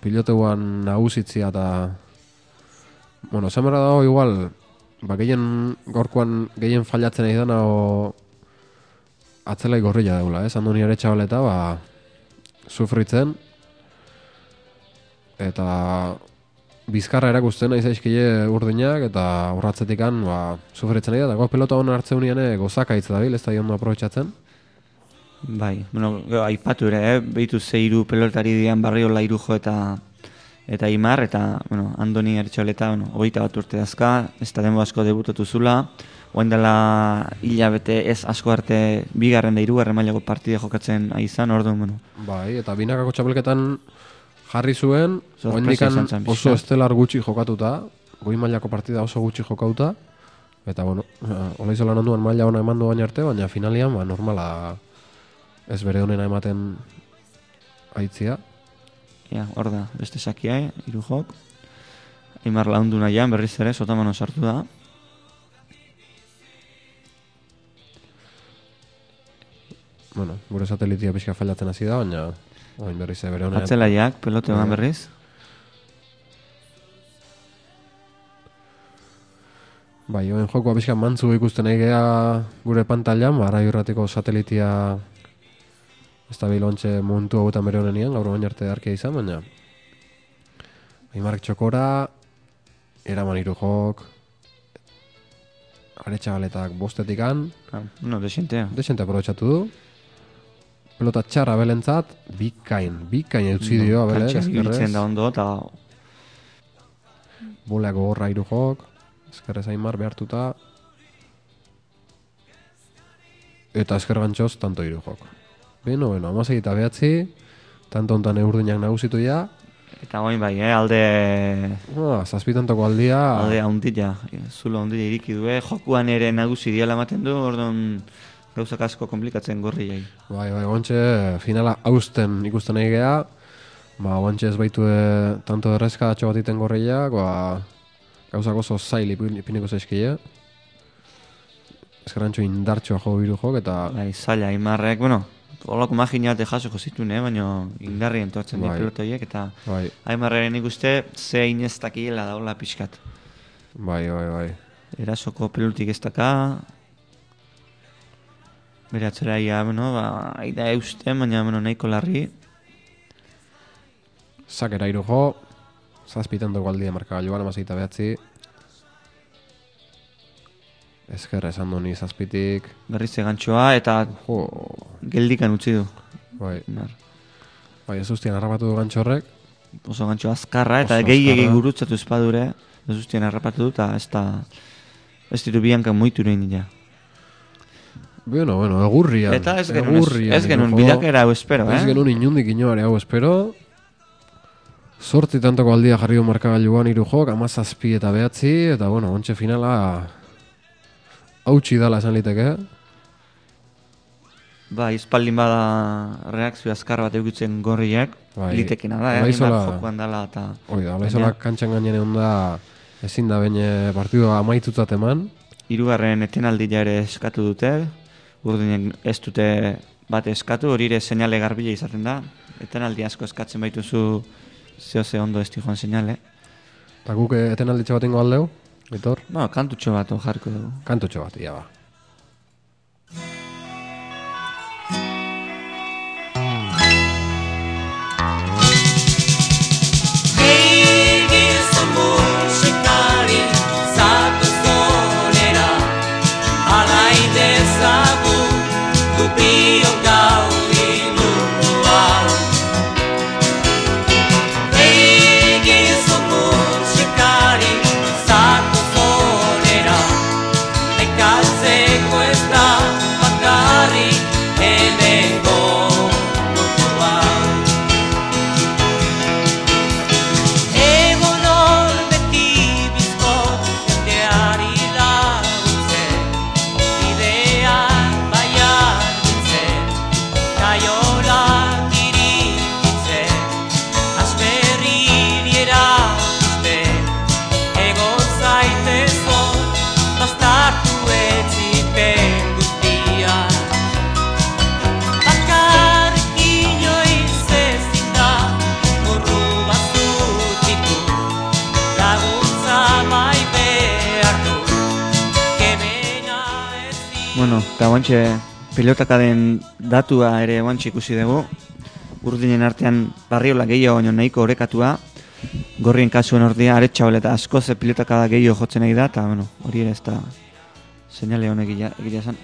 piloteuan nagusitzia eta... Bueno, esan behar dago igual, ba, gehien gorkoan gehien fallatzen nahi dana o atzelai gorrilla daula, eh? Sandu nire txabaleta, ba, sufritzen, eta bizkarra erakusten nahi zaizkile urdinak, eta urratzetikan, ba, sufritzen nahi da, eta pelota hona hartze unian gozakaitz dabil, ez da ondo aprobetsatzen. bai, bueno, aipatu ere, eh? behitu zeiru pelotari dian barriola irujo eta eta Imar, eta, bueno, Andoni Ertxoleta, bueno, hogeita bat urte dazka, ez da denbo asko debutatu zula, oain dela hilabete ez asko arte bigarren da hirugarren mailako partide jokatzen ari izan, orduan, bueno, Bai, eta binakako txapelketan jarri zuen, oendikan oso estelar gutxi jokatuta, goi mailako partida oso gutxi jokauta, eta bueno, hola izolan onduan maila ona eman duan arte, baina finalian, ba, normala ez bere honena ematen aitzia. Ja, hor da, beste sakia, eh? irujok, Imar laundu nahian, berriz ere, sotamano sartu da, Bueno, gure satelitia pixka fallatzen hasi da, baina oin berriz ere bere honean. atzelaiak, pelote eman berriz, Bai, oen jokoa pixka mantzu ikusten nahi gea gure pantailan, ba, ara irratiko satelitia ez da bilontxe momentu hauetan bere honenian, gaur bain arte arkia izan, baina Aimark txokora, eraman hiru jok, aretxabaletak bostetikan, ah, no, desientea. desente aprobetxatu du, pelota txarra belentzat, bikain, bikain eutzi dio, abele, Kantxan ibiltzen eskerrez, da ondo, eta boleak gogorra hiru jok, eskerrez Aimar behartuta, eta esker gantxoz, tanto hiru jok. Beno, beno, amasei eta behatzi, tanto hontan eurdinak nagusitu ja, Eta oin bai, eh, alde ah, zazpitantoko aldia, alde handia, zulo handia iriki du, eh? jokuan ere nagusi diala ematen du, orduan gauzak asko komplikatzen gorri jai. bai, bai, guantxe, finala hausten ikusten nahi gea, ba, guantxe ez baitu e, tanto errezka atxo bat iten gorriak, ba, gauzak oso zail ipin- ipiniko zaizkile, eskerantxo indartxoa jo biru jok, eta Bai, zaila, imarrek, bueno, holako maginate jasoko zituen, eh? baina indarri entortzen Bai. horiek, eta bai, Aimarraren ikuste ze ineztakiela da hola pixkat. bai, bai, bai. Erasoko pelutik ez daka, bere atzeraia, bueno, ba, aida eusten, baina, bueno, nahiko larri, Sakera iru jo, zazpitantoko aldia markagailuan, amaseita behatzi, Ezker esan du ni zazpitik. Berriz egantxoa eta Jo, geldikan utzi du. bai. Imer. Bai, ez ustien harrapatu du gantxorrek. Oso gantxo azkarra eta gehi azkarra. gurutzatu espadure. Ez ustien harrapatu du eta ez da... Ez ditu bianka moitu nahi nila. Bueno, bueno, egurrian. Eta ez genuen, egurrian, ez genuen Irujo. bilakera hau espero, Ez eh? genuen inundik inoare hau espero. Sorti tantoko aldia jarri du markagailuan hiru jok, amazazpi eta behatzi, eta bueno, ontxe finala hautsi dala esan liteke. Bai, espaldin bada reakzio azkar bat eukitzen gorriak, Bai. litekena da, eh? Hainbat jokoan dala eta... Hoi da, olaizola kantxan gainen egon da ezin da baina partidua amaitutzat eman. Hirugarren etenaldia ere eskatu dute, urdinen ez dute bat eskatu, hori ere seinale garbila izaten da. Etenaldi asko eskatzen baituzu zeo ze ondo ez joan seinale. Eta guk etenalditxe bat ingo aldeu, Vitor? Ba, kantutxo bat jarriko dugu. Kantutxo bat, ia ba. Guantxe pilotakaden datua ere guantxe ikusi dugu. Urdinen artean barriola gehiago baino nahiko orekatua. Gorrien kasuen ordia aretxabel eta asko ze pilotakada gehiago jotzen nahi da, eta bueno, hori ere ez da seinale honek egia esan.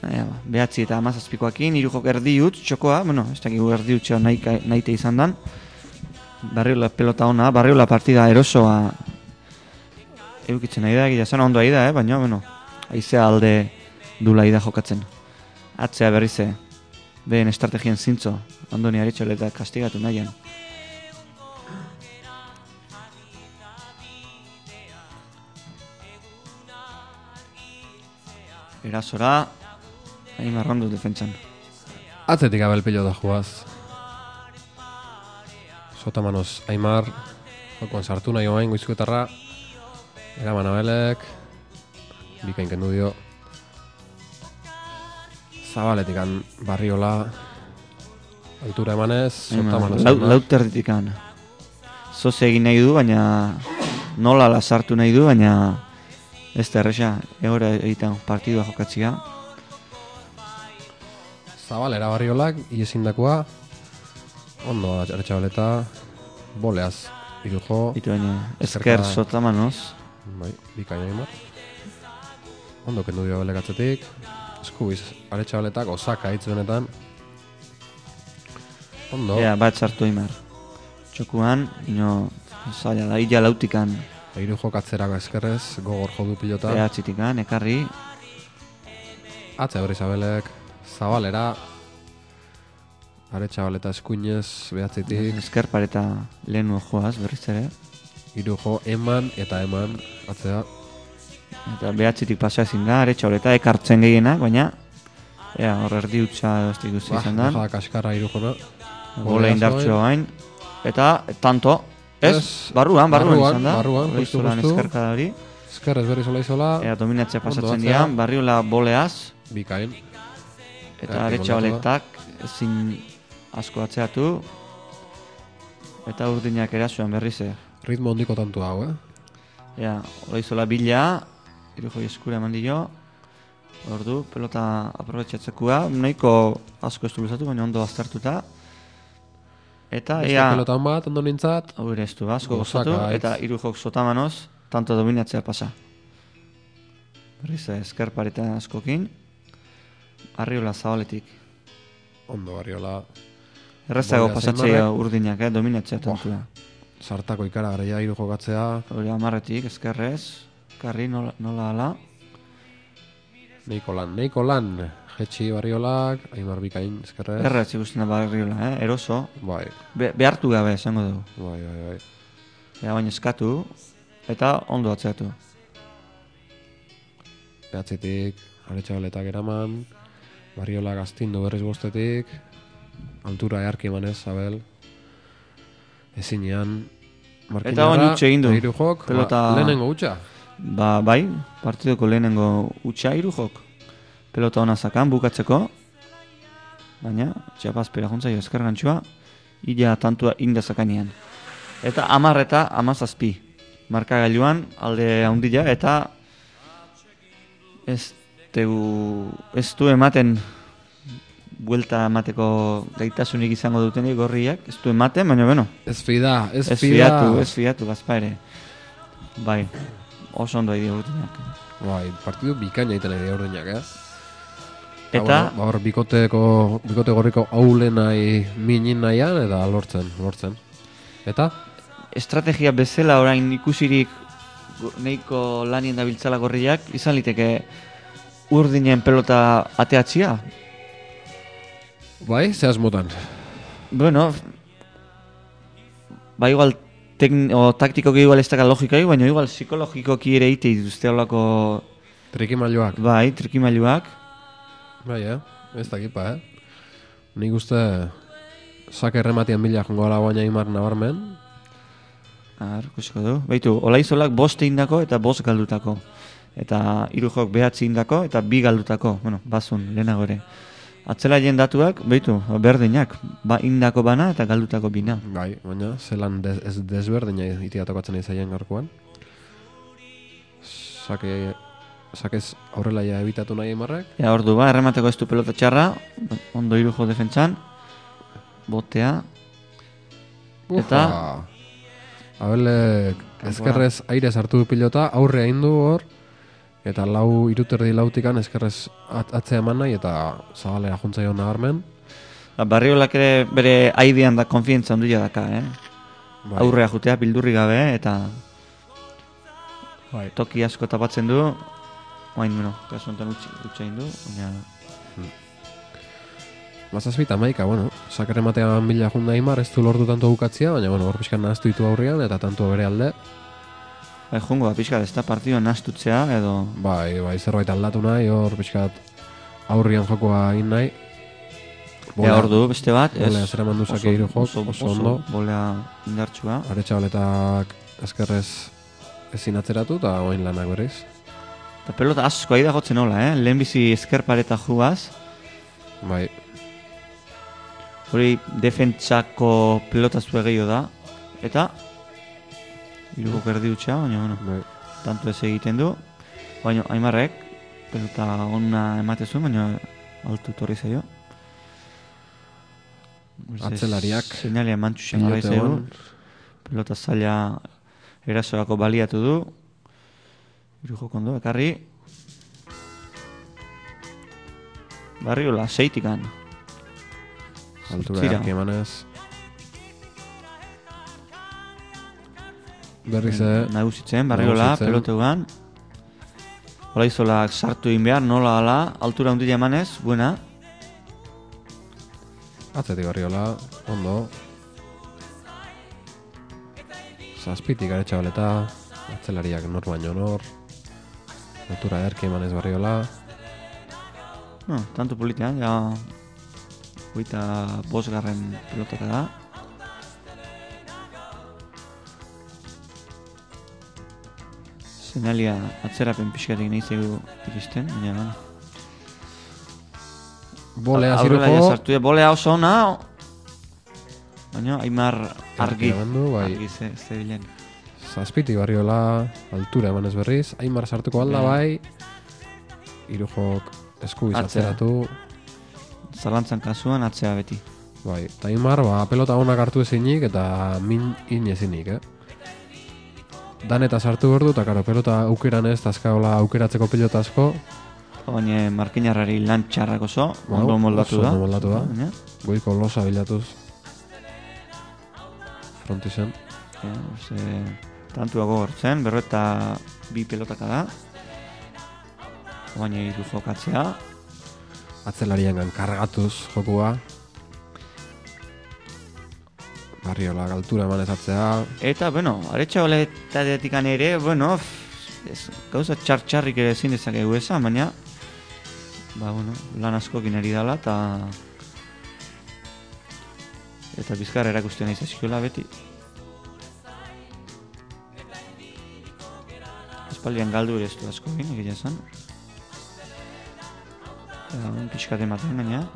Ba, behatzi eta amazazpikoakin, hiru jok erdi utz, txokoa, bueno, ez dakigu erdi utxea nahi, nahite izan dan. Barriola pelota ona, barriola partida erosoa eukitzen nahi da, egia esan ondo da, eh? baina, bueno, aizea alde dula da jokatzen. Atzea berrize, behen estrategien zintzo, Andoni Aretxole eta kastigatu nahian. Erasora, hain marrondu defentsan. Atzetik abel pilota juaz. Sotamanos Aimar, jokoan sartu nahi oain goizkuetarra. Eraman abelek, bikain kendu dio. Zabaletik barriola, altura emanez, Sotamanos Lau, Aimar. lauter ditikan. Zoze egin nahi du, baina nola lasartu nahi du, baina ez da erresa, egora egiten partidua jokatzia. Zabalera barriolak, iesindakoa, ondo aretxabaleta, boleaz, irujo, Ditu baina, Ezkerka- esker sotamanoz, bai, bikain Aimar. Ondo kendu dio abelek atzetik, eskubiz, aretxabaletak, osaka hitz benetan. Ondo, ea, bat sartu imar. Txokuan, ino, zaila da, illa lautikan, Hiru jokatzerako eskerrez, gogor jodu pilota. behatzitikan, ekarri, Atze hori zabelek, zabalera, aretxabaleta eskuinez, behatzitik, esker pareta lehenu joaz, berriz ere, hiru jo eman eta eman, atzea. eta behatzitik pasa ezin da, aretsa horeta ekartzen gehienak, baina, ea, hor erdi utxa ez ikusi Ba, izan da. bajada kaskarra hiru jona. Gole indartxo hain. Eta, tanto, ez, Ez, barruan, barruan, barruan, izan da. barruan, justu, justu. eskerkada hori. Eskerrez berri zola izola, Ea, dominatzea pasatzen dira, barriola boleaz, bikain. eta aretsa baletak ezin asko atzeatu. Eta urdinak erasuan berriz, eh. Ritmo hondiko tantu hau, eh? Ea, hori zola bila, irujoi eskura eman dio. Ordu, pelota aprobetxatzekua, nahiko asko ez du luzatu, baina ondo aztertuta. Eta, Beste ea, pelotan bat, ondo nintzat, hau ere ez du asko gozatu, eta hiru jok sotamanoz, tanto dominatzea pasa. Berriz eh, esker pareta askokin. Arriola zabaletik. Ondo, Barriola. Errezago pasatzea urdinak, eh, dominatzea tantua. Sartako ikaragarria hiru jokatzea. Hori amarretik, eskerrez. Karri nola, nola ala. Neiko lan, neiko lan. Jetxi Barriolak, Aimar Bikain, eskerrez. Erretz ikusten da barriola, eh, eroso. Bai, Be, behartu gabe, esango dugu. bai, bai, bai. Ea baina eskatu, eta ondo atzeatu. Behatzitik, aretxabaletak eraman. Barriolak astindu berriz bostetik. Altura earki emanez, Abel. Ezinean. Eta oin utxe egin du. eta Hiru jok, Pelota- ba, lehenengo utxa. Ba, bai, partidoko lehenengo utxa hiru jok. Pelota ona zakan, bukatzeko. Baina, txapazpera juntzaio esker gantzua, ila tantua inda zakanean. Eta amar eta amazazpi. Markagailuan, alde handia, eta ez, tegu, ez du ematen buelta emateko gaitasunik izango dutenik gorriak, ez du ematen, baina beno, Ez fida, ez, ez fida. fiatu, ez fiatu, bazpa ere. Bai, oso ondo edio urtinak. Bai, partidu bikaina egiten ari ordenak, eh? Eta, bueno, ba, hor bikoteko, bikote gorriko aulen nahi minin nahian, eta lortzen, lortzen. Eta? estrategia bezala orain ikusirik nahiko lanien dabiltzala gorriak, izan liteke urdinen pelota ateatzia. Bai, zehaz motan. Bueno, ba igual tekn o taktikoki igual ez daka logikoki, baina igual psikologikoki ere ite dituzte holako Trikimailuak. bai, trikimailuak. Bai, eh? Ez dakipa, eh? Nik uste sake errematian bila jongo ala baina imar nabarmen. Ar, ikusiko du. Baitu, olaizolak bost indako eta bost galdutako. Eta hiru jok behatzi indako eta bi galdutako. Bueno, bazun, lehenago ere. Atzela datuak, baitu, berdinak. Ba, indako bana eta galdutako bina. Bai, baina zelan des, ez desberdina itia tokatzen izaien gaurkoan. Sake, sakez aurrela ja ebitatu nahi imarrek. Ea ordu ba, erremateko ez du pelota txarra, ondo hiru jo defentsan, botea, Eta- Ufa. Abelek ezkerrez aire sartu du pilota, aurre hain du hor, eta lau iruterdi lautikan ezkerrez at, atzea eman nahi, eta zabalera juntzaio nabarmen. Ba, Barriolak ere bere aidean da konfientza onduia daka, eh? Bai. Aurrea jutea bildurri gabe eta Bai. toki asko tapatzen du. Oain, bueno, kasu honetan egin du, baina... Mazazpi eta maika, bueno, sakere matean bila junda imar, ez du lortu tanto bukatzia, baina, bueno, hor pixkan nahaztu ditu aurrian, eta tanto bere alde. Bai, jungo da pixka, ez da partidua nastutzea, edo... Bai, bai, zerbait aldatu nahi, hor pixkat aurrian jokoa egin nahi. Ea ordu, beste bat, ez? bolea zeraman du sake hiru jok, oso ondo. Bolea indartsua. Aretxabaletak ezkerrez ezin atzeratu, eta oin lanak berriz. Eta pelota asko aida jotzen hola, eh? Lehenbizi esker pareta juaz. Bai, Hori defentsako pelota zue gehiago da. Eta... Iruko erdi utxa, baina, bueno, bai. tanto ez egiten du. Baina, Aimarrek, pelota onna emate zuen, baina altu torri zaio. Atzelariak. Seinalia mantxu zaigu. on. Pelota zaila erasoako baliatu du. Iru joko ondo, ekarri. Barriola, seitikan. altura emanez. Berriz eh, Nagusitzen, barriola, Nagusitzen. peloteugan. Olaizolak sartu egin behar, nola ala, altura hundila emanez, buena. atzetik barriola, ondo. Zazpitik aretxabaleta, atzelariak nor baino nor. Altura erki emanez barriola. No, tanto politian, ja... Hoita bosgarren pelotaka da. Seinalia atzerapen pixkatik nahi zegu iristen, baina... bueno. Bolea ziruko, bolea oso ona, baina Aimar argi, eman du, bai. argi ze, ze bilen. zazpitik barriola, altura emanez berriz. Aimar sartuko alda Bai. Irujok eskubiz Atzera. atzeratu. Zalantzan kasuan atzea beti. Bai, eta Aimar, ba, pelota onak hartu ezinik eta min in ezinik, eh? Dan eta sartu behar du, eta karo, pelota aukeran ez, tazkaola aukeratzeko pelota asko, Baina markinarrari lan txarrak oso, Ba, ondo moldatu oso da. ondo moldatu da. Baina, goiko losa bilatuz. Frontizen. ja, ze, tantua gogortzen, berreta bi pelotaka da. Baina hiru jokatzea. Atzelarian kargatuz jokua. Barriola galtura eman ezatzea. Eta, bueno, aretsa oletatik ere, bueno, f- ez, gauza txar-txarrik ere ezin dezakegu esan, baina, ba, bueno, lan askokin ari dala, eta eta bizkar erakusten nahi zaizkiola beti. Espaldian galdu ere ez du asko egin, egia esan. Eta, un pixkat ematen gaina.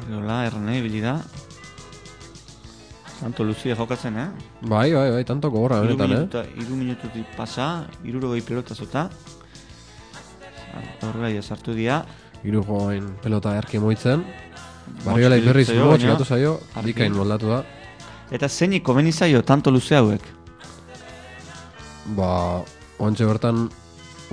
Arriola, errene, ibili da. Tanto luzie jokatzen, eh? Bai, bai, bai, tanto gogorra Iru benetan, eh? minuta, iru minututik pasa, irurogei pelota zota. Horrela sartu dira. Hiru joain pelota erki moitzen. Barriola berriz zaio, motx baina, gatu zaio, argi. bikain moldatu da. Eta zeinik komeni zaio tanto luze hauek. Ba, oantxe bertan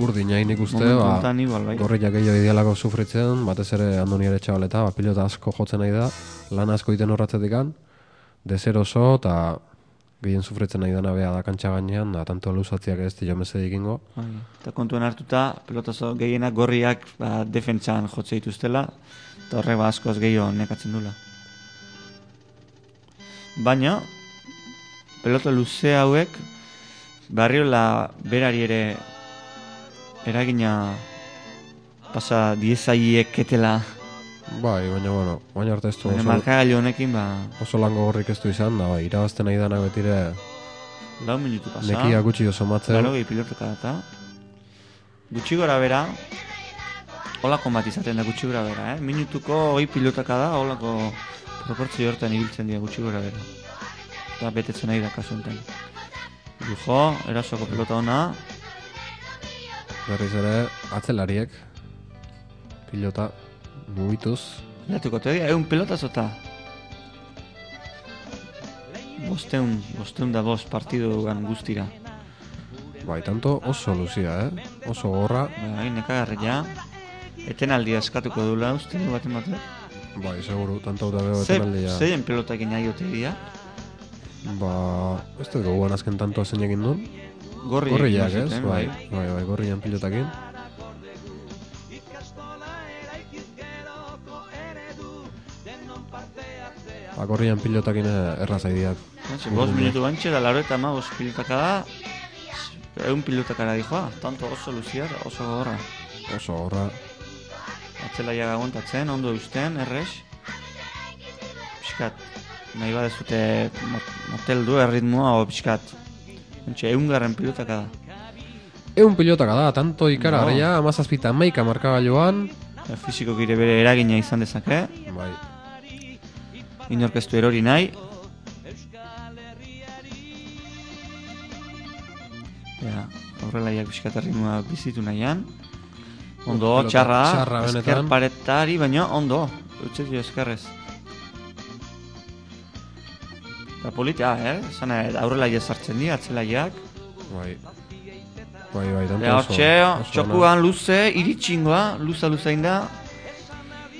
urdina nik uste, Momentu ba, bai. gorriak gehiago idealako sufritzen, batez ere andoni ere txabaleta, ba, pilota asko jotzen nahi da, lan asko iten horratzetikan, dezer oso, eta gehien sufritzen nahi dana bea da kantxa gainean, da tanto luzatziak ez dio meze dikingo. Bai, Eta kontuan hartuta, pelotazo gehienak gorriak ba, defentsan jotze dituztela, eta horrek ba askoz gehiago nekatzen dula. Baina, pelota luze hauek, barriola berari ere eragina pasa diezaieketela, Bai, baina, bueno, baina arte ez du oso, markagailu honekin, ba, oso lango gorrik ez du izan, da, bai, irabazten nahi dana betire lau minutu pasa. nekia gutxi oso matzen. Laro gehi pilotaka data. Gutxi gora bera, holako bat izaten da gutxi gora bera, eh? Minutuko hoi pilotaka da, holako proportzio hortan ibiltzen dira gutxi gora bera. Eta betetzen nahi da kasu honetan. Lujo, erasoko pelota ona, Berriz ere, atzelariek, pilota, mugituz, lehatuko te dira, egun pelota zota. Bosteun, bosteun da bost partidu gan guztira. bai, tanto oso luzia, eh? Oso gorra, Bai, nekagarria. Etenaldia eskatuko dula, uste du baten batek. bai, seguru, tanto da bego Ze, etenaldia. zein pelotakin aiote dira? Ba, ez dut goguan azken tanto zein egin duen. Gorri Gorriak, egin ez? zuten, Bai, bai, bai, gorrian pilotakin. Ba, gorrian pilotakin eh, erraz aidiak. Bantxe, Bost minutu bantxe, da laro eta ma bost pilotaka da, egun pilotakara dijoa, tanto oso luzia, da oso gogorra. Oso gorra. Atzela jaga aguantatzen, ondo eusten, errex. Piskat, nahi badezute mot- motel du erritmoa, o piskat. Bantxe, egun garren pilotaka da. Eun pilotaka da, tanto ikara No. no. amazazpita maika markagailuan. Fisiko gire bere eragina izan dezake, Bai, inorkestu erori nahi. Ja, horrelaiak piskat erritmoa bizitu nahian. Ondo, txarra, txarra benetan. paretari, baina ondo, utzi dio Eta politia, eh? Zana, aurrelaia sartzen dira, atzelaiak. bai. Bai, bai, tanto Ea, oso. hortxe, txokuan luze, iritxingoa, luza luzein da.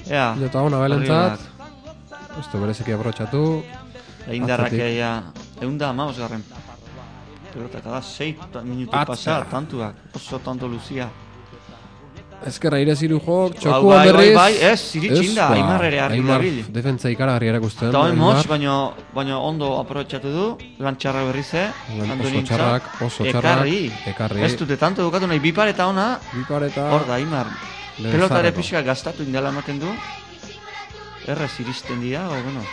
Ea, Pilota ona belentzat. horrelak. Ez du bereziki abrotxatu. Eindarrak Atzetik. eia, egun da, maus garren. Pelotaka da, sei minutu pasa, tantuak, oso tanto luzia. Ezkerra ire ziru jok, Hau txokuan bai, berriz. bai, bai, ez, iritsin da, ba, Aimar ere argi Aimar dabil. defentsa ikaragarri erakusten. Eta hori Aimar. motx, baina, baina ondo aprobetxatu du, lan txarra berriz, eh? Oso Andonintza. txarrak, oso txarrak, Ekarri. ekarri. Ez dute tanto dukatu nahi, bipar eta ona, Bipar eta... hor da, Aimar. Pelotare pixka gastatu indela ematen du. Errez iristen dira, o, bueno.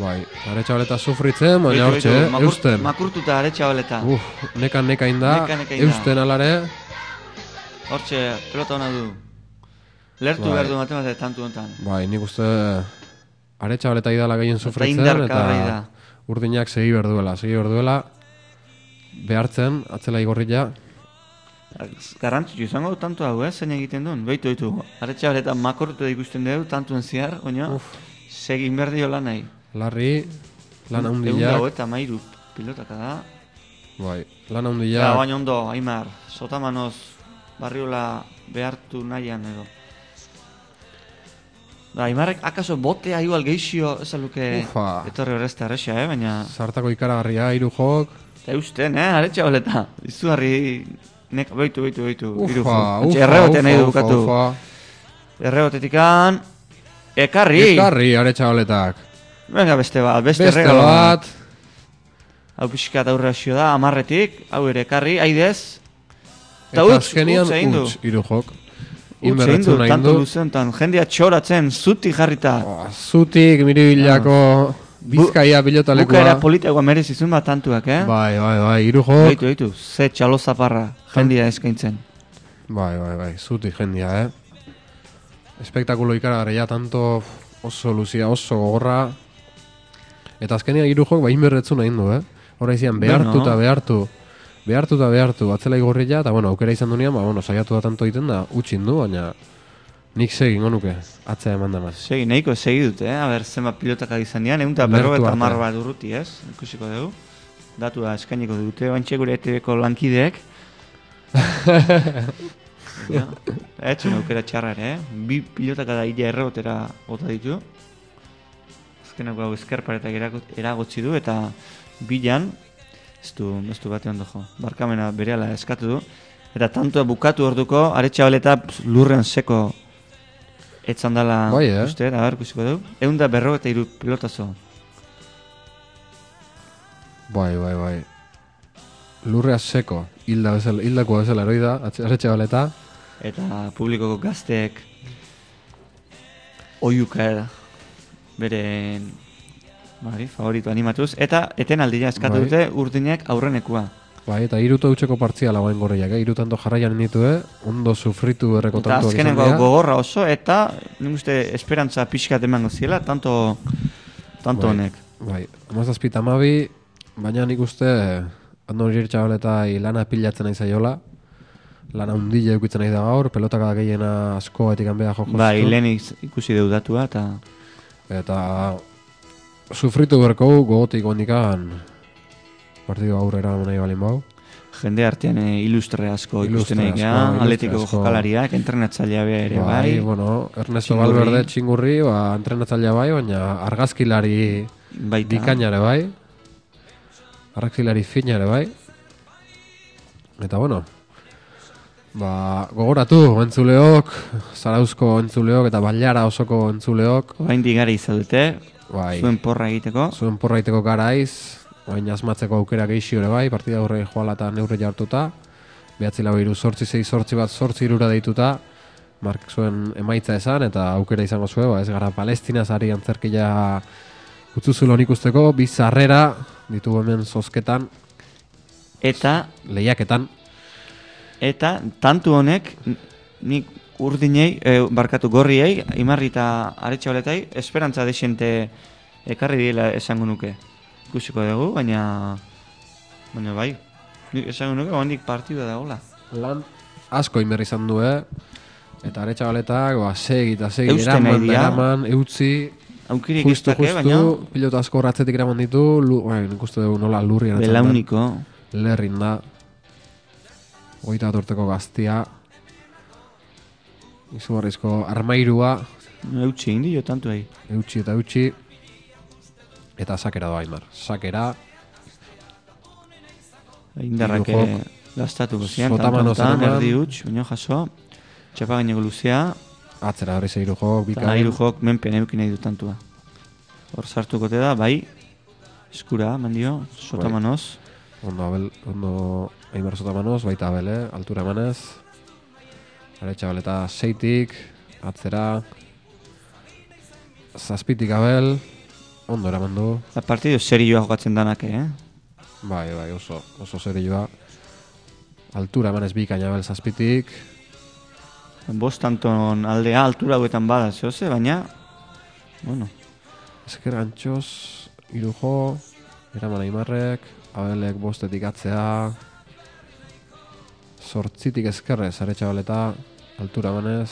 Bai, are txabaleta sufritzen, baina hortxe, eusten. Makurtuta are txabaleta. Uf, nekan nekain da, Neka nekain da. eusten alare. Hortxe, pelota ona du. Lertu Bai. behar du matematik tantu honetan. Bai, nik uste are txabaleta idala gehien sufritzen, indarkagarri eta da. urdinak segi berduela, segi berduela, behartzen, atzela igorria, Garrantzitsu izango du tanto hau, eh? Zein egiten duen? Beitu, beitu. Aretxe eta makortu ikusten dugu, tantuen ziar, oina, segin berdio lan nahi. Larri, lan Egun handiak, dago eta mairu pilotaka da. bai, lan Ja, handiak, baina ondo, Aimar, sotamanoz barriola behartu nahian edo. Da, Aimarrek akaso botea igual geixio, ez aluke Ufa. etorri horrezte arrexia, eh? baina... sartako ikaragarria, hiru jok, Eta eusten, eh? Aretxe boleta. Izugarri... Nek, beitu, beitu, beitu. ufa, jo. ufa, Antxe, errebote nahi du ufa, bukatu. ufa, Errebotetikan... Ekarri! Ekarri, aretsa holetak. Venga, beste bat, beste, Beste regalo bat, Hau pixkat aurre da, amarretik, hau ere ekarri, aidez. Eta utz, azkenian utz egin du. utz, hiru jok. Utz egin nahi tanto du. luzentan, jendea txoratzen, zuti jarrita. Oh, Zutik, miribilako, bizkaia pilotalekua. Bukaera politikoa merezizun bat tantuak, eh? Bai, bai, bai, hiru jok. Baitu, baitu, ze txalo zaparra, jendea eskaintzen. Bai, bai, bai, zutik jendia, eh? Espektakulo ikaragarria, tanto oso luzia, oso gogorra. Eta azkenean hiru jok, bain berretzu nahi du, eh? Hora izan, behartu eta behartu. Behartu eta behartu, atzela igorria, eta bueno, aukera izan dunean, ba, bueno, saiatu da tanto egiten da, utxin du, baina nik segin nuke, atzea eman da maz. Segi, nahiko segi dut, eh? Aber, zenbat pilotaka izan dian, egun eta berro eta arte. mar bat urruti, ez? Ikusiko dugu. Datua eskainiko dute, oantxe gure ETV-ko lankideek. (laughs) ja, etxun aukera txarra ere, eh? Bi pilotaka da ila errebotera bota ditu. Azkenako hau eskerparetak erago- eragotzi du, eta bilan, ez du, ez du bate ondo jo, barkamena berehala eskatu du. Eta tanto bukatu orduko, aretxa baleta lurren seko etzan dala Bai, eh? uste, a ber, ikusiko dugu. Egun da berro eta iru pilotazo. Bai, bai, bai. Lurrea seko, hilda bezala, hildako bezala eroi da, aretxe baleta. Eta publikoko gazteek oiuka era, bere bari, favorito animatuz. Eta eten aldia eskatu Bai. dute urdinek aurrenekua. Bai, eta iruto eutxeko partzia lagoen gorriak, eh? Iru tanto jarraian ditu, eh? Ondo sufritu erreko Eta izan azkeneko dira. gogorra oso, eta nik uste esperantza pixkat emango ziela, tanto, tanto Bai. honek. Bai, amazazpita amabi, baina nik uste ondo nire txabaleta lana pilatzen nahi zaiola. Lana hundile eukitzen nahi da gaur, pelotaka gehiena asko etik beha joko Bai, lehen iz- ikusi deudatua, eta Eta sufritu berko gogotik ondikan partidu aurrera nahi balin bau. jende artean eh, ilustre asko ikusten ilustre atletiko jokalariak, entrenatzailea bea ere bai. bueno, Ernesto Txingurri. Valverde txingurri, ba, entrenatzailea bai, baina argazkilari Baita. bikainare bai. Argazkilari finare bai. Eta bueno, ba, gogoratu, entzuleok, zarauzko entzuleok eta baliara osoko entzuleok, Orain digara izadute, bai, zuen porra egiteko. zuen porraiteko garaiz, oain asmatzeko aukera gehi ere bai, partida aurre joala eta neurre jartuta, behatzi lau iru sortzi zei sortzi bat sortzi irura deituta, mark zuen emaitza esan, eta aukera izango zuen, ba, ez gara palestina zari antzerkia utzuzulon ikusteko, bi sarrera ditugu hemen zozketan, Eta, lehiaketan, eta, tantu honek, nik urdinei, e, barkatu gorriei, imarri eta aretxabaletai, esperantza desente ekarri diela esango nuke. Ikusiko dugu, baina, baina bai, nik esango nuke, hondik partida dagoela. lan asko inberri izan du, eh? Eta aretxabaletak, ba, segi eta segi, Eusten eraman, dira. eraman, eutzi, Aukirik justu, justu, baina, pilota asko ratzetik eraman ditu, lu, bai, nik uste dugu nola den. belauniko, Lerrin da. Hogeita bat urteko gaztia. Izugarrizko armairua, eutxi egin dio tantu ahi. eutxi eta eutxi. Eta sakera doa Aimar. Sakera, Indarrak eh, gastatuko zian, Sotamano zeraman. erdi huts, baina jaso, txapa gaineko luzea, atzera hori zeiru jok, bikain. hiru jok menpen eukin nahi du tantua. Hor sartuko da, bai, eskura, mandio, sotamanoz, Ondo, abel, ondo Aimar sotamanoz, baita abel, eh? Altura emanez. Are txabaleta seitik, atzera. Zazpitik abel. Ondo eraman du. La partido serioa jokatzen danak, eh? Bai, bai, oso, oso serioa. Altura emanez bikaina abel zazpitik. Bostanton aldea, altura hauetan bada, zehose, baina, bueno, Esker gantxoz, irujo, eraman aimarrek, abelek bostetik atzea, sortzitik ezkerrez, aretxabaleta, altura banez,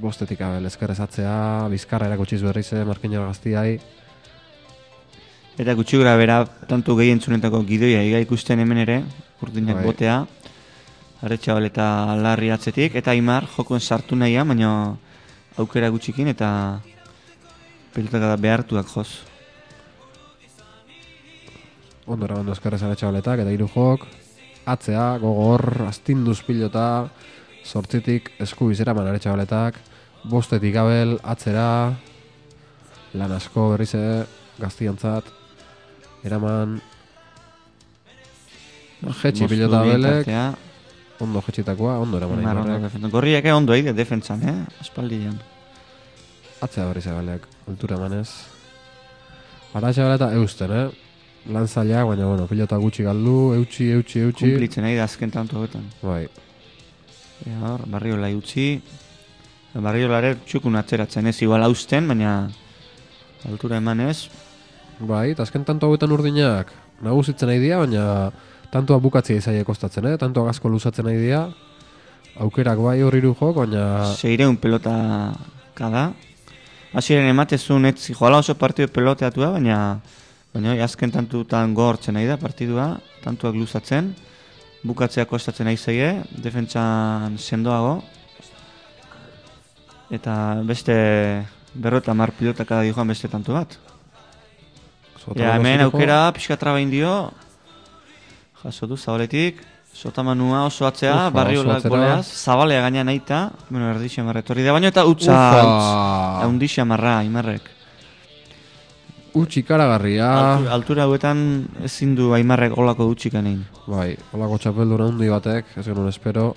bostetik abel ezkerrez atzea, bizkarra erakutsiz berriz ere Markiñor gaztiai, Eta gutxi gura bera, tantu gehientzunetako gidoia iga ikusten hemen ere, urdinak Bai. botea, arretxabal eta larri atzetik, eta Aimar jokoen sartu nahia, baina aukera gutxikin eta pelotaka behartuak joz. ondora ondo ezkerrez aretxabaletak, eta hiru jok, atzea, gogor, astinduz pilota, sortzitik esku bizeraman aretxabaletak, bostetik abel, atzera, lan asko berriz ere, gaztiantzat, eraman, jetxi pilota abelek, tartea, ondo jetxitakoa, ondo eraman defensa. Gorriak ere ondo eide defentsan, eh? Aspaldian. Atzea berriz abelek, altura emanez. Aratxabala eta eusten, eh? Lan zailak, baina, bueno, pilota gutxi galdu, eutxi, eutxi, eutxi. Kumplitzen nahi da azken tanto hauetan. Bai, Ea hor, barriola utzi. Barriola ere txukun atzeratzen ez igual hausten, baina altura emanez. bai, eta azken tanto hauetan urdinak nagusitzen nahi dira, baina tantoa bukatzea izaie kostatzen, eh? Tantoa gazko luzatzen nahi dira. Aukerak bai hor hiru jok, baina Seireun pelota kada. Hasieren ematezun ez joala oso partidu peloteatua, baina baina oi, azken tantutan gogortzen nahi da partidua, tantuak luzatzen, bukatzea kostatzen nahi zeie, defentsan sendoago, eta beste berrota mar pilota kada joan beste tantu bat. Ja, hemen aukera pixka traba indio, jaso du zabaletik, sotamanua oso atzea, Ufa, barriolak boleaz, zabalea gaina nahita, bueno, erdixe marretorri da, baina eta utza, Ufa! haundixe marra, imarrek. Utsi ikaragarria. Altura, altura hauetan ezin du aimarrek olako utxik egin. Bai, holako txapeldura handi batek, ez genuen espero,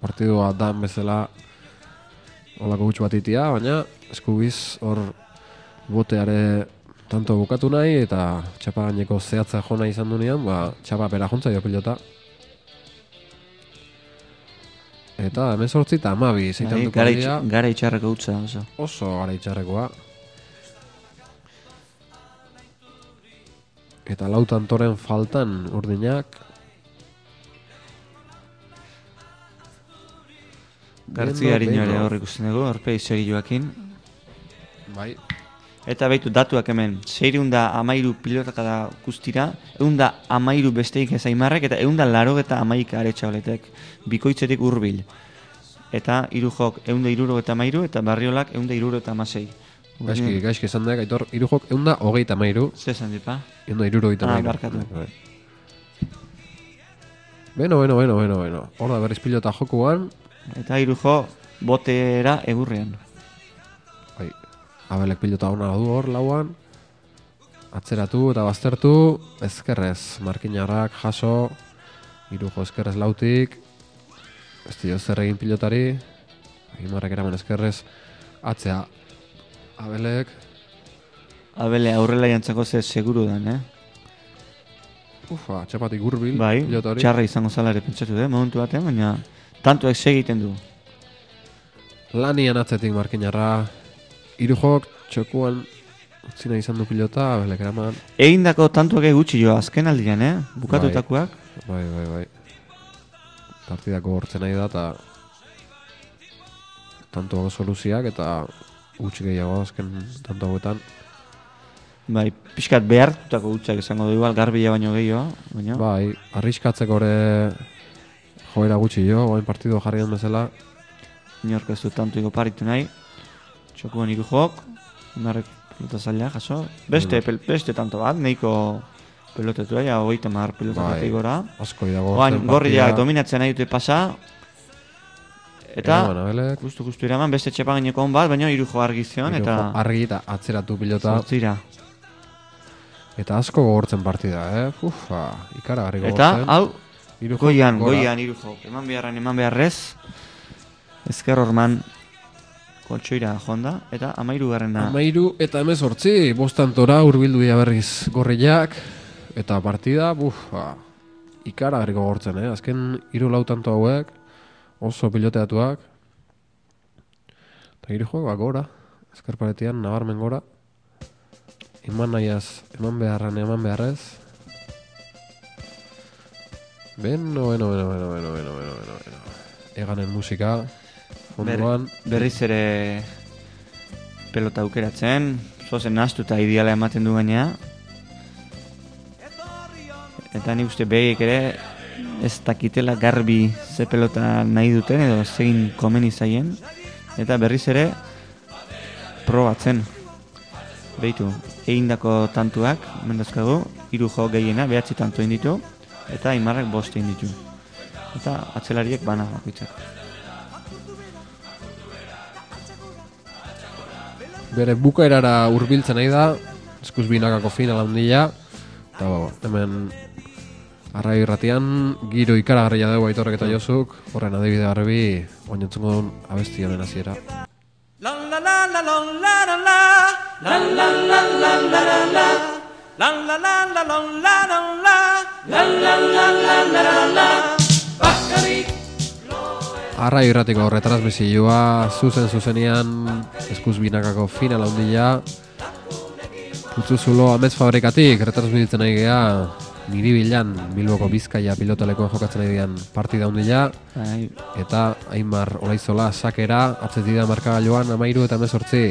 partidua dan bezala holako gutxu bat itia, baina eskubiz hor boteare tanto bukatu nahi eta txapa gaineko zehatza jona izan dunean, ba, txapa pera jontza dio pilota. Eta hemen sortzi eta amabi, zeitantuko gara, dira, itx, gara itxarreko utza oso. oso gara itxarrekoa. Eta lau tantoren faltan urdinak, ere beno. hor ikusten dugu, horpe izeri joakin. Bai, Eta baitu datuak hemen, seireunda amairu pilotaka da guztira, eunda amairu besteik ez aimarrek, eta eunda laro eta amaik aretxabletek, bikoitzetik hurbil. Eta hiru jok eunda iruro eta amairu, eta barriolak eunda iruro eta amasei. Gaizki, gaizki esan dek, aitor, iru jok, eunda hogeita mairu, Zesan dipa? eunda iruro hogeita Ah, mairu. barkatu. Bai. Beno, beno, beno, beno, beno. Hor da berriz pilota jokuan, Eta hiru jo botera egurrean. bai, abelek pilota hona du hor lauan, atzeratu eta baztertu, ezkerrez, markinarrak, jaso, iru jo ezkerrez lautik, ez dio zer egin pilotari, Imarrek eraman ezkerrez, atzea, abelek, Abele aurrela jantzako ze seguru dan, eh? ufa, txapatik hurbil Bai, pilota hori. txarra izango zala ere pentsatu da, momentu batean, baina tanto ez egiten du. Lanian atzetik markinarra, hiru jok, txokuan, utzina izan du pilota, abelek eraman, Egindako tantuak gutxi jo azken aldian, eh? Bukatutakoak. bai, bai, bai. Partidako hortzen nahi da, eta tanto soluziak eta gutxi gehiago azken tanto hauetan. Bai, pixkat behartutako gutxak esango du igual garbila baino gehiago, baina Bai, arriskatzeko ere joera gutxi jo, oain partidu jarrian bezala, inork ez du tanto iko paritu nahi. Txokuan hiru jok, unarrek pelota zaila jaso. Beste, pel, beste tanto bat, nahiko pelotetu da, ja, hogeita mar pelota Bai. bai. gora. asko idago. Oain, gorriak dominatzen nahi dute pasa, eta Eta, abelek, Justu, justu eraman, beste txepan gaineko on bat, baina hiru jo argi zion, eta argi eta atzeratu pilota, zortzira. eta asko gogortzen partida, eh? Ufa, Eta, gogortzen. hau, Hiru jo goian, gora. goian hiru jo. Eman beharran, eman beharrez, ezker horman koltsoira joan da, eta amairu garrena. Amairu eta emezortzi, bostantora urbildu dira berriz gorriak, eta partida, bufa, ikaragarri gogortzen, eh? Azken hiru lau tanto hauek, oso piloteatuak, eta hiru joak gora, ezker paretian, nabarmen gora, eman nahiaz, eman beharran, eman beharrez, Beno, beno, beno, beno, beno, beno, beno, beno, beno. Eganen musika, Ber, onduan, berriz ere pelota aukeratzen, zozen nahastuta ideala ematen du gainea. Eta nik uste behiek ere ez dakitela garbi ze pelota nahi duten edo zein komeni zaien. Eta berriz ere probatzen. Beitu, egindako tantuak, mendazkagu, hiru jo gehiena, behatzi tantu egin ditu, eta Aimarrek bost egin ditu. Eta atzelariek bana bakoitzak. bere bukaerara hurbiltzen nahi da, eskuz binakako final handia, eta hemen arrai irratian, giro ikaragarria dugu aitorrek eta josuk, horren adibide garbi, oinentzungo duen abesti honen hasiera. La la la la la la la la La la la la la la la La la la la la la la la La la la la la la la Bakarrik Arrai irratiko retransmisioa, zuzen zuzenian, eskuz binakako final handia, Putzu zulo amez fabrikatik, retransmititzen nahi gea, niri bilan, Bilboko Bizkaia pilotalekoan jokatzen nahi dian partida handia, Bai, Eta Aimar Olaizola sakera, atzetida markagailuan amairu eta mezortzi.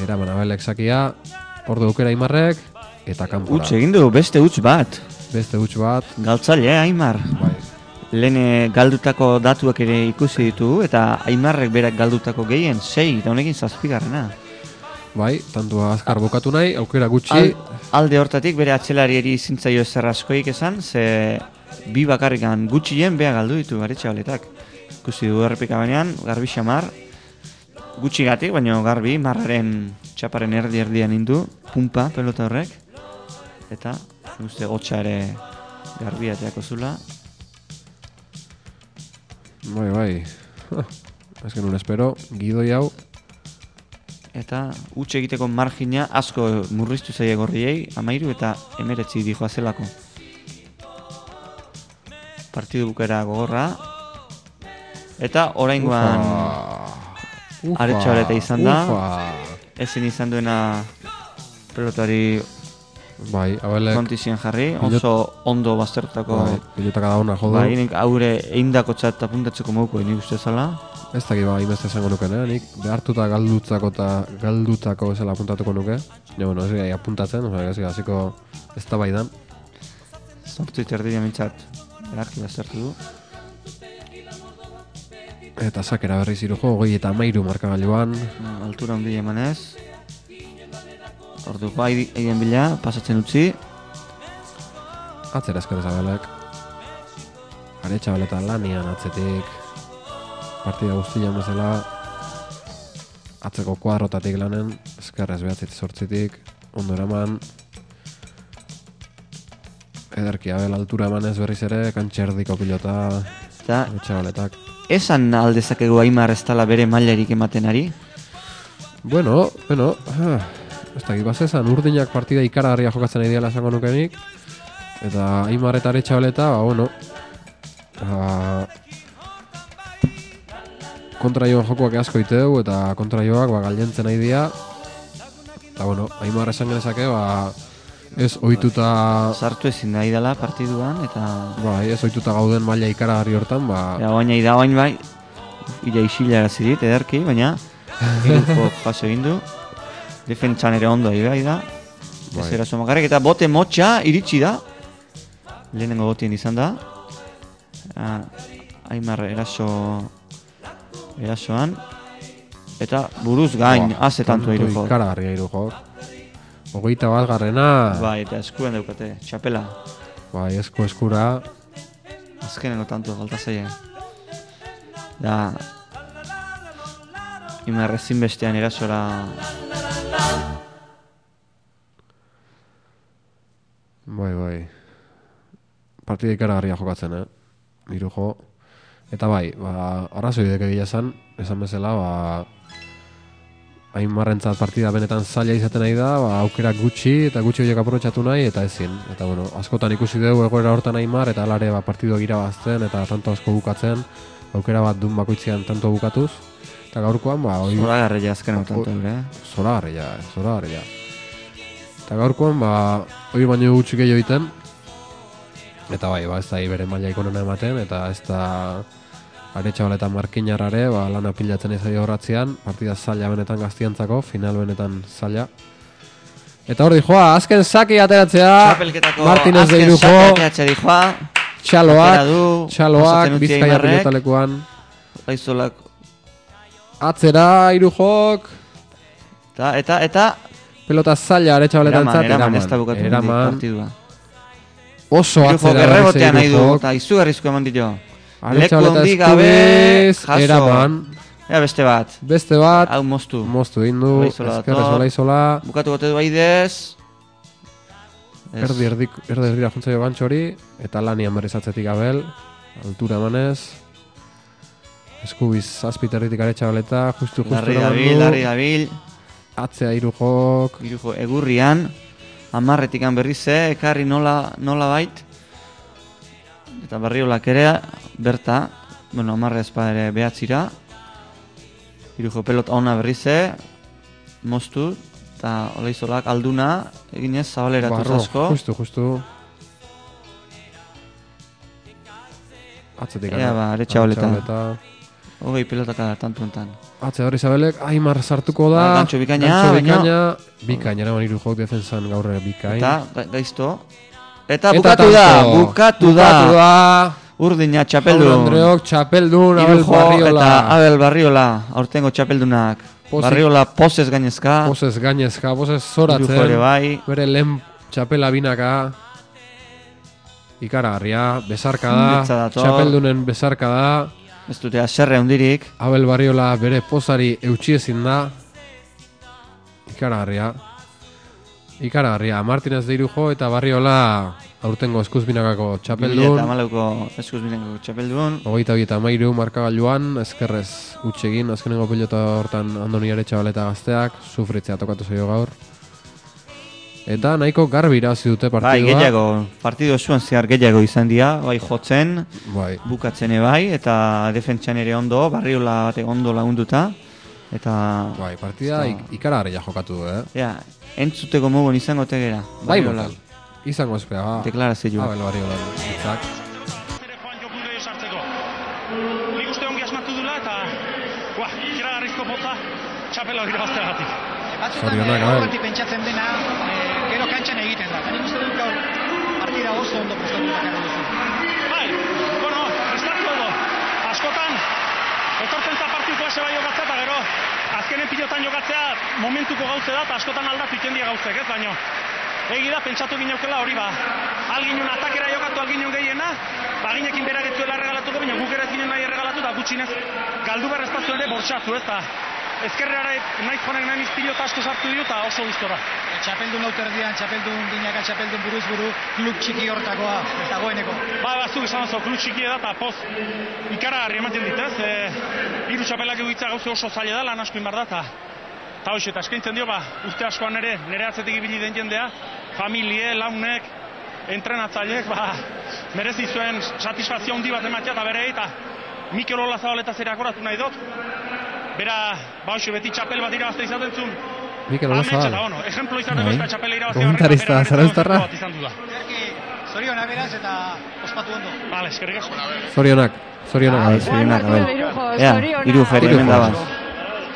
Era Manabelek sakia, ordu aukera Aimarrek, eta kanpora. Utz egin du, beste utz bat. Beste huts bat, Galtzaile, eh, Aimar. bai, Lehen eh, galdutako datuak ere ikusi ditu eta Aimarrek berak galdutako gehien, sei, eta honekin zazpigarrena. Bai, tantua azkar bukatu nahi, aukera gutxi, Al, alde hortatik bere atzelarieri zintzaio zer askoik esan, ze bi bakarrikan gutxien bea galdu ditu garetxabaletak. Ikusi du errepika banean, garbi xamar, gutxi gatik, baina garbi, marraren txaparen erdi erdian indu, pumpa pelota horrek, eta uste hotxa ere garbi ateako zula. bai, bai. (laughs) Ez genuen espero, gidoi hau, Eta utxe egiteko margina asko murriztu zaie gorriei, amairu eta emeretzi dijoa zelako. Partidu bukera gogorra. Eta oraingoan ufa, Aretxabaleta izan da. Ufa. ezin izan duena pelotari Bai, abelek, kontizien jarri, oso ondo baztertako bai, pilotaka da hona jodu. bai, nik haure eindako txat apuntatzeko moduko nik uste zala. Ez dakit ba, inbeste esango nuken, eh? Nik behartuta galdutzako eta galdutako bezala apuntatuko nuke. Ja, bueno, ez gai apuntatzen, oza, ez gai hasiko ez da baidan. Zortzi terdia mintzat beharki baztertu du. Eta sakera berriz irujo, hogei eta amairu markagailuan. Altura handi emanez. Orduko aidi- aiden bila, pasatzen utzi. Atzera esker ezabelek. Aretxa baleta lanian atzetik. Partida guztian bezala. Atzeko kuadrotatik lanen, eskerrez behatzit sortzitik, ondo eraman. Ederki abel altura emanez berriz ere, kantxerdiko pilota, Eta aretxa baletak. esan aldezakegu Aimar ez bere mailarik ematen ari. Bueno, bueno, ah, ez dakit bazezan, urdinak partida ikaragarria jokatzen nahi diala esango nukenik. Eta Aimar eta ba, bueno, ba, kontra joan jokoak asko iteu eta kontra joak ba, galdentzen nahi dira. Eta, bueno, Aimar esan genezake, ba, ez ohituta, Sartu ezin da idala partiduan, eta... ba, ez ohituta gauden maila ikaragarri hortan, ba, Ja, baina ida bain bai, ira isila dit, ederki, baina (laughs) iruko jaso egin du. Defentsan ere ondo ari bai da. Ez Bai. eraso makarrik, eta bote motxa iritsi da. Lehenengo botien izan da. Ah, Aimar eraso erasoan. Eta buruz gain, Buah, haze tanto tanto iruko. Ikaragarria irujok. Hogeita bat garrena, Bai, eta eskuen daukate, txapela. bai, esku eskura, Azkenengo tanto falta zaie. Da... Imar ezinbestean erasora bai, bai. Partida ikaragarria jokatzen, eh? Irujo. Eta bai, ba, arrazoi dek egia esan, esan bezala, ba, Aimarrentzat partida benetan zaila izaten nahi da, ba, aukerak gutxi eta gutxi horiek aprobetxatu nahi, eta ezin. Eta bueno, askotan ikusi dugu egoera hortan Aimar, eta alare ba, partiduak irabazten, eta tanto asko bukatzen, aukera bat dun bakoitzean tanto bukatuz. Eta gaurkoan, ba, hori Zora garrela azkenengo tanto ere. eh? zoragarria, eh, zoragarria. Eta gaurkoan, ba, hori baino gutxi gehiago egiten, Eta bai, ba, ez da bere maila ikonena ematen, eta ez da aretxabal eta markinarrare, ba, lana pilatzen ez horratzean, partida zaila benetan gaztiantzako, final benetan zaila. Eta hor dijoa, azken saki ateratzea, Martinez de azken Irujo, txaloak, txaloak, bizkaia pilotalekuan, Gaizolak. Atzera, Irujok, Eta, eta, eta... pelota zaila aretxabaletan Eraman, zat, eraman, ez da bukatu eraman, partidua. oso atzera gerrebotean nahi du, eta izugarrizko eman dio. Leku handi gabe, jaso. eraman, Ea beste bat. beste bat, Hau moztu. moztu indu, Olaizola ezkerrez dator. olaizola, Bukatu gote du baidez. Ez. erdi erdik, erdi erdira juntzaio bantxori, eta lanian berriz atzetik abel, altura emanez, eskubiz zazpiterritik aretxabaleta, justu justu Larri dabil, larri dabil. atzea Irujok, Irujo egurrian. Amarretikan berrize, ekarri nola, nola bait. Eta barriolak ere, berta. Bueno, amarre ezpa ere behatzira. Irujo pelota ona berrize. Moztu. Eta olaizolak alduna. Eginez, zabaleratu zasko. justu, justu. Atzetik Ea, ara- ba, aretxabaleta. aretxabaleta. Hogei pelotaka tantu enten. Atze hori Isabelek, Aimar sartuko da. Ba, gantxo bikaina, Gantxo bikaina. Bikaina, eraman Irujok defensan gaur ere bikain. Eta, ga- gaizto. Eta bukatu da, bukatu da. Bukatu da. Urdina txapeldun. Andreok, txapeldun, Abel Barriola. eta Abel Barriola, aurtengo txapeldunak. Pozik. Barriola pozez gainezka. Bosez gainezka, ere zoratzen. bai. Bere lehen txapela binaka. Ikaragarria, besarka da. Betza dator. Txapeldunen besarka da. Ez dute aserre hundirik. Abel Barriola bere pozari eutxi ezin da. Ikaragarria. Ikaragarria. Martinez de Irujo eta Barriola aurtengo eskuzbinakako Eta txapeldun. malauko eskuzbineko txapeldun. Hogeita bi eta mairu markagailuan, ezkerrez utxegin, azkenengo pilota hortan Andoni Aretxabaleta gazteak, sufritzea tokatu zaio gaur. Eta nahiko garbi irabazi dute partidua. Bai, gehiago, partidu osoan zehar gehiago izan dira, bai jotzen, Bai. bukatzen ere bai, eta defentsan ere ondo, barriola bate ondo lagunduta. Eta, Bai, partida ik da- ikaragarria jokatu du, eh? ja, entzuteko mogon izango tegera. Bai, motel. Izango espea, ba. Deklarazioa. Abel Barriola. Itzak. Zere joan jokure sartzeko. Nik uste ongi asmatu dula eta buah, ikeragarrizko potza txapela hori bazteagatik. Zorionak, Abel. Horretik pentsatzen dena, partida oso ondo prestatu dakarra duzu. Bai, bueno, prestatu ondo. Askotan, etortzen za partidu klase bai jokatzea eta gero, azkenen pilotan jokatzea momentuko gauze da eta askotan aldatu ikendia gauzek, ez baino. Egi da, pentsatu gineukela hori ba, alginun atakera jokatu alginun gehiena, ba ginekin berak ez zuela erregalatuko, baina guk ere ez ginen nahi erregalatu eta gutxinez galdu behar espazio ere bortxatu, ez da. Ezkerreara naiz jonek nahi pilota asko sartu dio eta oso gustora. Txapeldun lauterdian, txapeldun binaka, txapeldun buruz buru, klub txiki hortakoa, ez dagoeneko. Ba, batzuk esan oso, klub txikia da, eta poz, ikaragarri ematen dit, ez? E, iru txapelak egitza gauze oso zaila da, lan asko inbar da, eta eta hoxe, eta eskaintzen dio, ba, urte askoan ere, nire atzetik ibili den jendea, familie, launek, entrenatzaileek, ba, merezi zuen satisfazio handi bat ematea, eta bere, eta Mikel Olazabaleta zera akoratu nahi dut, bera, ba, hoxe, beti txapel bat irabazte izaten zuen, Mikel Olazabal. bueno, ejemplo ez da txapela irabazi Komentarista zarauztarra. benetan bat izan du da. Zerki, zoriona beraz eta ospatu ondo. Vale, eskerrik asko. Zorionak. Zorionak, Abel. Zorionak, de Irujo, Ea, zorionak. iru feri, dabaz.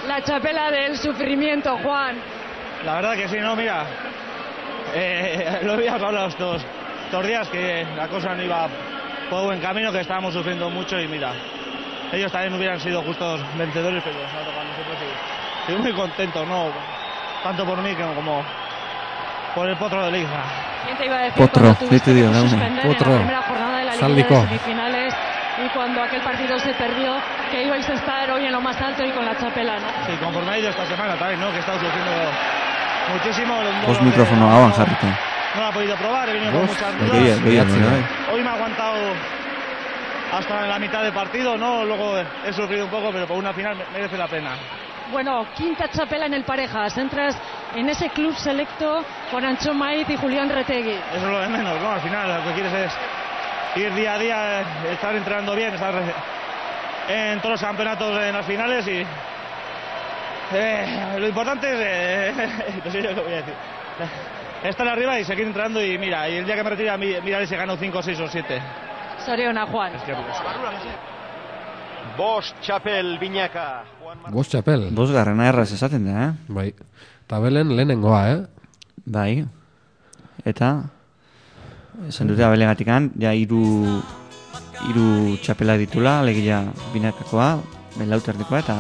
La chapela del sufrimiento, Juan. La verdad que sí, no, mira, eh, (laughs) lo habíamos hablado estos, estos días que la cosa no iba por buen camino, que estábamos sufriendo mucho y mira, ellos también hubieran sido justos vencedores, pero nos ha tocado nosotros y estoy muy contento, ¿no? Tanto por mí como por el potro de la hija. ¿Quién te iba a decir Potro, cuando que Laune. suspender Potro. en la primera jornada de la Liga Saldico. de semifinales y cuando aquel partido se perdió, que ibais a estar hoy en lo más alto y con la chapela, ¿no? Sí, conforme ha ido esta semana también, ¿no? Que he estado sufriendo muchísimo. mikrofono que- hauan jarriko. No lo he podido probar, he venido con Bos, muchas dudas. Hoy me ha aguantado hasta la mitad del partido, ¿no? Luego he sufrido un poco, pero por una final me- merece la pena. Bueno, quinta chapela en el Parejas. Entras en ese club selecto con Ancho Maiz y Julián Retegui. Eso es lo de menos, ¿no? Al final lo que quieres es ir día a día, estar entrenando bien, estar en todos los campeonatos en las finales y eh, lo importante es, eh, (laughs) no sé yo qué voy a decir. estar arriba y seguir entrando y mira, y el día que me retira mi- miraré si gano 5, 6 o 7. Soriona, Juan. Bost txapel binaka. Bost txapel. Bost garrana erraz esaten da, eh? Bai. Tabelen lehenengoa, eh? Bai. Eta, esan dute abelegatikan, ja hiru hiru txapela ditula, alegia binakakoa, belauterdikoa eta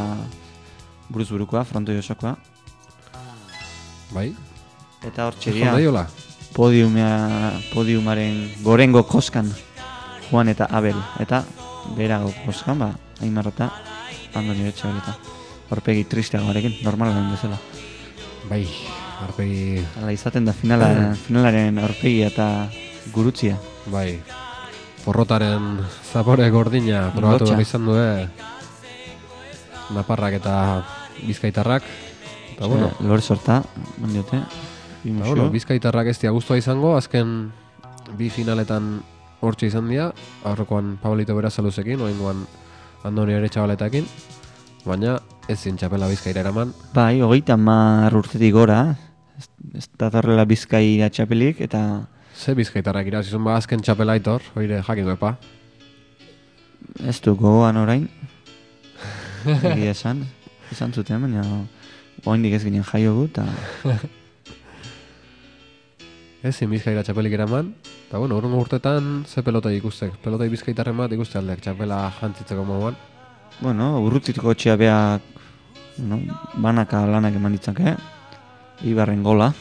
buruz burukoa, frontoi osokoa. Bai. Eta hor txeria, podiumea, podiumaren gorengo koskan, Juan eta Abel. Eta berago koskan, ba, Aimar eta Andoni Etxabaleta. Horpegi tristeagoarekin, normala den bezala. Bai, arpegi... Hala izaten da finala, finalaren aurpegia eta gurutzia. Bai. Porrotaren zapore gordina probatu behar izan du, eh? Naparrak eta bizkaitarrak. Eta bueno, lore sorta, mandiote. Eta bueno, bizkaitarrak ez dia guztua izango, azken bi finaletan hortxe izan dira, aurrekoan Pablito Berazaluzekin, oingoan Andoni ere txabaletakin, baina ezin txapela bizkaira eraman. Bai, hogeita mar urtetik gora, ez, ez datorrela bizkaira txapelik, eta Ze bizkaitarrak irazizun ba azken txapela aitor, oire jakin duepa. ez du gogoan orain. Egia esan, esan zuten, baina oindik ez ginen jaio gu, eta (laughs) Ezin bizkaira txapelik eraman, eta bueno, urrungo urtetan ze pelota ikustek. Pelota bizkaitarren bat ikuste aldeak txapela jantzitzeko moduan. bueno, urrutitiko txea beak no, banaka lanak eman ditzake, Ibarren gola.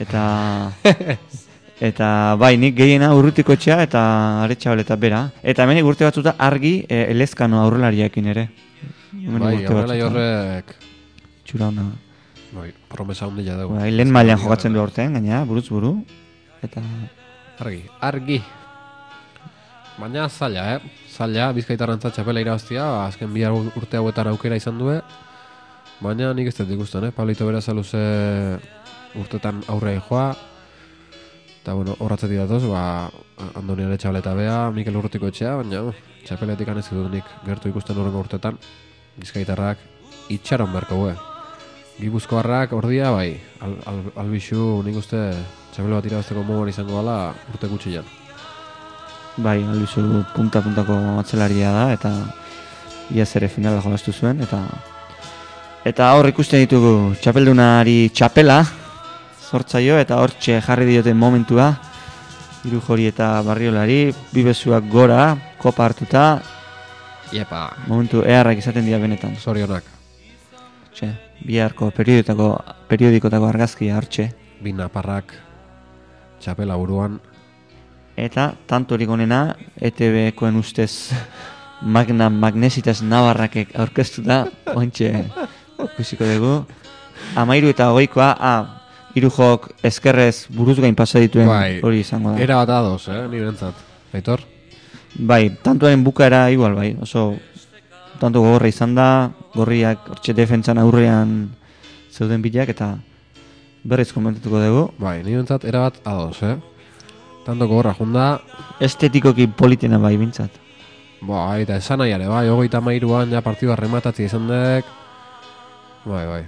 Eta (laughs) eta bai, nik gehiena urrutiko txea eta aretxabel eta bera. Eta hemenik urte batzuta argi e, elezkano aurrelariakin ere. Hemenik Bai, batzuta. horrek, Txura ona. Bai, promesa handia dugu. Bai, lehen mailan jokatzen du orten, gaina, buruz buru. Eta Argi, argi. Baina zaila, eh? Zaila, bizkaitarrantza txapela irabaztia, ba, azken bi urte hauetan aukera izan due. Baina nik ez dut ikusten, eh? Pablito Berazaluze urtetan aurre joa. Eta, bueno, horratzetik datoz, ba, Andoni ere txabaleta bea, Mikel Urrutiko etxea, baina txapeletik ez dut nik gertu ikusten horrengo urtetan. Bizkaitarrak itxaron berko gue. Gipuzkoarrak ordia, bai, al, al, albixu nik uste txapel bat irabazteko moduan izango gala urte gutxian. bai, albizu punta-puntako atzelaria da, eta iaz ere finala jolastu zuen, eta eta hor ikusten ditugu txapeldunari txapela, zortzaio, eta hortxe jarri dioten momentua, hiru jori eta barriolari, bibezuak gora, kopa hartuta, Iepa. momentu eharrak izaten dira benetan. Zorionak. Txe, biharko periodikotako, periodikotako argazkia hortxe. Bi naparrak txapela buruan. Eta tantorik onena, ETV-koen ustez Magna Magnesitas Navarrakek aurkeztuta, ointxe ikusiko dugu. Amairu eta hogeikoa, ah, hiru jok eskerrez buruz gain pasa dituen hori izango da. Bai. Era bat ados, eh, ni bentzat. Aitor? Bai, tantoaren bukaera igual bai, oso tanto gogorra izan da, gorriak hortxe defentsan aurrean zeuden bilak eta berriz komentatuko dugu. Bai, ni bentzat era bat ados, eh. Tanto gogorra junda. Estetikoki politena bai bintzat. Ba, eta esan nahi bai, hogeita mairuan ja partidua rematatzi izan dek. Bai, bai.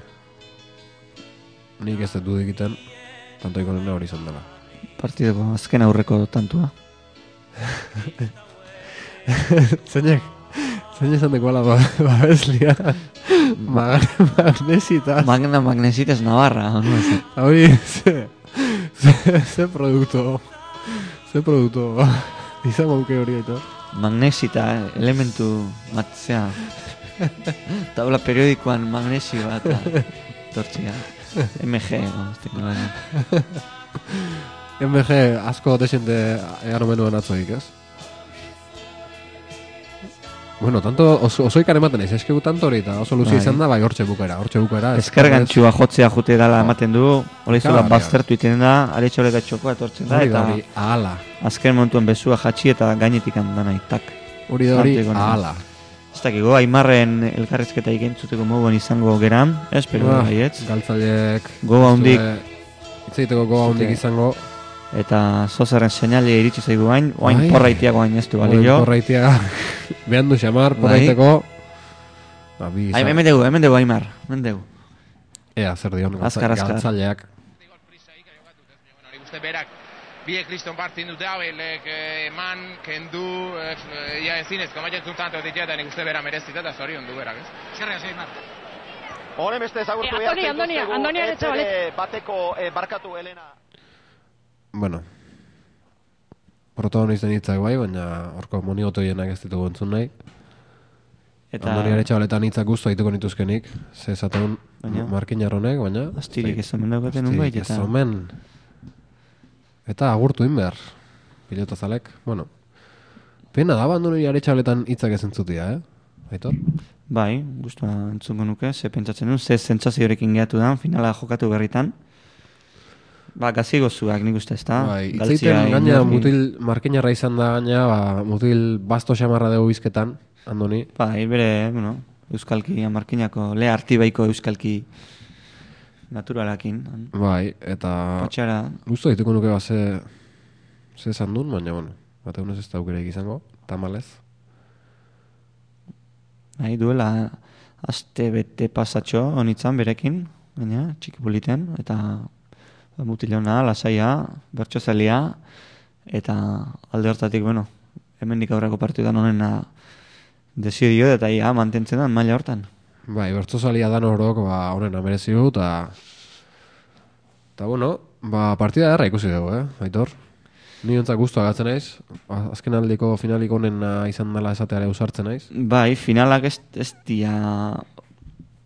Nik ez dut egiten, tanto ikonena hori izan dela. Partidoko azken aurreko tantua. (laughs) Zeinek, zein esan deko ala (laughs) ba, babeslia. Mag magnesitas. Magna Magnesitas Navarra, no. Hori, ze, ze, ze produkto, ze produkto izan mauke (laughs) hori eto. Magnesita, eh, elementu matzea. Tabla periodikoan magnesioa eta tortzia. MG, o, ez tekno baina. MG asko desente egan omenuen atzoik, ez? Bueno, tanto oso, osoikan ematen ez, eskegu tanto hori eta oso luzia Bai. izan da, bai, hortxe bukera, hortxe bukera. Eskargantxua jotzea jute dala ematen du, hori zola baztertu iten da, aletxaureka txokoa etortzen da, eta hori, ahala. azken momentuan bezua jatxi eta gainetik handan aitak. Hori da hori, ahala. Ez dakigo, aimarren elkarrezketa ikentzuteko moduan izango geran, ez, pero Ah, baietz. Galtzaileek, Goa hundik. Itzaiteko goa hundik izango. Eta zozaren seinale iritsi zaigu bain, oain Bai. porraitiago bain ez du balio. Oain Porraitia, (laughs) behan du xamar, Bai. porraiteko. Ba, bi Ai, izan- hemen dugu, hemen dugu, Aimar, hemen dugu. Ea, zer dion, Azkar, azkar. galtzaileak. uste berak biek kriston partin dute hauelek eman, kendu, eh, ja ezinezko maiatzen tanto ditea eta nik uste bera merezita eta zorion du berak, ez? Asko, Aimar. Honen beste ezagurtu Eh, behar zaituztegu Andoni Aretxabalet. ETV bateko eh, barkatu Elena. Bueno, protagonisten hitzak bai, baina horko moniotoienak ez ditugu entzun nahi. Eta-. Andoni Aretxabaletan hitzak guztu haituko nituzkenik, ze esaten Baina- Markin Jarronek, baina... Astirik ez omen daukaten ez eta- omen. Eta agurtu inber, pilota zalek, bueno. Pena da, Andoni Aretxabaletan hitzak ez entzutia, eh? Aitor? Bai, gustua entzungo nuke, ze pentsatzen duen, ze zentzaziorekin gehatu da, finala jokatu berritan. Ba, gazi gozuak nik uste ez da. Bai, itzaiten gaina mutil markinarra izan da gaina, ba, mutil basto xamarra dugu bizketan, Andoni. Bai, bere, bueno, euskalki, amarkinako, le artibaiko euskalki naturalakin. Bai, eta... Patxara. Gusto dituko nuke ba, ze, ze esan duen, baina, bueno, bat egunez ez da aukereik izango, tamalez. Bai, duela aste bete pasatxo honitzan berekin, baina txiki politen, eta ba, mutilona, lasaia, bertsozalia, eta alde hortatik, bueno, hemendik aurreko partidan honena desio dio, eta ia mantentzen da maila hortan. Bai, bertzozalia dan orok, ba, honen du, eta... Eta, bueno, ba, partida erra ikusi dugu, eh, Aitor? Ni ontzak guztu agatzen naiz, azken aldiko finalik onena izan dela esateare usartzen naiz. Bai, finalak ez, ez dia...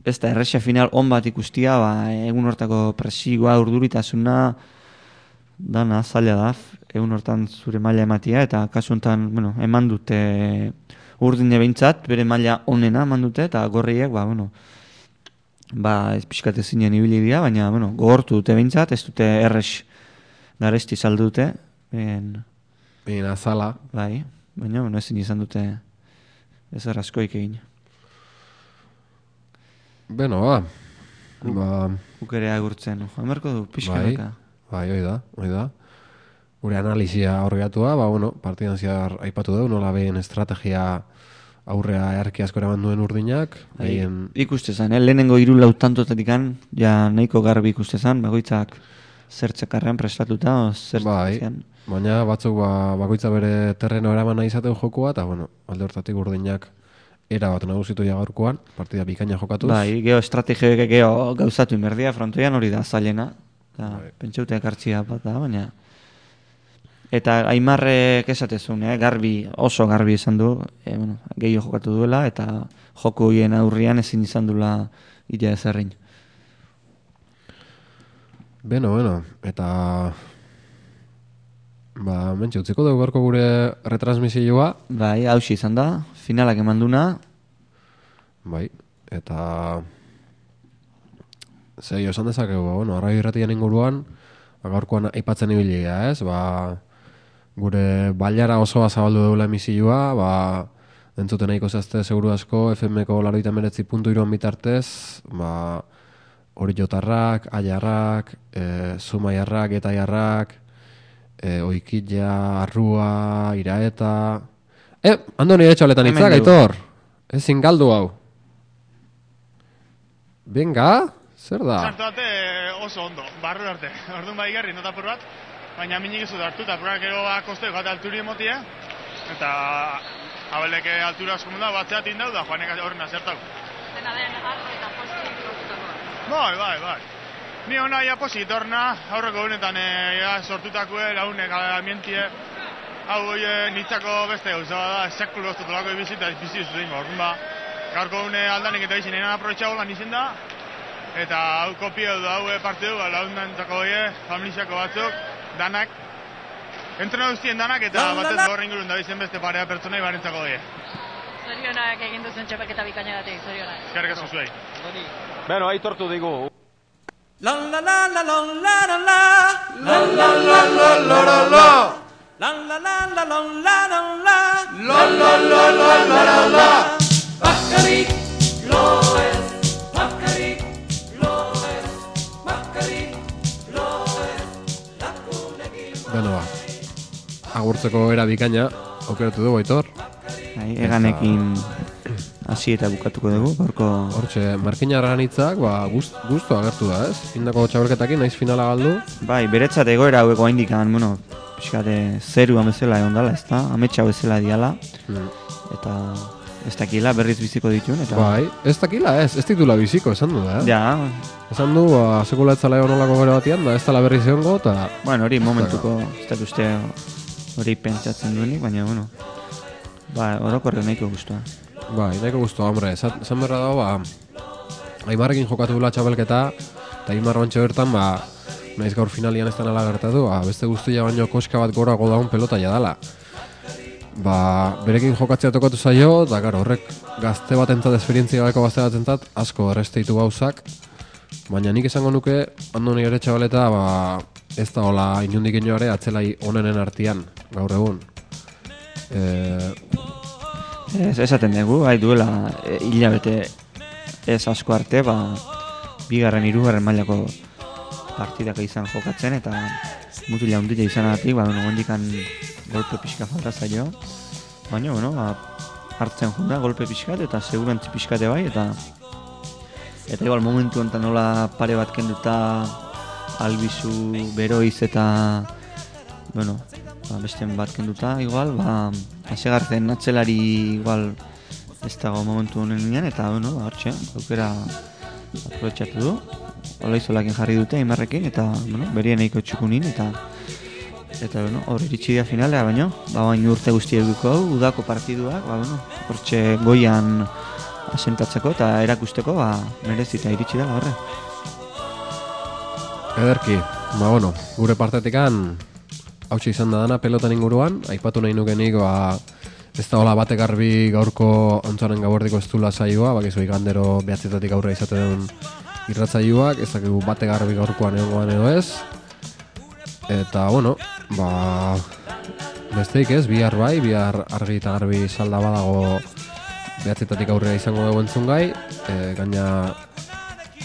Ez da erresa final on bat ikustia, ba, egun hortako presioa, urduritasuna, dana zaila da, egun hortan zure maila ematia, eta kasu honetan, bueno, eman dute urdine behintzat, bere maila onena eman dute, eta gorriek, ba, bueno, ba, ez pixkate zinen ibili dira, baina, bueno, gogortu dute behintzat, ez dute erres garesti saldu dute, ben, ben azala, bai, baina, bueno, ezin izan dute ez askoik egin. Beno, ba, ba, Guk ere agurtzen, jamerko du, bai, pixkanaka. bai, hoi da, hoi da. Gure analizia horregatua, ba, bueno, partidan zehar aipatu dugu, nola behin estrategia aurrea erki asko eraman duen urdinak, Bai, behien ikuste zan, eh? lehenengo hiru lau tantotatikan, ja nahiko garbi ikuste zan, bagoitzak zertzekarrean prestatuta, o Bai, zertzean. baina batzuk ba, bakoitza bere terreno eraman nahi izaten jokua, eta bueno, alde hortatik urdinak era bat nagusitu ja gaurkoan, partida bikaina jokatuz. Bai, geho estrategioek geho gauzatu inberdia, frontoian hori da zailena. Da, Bai. Pentsaute ekartzia bat da, baina... Eta Aimarrek esatezun, eh? garbi, oso garbi izan du, eh, bueno, gehiago jokatu duela, eta joko hoien aurrian ezin izan dula ila ezerrein. Beno, beno, eta... Ba, mentxe, utziko dugu gaurko gure retransmisioa. Bai, hausi izan da, finalak emanduna, Bai, eta... Zer, jo, esan dezakegu, ba, bueno, arrai irratian inguruan, ba, gaurkoan aipatzen ibilia, ez? Ba, gure bailara osoa zabaldu deula emisioa, ba, entzuten nahiko zazte seguru asko, FM-ko laroita meretzi puntu iruan bitartez, ba, hori jotarrak, aiarrak, e, zumaiarrak, etaiarrak, e, oikilla, arrua, iraeta... Eh, Andoni etxoletan Hemen hitzak, dugu. aitor! Ezin galdu hau. Venga, zer da? Sartu arte oso ondo, barru arte. Orduan bai garri nota por bat, baina minik ez dut hartu, eta purak ero koste gata alturi emotia, eta abeleke altura asko munda, batzeat indau da, joanek horren azertau. Dena den, arro eta lortutakoa. Bai, bai, bai. Ni ona ja posit horna, aurreko honetan e, ja, sortutakue, launek ambientie, hau e, nitzako beste gauza da, sekulo ez dut lako bizita, bizi ez dut orduan ba, gaurko une aldanik eta izin, enan aprobetxago lan izin da, eta hau kopio du, hau e, partidu, ba, laundantzako goie, familizako batzuk, danak, entrena guztien danak, eta batez gaur ingurun da izen beste parea pertsonai barentzako goie. Zorionak egin duzen txapelketa bikainagatik, zorionak. Eskerrik asko zuei. Beno, aitortu digu. La la la la la la la la La la la la la la la La la la la la la la la. La la la la la la la. Bakarrik lo ez Bakarrik lo ez Bakarrik lo ez Lagunekin Beno ba, agurtzeko era bikaina, aukeratu dugu, aitor. Bai, eganekin hasi eta bukatuko dugu, gaurko... Hortxe, Markina Arganitzak, ba, gust, gustu agertu da, ez? Indako txabelketakin, naiz finala galdu. Bai, beretzat egoera hauek indikan, bueno, pixkate zeru bezala egon dala, ez da? Ametsa bezala diala, Mm. eta ez dakila berriz biziko dituen, eta... Bai, ez dakila, ez, ez titula biziko, esan du, eh? Ja. Esan du, ba, sekula ez zala egon olako gero batian, da ez dala berriz egongo, eta... Bueno, hori momentuko, ez dut uste hori pentsatzen duenik, baina, bueno, ba, orokorre nahiko guztua. Bai, nahiko guztua, hombre, esan, berra dago, ba, Aimarrekin jokatu dula txabelketa, eta Aimar bantxe bertan, ba, naiz gaur finalian ez ala gertatu, ba, beste guztia baino koska bat gorago daun pelota jadala. Ba, berekin jokatzea tokatu zaio, eta garo, horrek gazte bat entzat, esperientzia gabeko gazte bat entzat, asko erreste ditu gauzak, baina nik esango nuke, hando nire txabaleta, ba, ez da hola inundik inoare atzelai onenen artian, gaur egun. E, Ez, esaten dugu, bai duela e, hilabete ez asko arte, ba, bigarren hirugarren mailako partidak izan jokatzen, eta mutila hundila izanatik, ba, bueno, gondikan golpe pixka falta zaio. Baina, bueno, ba, hartzen junda golpe pixkat, eta segurantzi pixkate bai, eta eta igual momentu honetan nola pare bat kenduta albizu beroiz eta bueno, ba, beste bat kenduta igual, ba, asegartzen atzelari igual ez dago momentu honen eta bueno, ba, hortxe, aukera aprobetxatu du. Olaizolakin jarri dute, imarrekin, eta, bueno, berien nahiko txukunin, eta eta, bueno, hor iritsi dira finalea, baino, ba, bain urte guzti eduko hau, udako partiduak, ba, bueno, hortxe goian asentatzeko eta erakusteko, ba, merezita iritsi dela horre. Ederki, ba bueno, gure partetikan hautsi izan da dana pelotan inguruan, aipatu nahi nukenik, ba, ez da hola bate garbi gaurko ontzaren gauerdiko ez dula saioa, bakizu igandero behatzetatik aurre duen irratzaioak, ez dakigu bate garbi gaurkoan egoan edo ez. Eta, bueno, ba, besteik ez, bihar bai, bihar argi eta garbi salda badago behatzetatik aurrera izango dugu entzun gai, e, gaina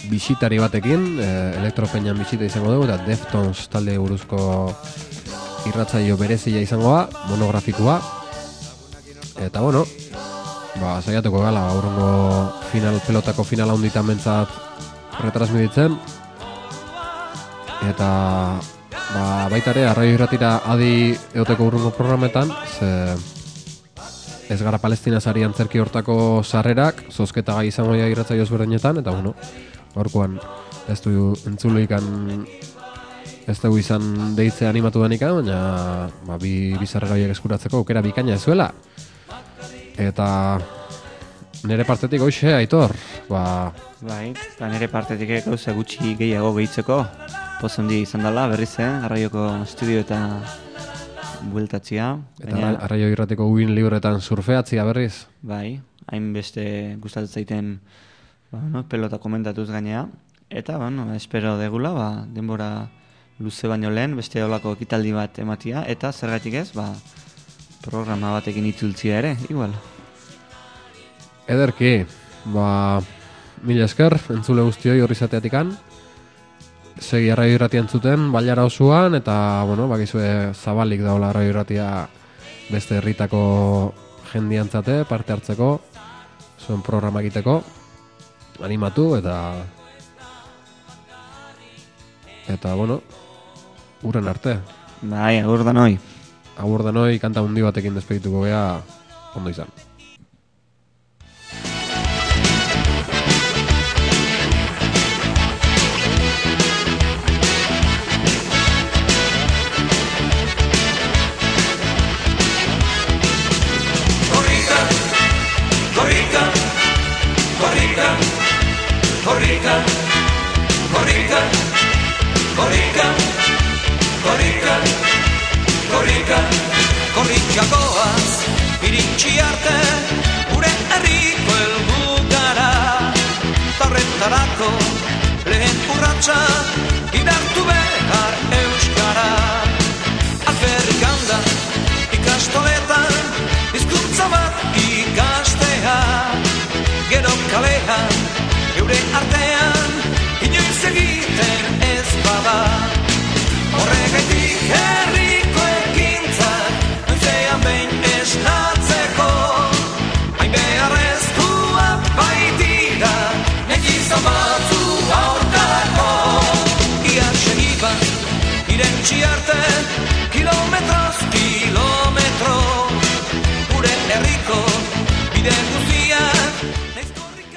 bisitari batekin, e, elektropeñan bisita izango dugu, eta Deftones talde buruzko irratzaio berezia izango da, monografikoa. Eta bueno, ba, saiatuko gala, aurrengo final, pelotako final handitan bentsat retransmititzen. Eta ba, baita ere, arraio irratira adi eoteko urrungo programetan, ze ez gara palestina sari antzerki hortako sarrerak, zozketa gai izango ja irratzaio ezberdinetan, eta bueno, gaurkoan ez du entzuleikan ez dugu izan deitze animatu denika, baina ba, bi, bi sarrera horiek eskuratzeko aukera bikaina zuela. Eta nire partetik hoxe, Aitor, ba, Bai, eta nire partetik gauza gutxi gehiago gehitzeko. Pozondi izan dela, berriz, eh? Arraioko estudio eta bueltatzia. eta Gaina... arraio irrateko uin libretan surfeatzia berriz. Bai, hainbeste gustatzen zaiten ba, no, pelota komentatuz gainea. Eta, bueno, espero degula, ba, denbora luze baino lehen, beste olako ekitaldi bat ematia, eta zergatik ez, ba, programa batekin itzultzia ere, igual. Ederki, ba, mila esker, entzule guztioi horri zateatikan. Segi arraio irratia entzuten, bailara osuan, eta, bueno, bakizue zabalik daula arraio irratia beste herritako jendiantzate, parte hartzeko, zuen programa egiteko, animatu, eta... Eta, bueno, uren arte. Bai, agur da noi. Agur da noi, kanta hundi batekin despedituko gea, ondo izan. Korrika, korrika, korrika Korrika goaz, iritsi arte Gure erriko elbukara Tarretarako, lehen urratxa Gidartu behar euskara. Alperikanda, ikastoletan Izkuntza bat ikastea. Gero kalean, eure arte